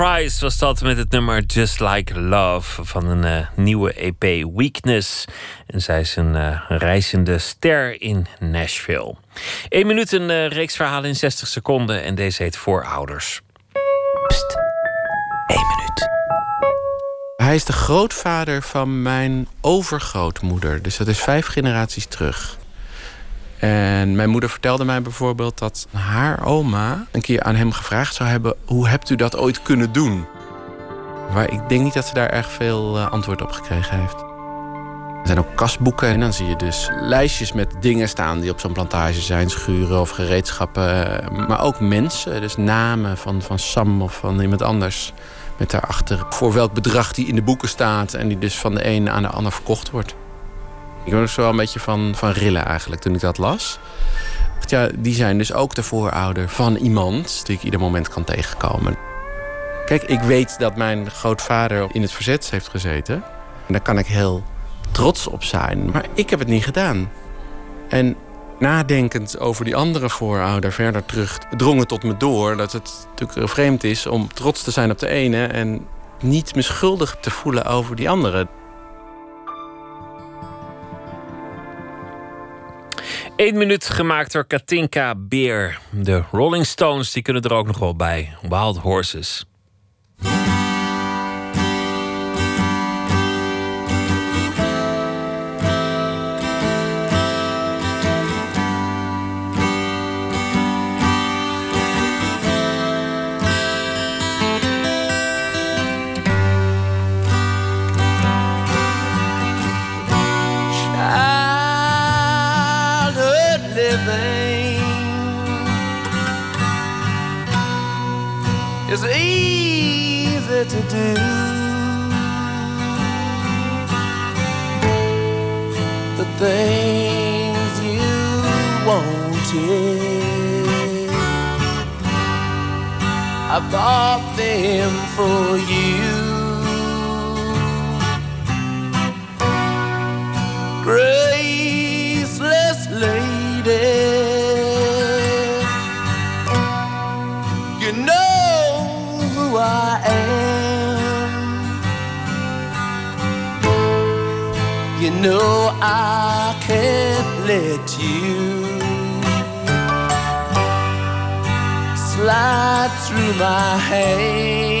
Price was dat met het nummer Just Like Love van een eh, nieuwe EP Weakness. En zij is een eh, reizende ster in Nashville. Eén minuut een eh, reeks verhalen in 60 seconden en deze heet Voorouders.
Hij is de grootvader van mijn overgrootmoeder. Dus dat is vijf generaties terug. En mijn moeder vertelde mij bijvoorbeeld dat haar oma een keer aan hem gevraagd zou hebben: hoe hebt u dat ooit kunnen doen? Maar ik denk niet dat ze daar erg veel eh, antwoord op gekregen heeft. Er zijn ook kasboeken en dan zie je dus lijstjes met dingen staan die op zo'n plantage zijn, schuren of gereedschappen. eh, Maar ook mensen, dus namen van, van Sam of van iemand anders. Met daarachter voor welk bedrag die in de boeken staat en die dus van de een aan de ander verkocht wordt. Ik was er wel een beetje van, van rillen eigenlijk toen ik dat las. Ja, die zijn dus ook de voorouder van iemand die ik ieder moment kan tegenkomen. Kijk, ik weet dat mijn grootvader in het verzet heeft gezeten. En daar kan ik heel trots op zijn. Maar ik heb het niet gedaan. En nadenkend over die andere voorouder verder terug... drong het tot me door dat het natuurlijk vreemd is... om trots te zijn op de ene en niet me schuldig te voelen over die andere.
Eén minuut gemaakt door Katinka Beer. De Rolling Stones die kunnen er ook nog wel bij. Wild Horses.
To do. The things you wanted, I bought them for you. graceless Know I can't let you slide through my hands.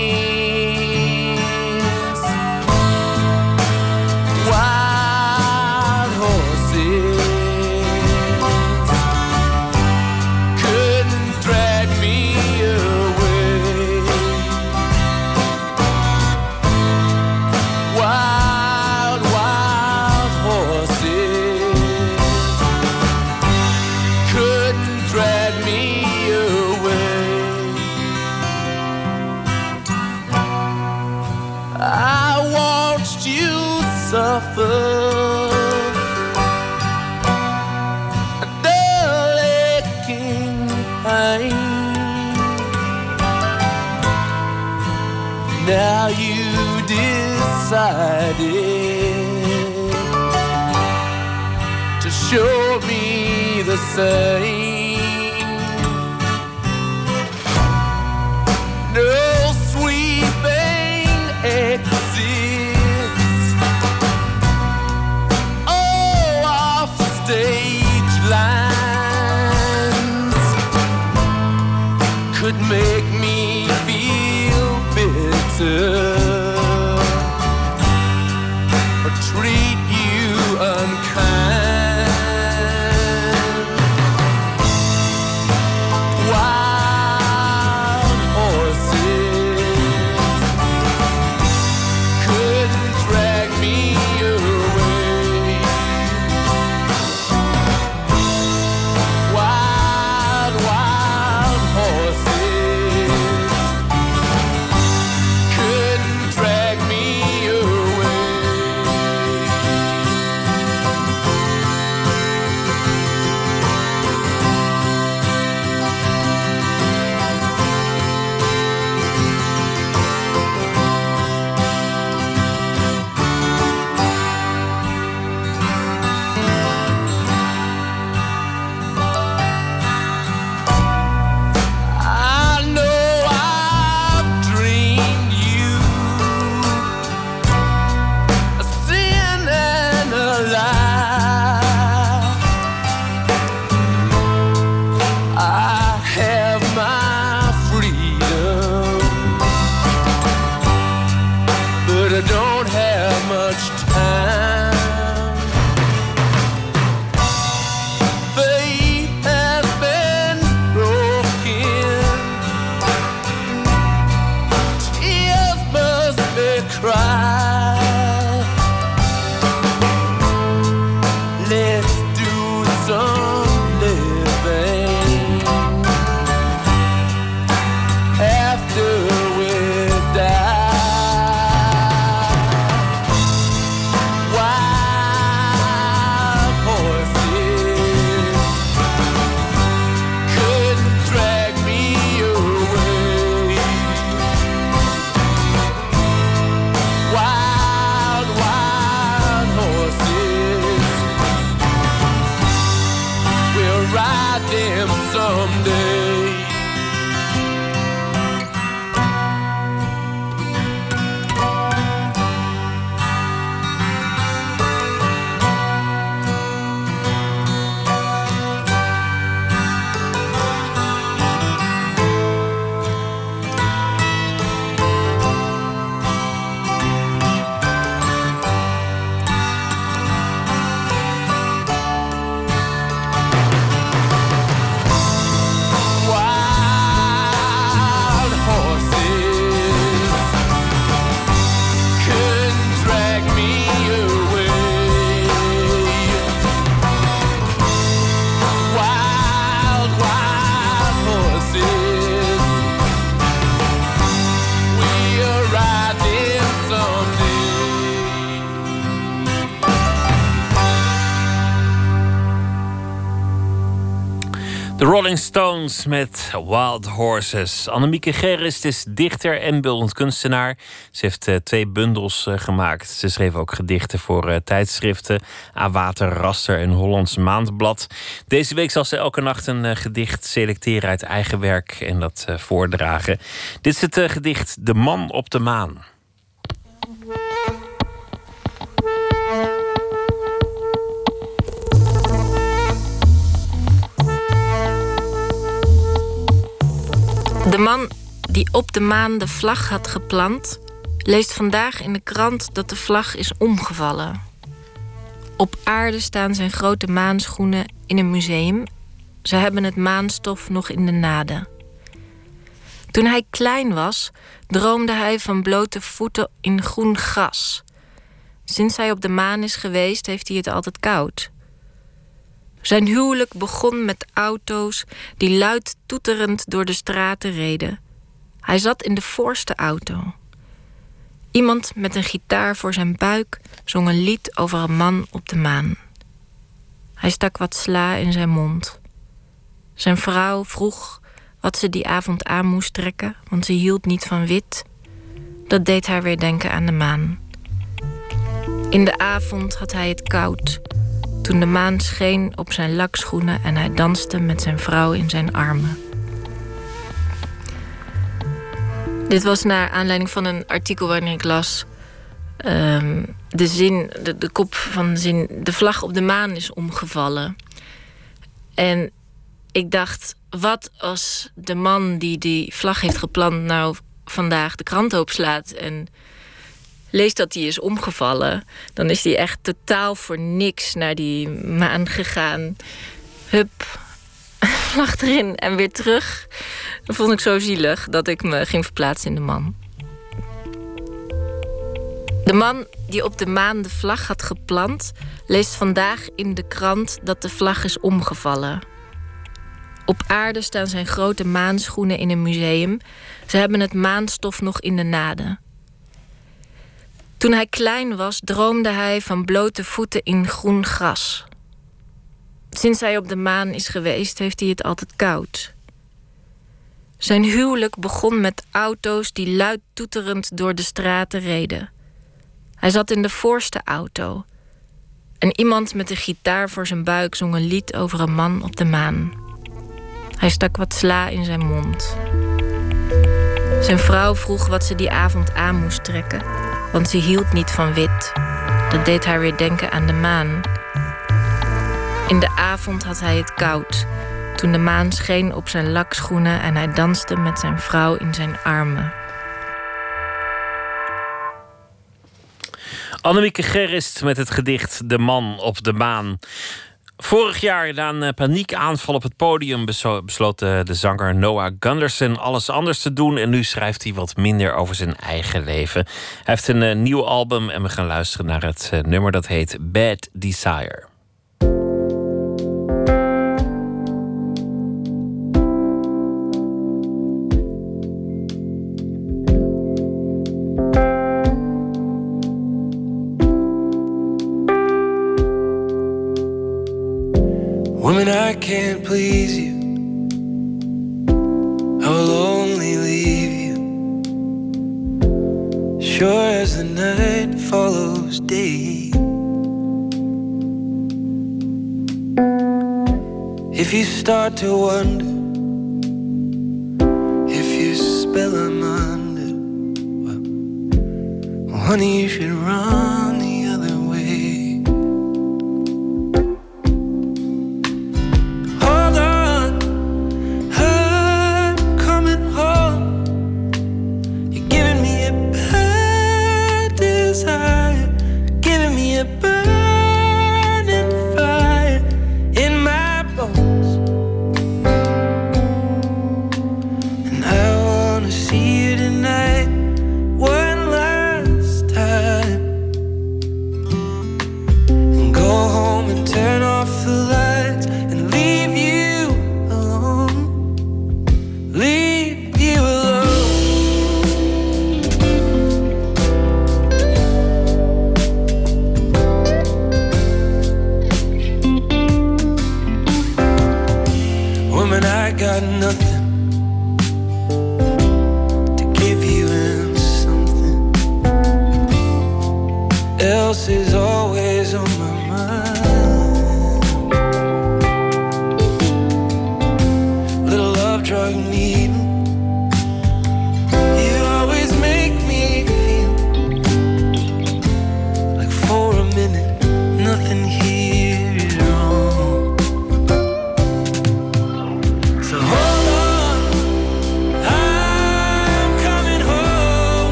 Same. No sweeping exits. Oh, off stage lines could make me feel bitter
Met Wild Horses. Annemieke Gerrist is dichter en beeldend kunstenaar. Ze heeft eh, twee bundels eh, gemaakt. Ze schreef ook gedichten voor eh, tijdschriften. A Water, Raster en Hollands Maandblad. Deze week zal ze elke nacht een gedicht selecteren uit eigen werk en dat voordragen. Dit is het gedicht De Man op de Maan.
De man die op de maan de vlag had geplant, leest vandaag in de krant dat de vlag is omgevallen. Op aarde staan zijn grote maanschoenen in een museum. Ze hebben het maanstof nog in de naden. Toen hij klein was, droomde hij van blote voeten in groen gras. Sinds hij op de maan is geweest, heeft hij het altijd koud. Zijn huwelijk begon met auto's die luid toeterend door de straten reden. Hij zat in de voorste auto. Iemand met een gitaar voor zijn buik zong een lied over een man op de maan. Hij stak wat sla in zijn mond. Zijn vrouw vroeg wat ze die avond aan moest trekken, want ze hield niet van wit. Dat deed haar weer denken aan de maan. In de avond had hij het koud. Toen de maan scheen op zijn lakschoenen en hij danste met zijn vrouw in zijn armen. Dit was naar aanleiding van een artikel waarin ik las. ehm, de zin, de, de kop van de zin. De vlag op de maan is omgevallen. En ik dacht, wat als de man die die vlag heeft geplant, nou vandaag de krant opslaat en leest dat die is omgevallen, dan is die echt totaal voor niks naar die maan gegaan. Hup, vlag erin en weer terug. Dat vond ik zo zielig dat ik me ging verplaatsen in de man. De man die op de maan de vlag had geplant, leest vandaag in de krant dat de vlag is omgevallen. Op aarde staan zijn grote maanschoenen in een museum. Ze hebben het maanstof nog in de naden. Toen hij klein was, droomde hij van blote voeten in groen gras. Sinds hij op de maan is geweest, heeft hij het altijd koud. Zijn huwelijk begon met auto's die luid toeterend door de straten reden. Hij zat in de voorste auto. En iemand met een gitaar voor zijn buik zong een lied over een man op de maan. Hij stak wat sla in zijn mond. Zijn vrouw vroeg wat ze die avond aan moest trekken, want ze hield niet van wit. Dat deed haar weer denken aan de maan. In de avond had hij het koud, toen de maan scheen op zijn lakschoenen en hij danste met zijn vrouw in zijn armen.
Annemieke Gerrist met het gedicht De Man op de Maan. Vorig jaar na een eh, paniekaanval op het podium besloot de, de zanger Noah Gunderson alles anders te doen. En nu schrijft hij wat minder over zijn eigen leven. Hij heeft een eh, nieuw album en we gaan luisteren naar het eh, nummer dat heet Bad Desire.
Can't please you. I will only leave you. Sure as the night follows day. If you start to wonder if you spell under, well, honey, you should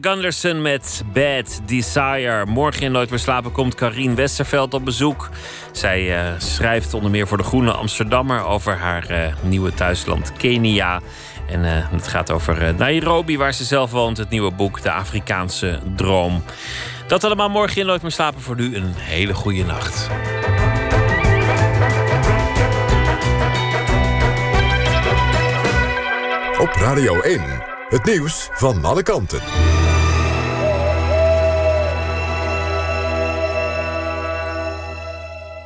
Gunderson met Bad Desire. Morgen in Nooit meer slapen komt Karien Westerveld op bezoek. Zij eh, schrijft onder meer voor de Groene Amsterdammer over haar eh, nieuwe thuisland Kenia. En eh, het gaat over Nairobi, waar ze zelf woont. Het nieuwe boek De Afrikaanse Droom. Dat allemaal morgen in Nooit meer slapen. Voor nu een hele goede nacht.
Op Radio 1, het nieuws van alle kanten.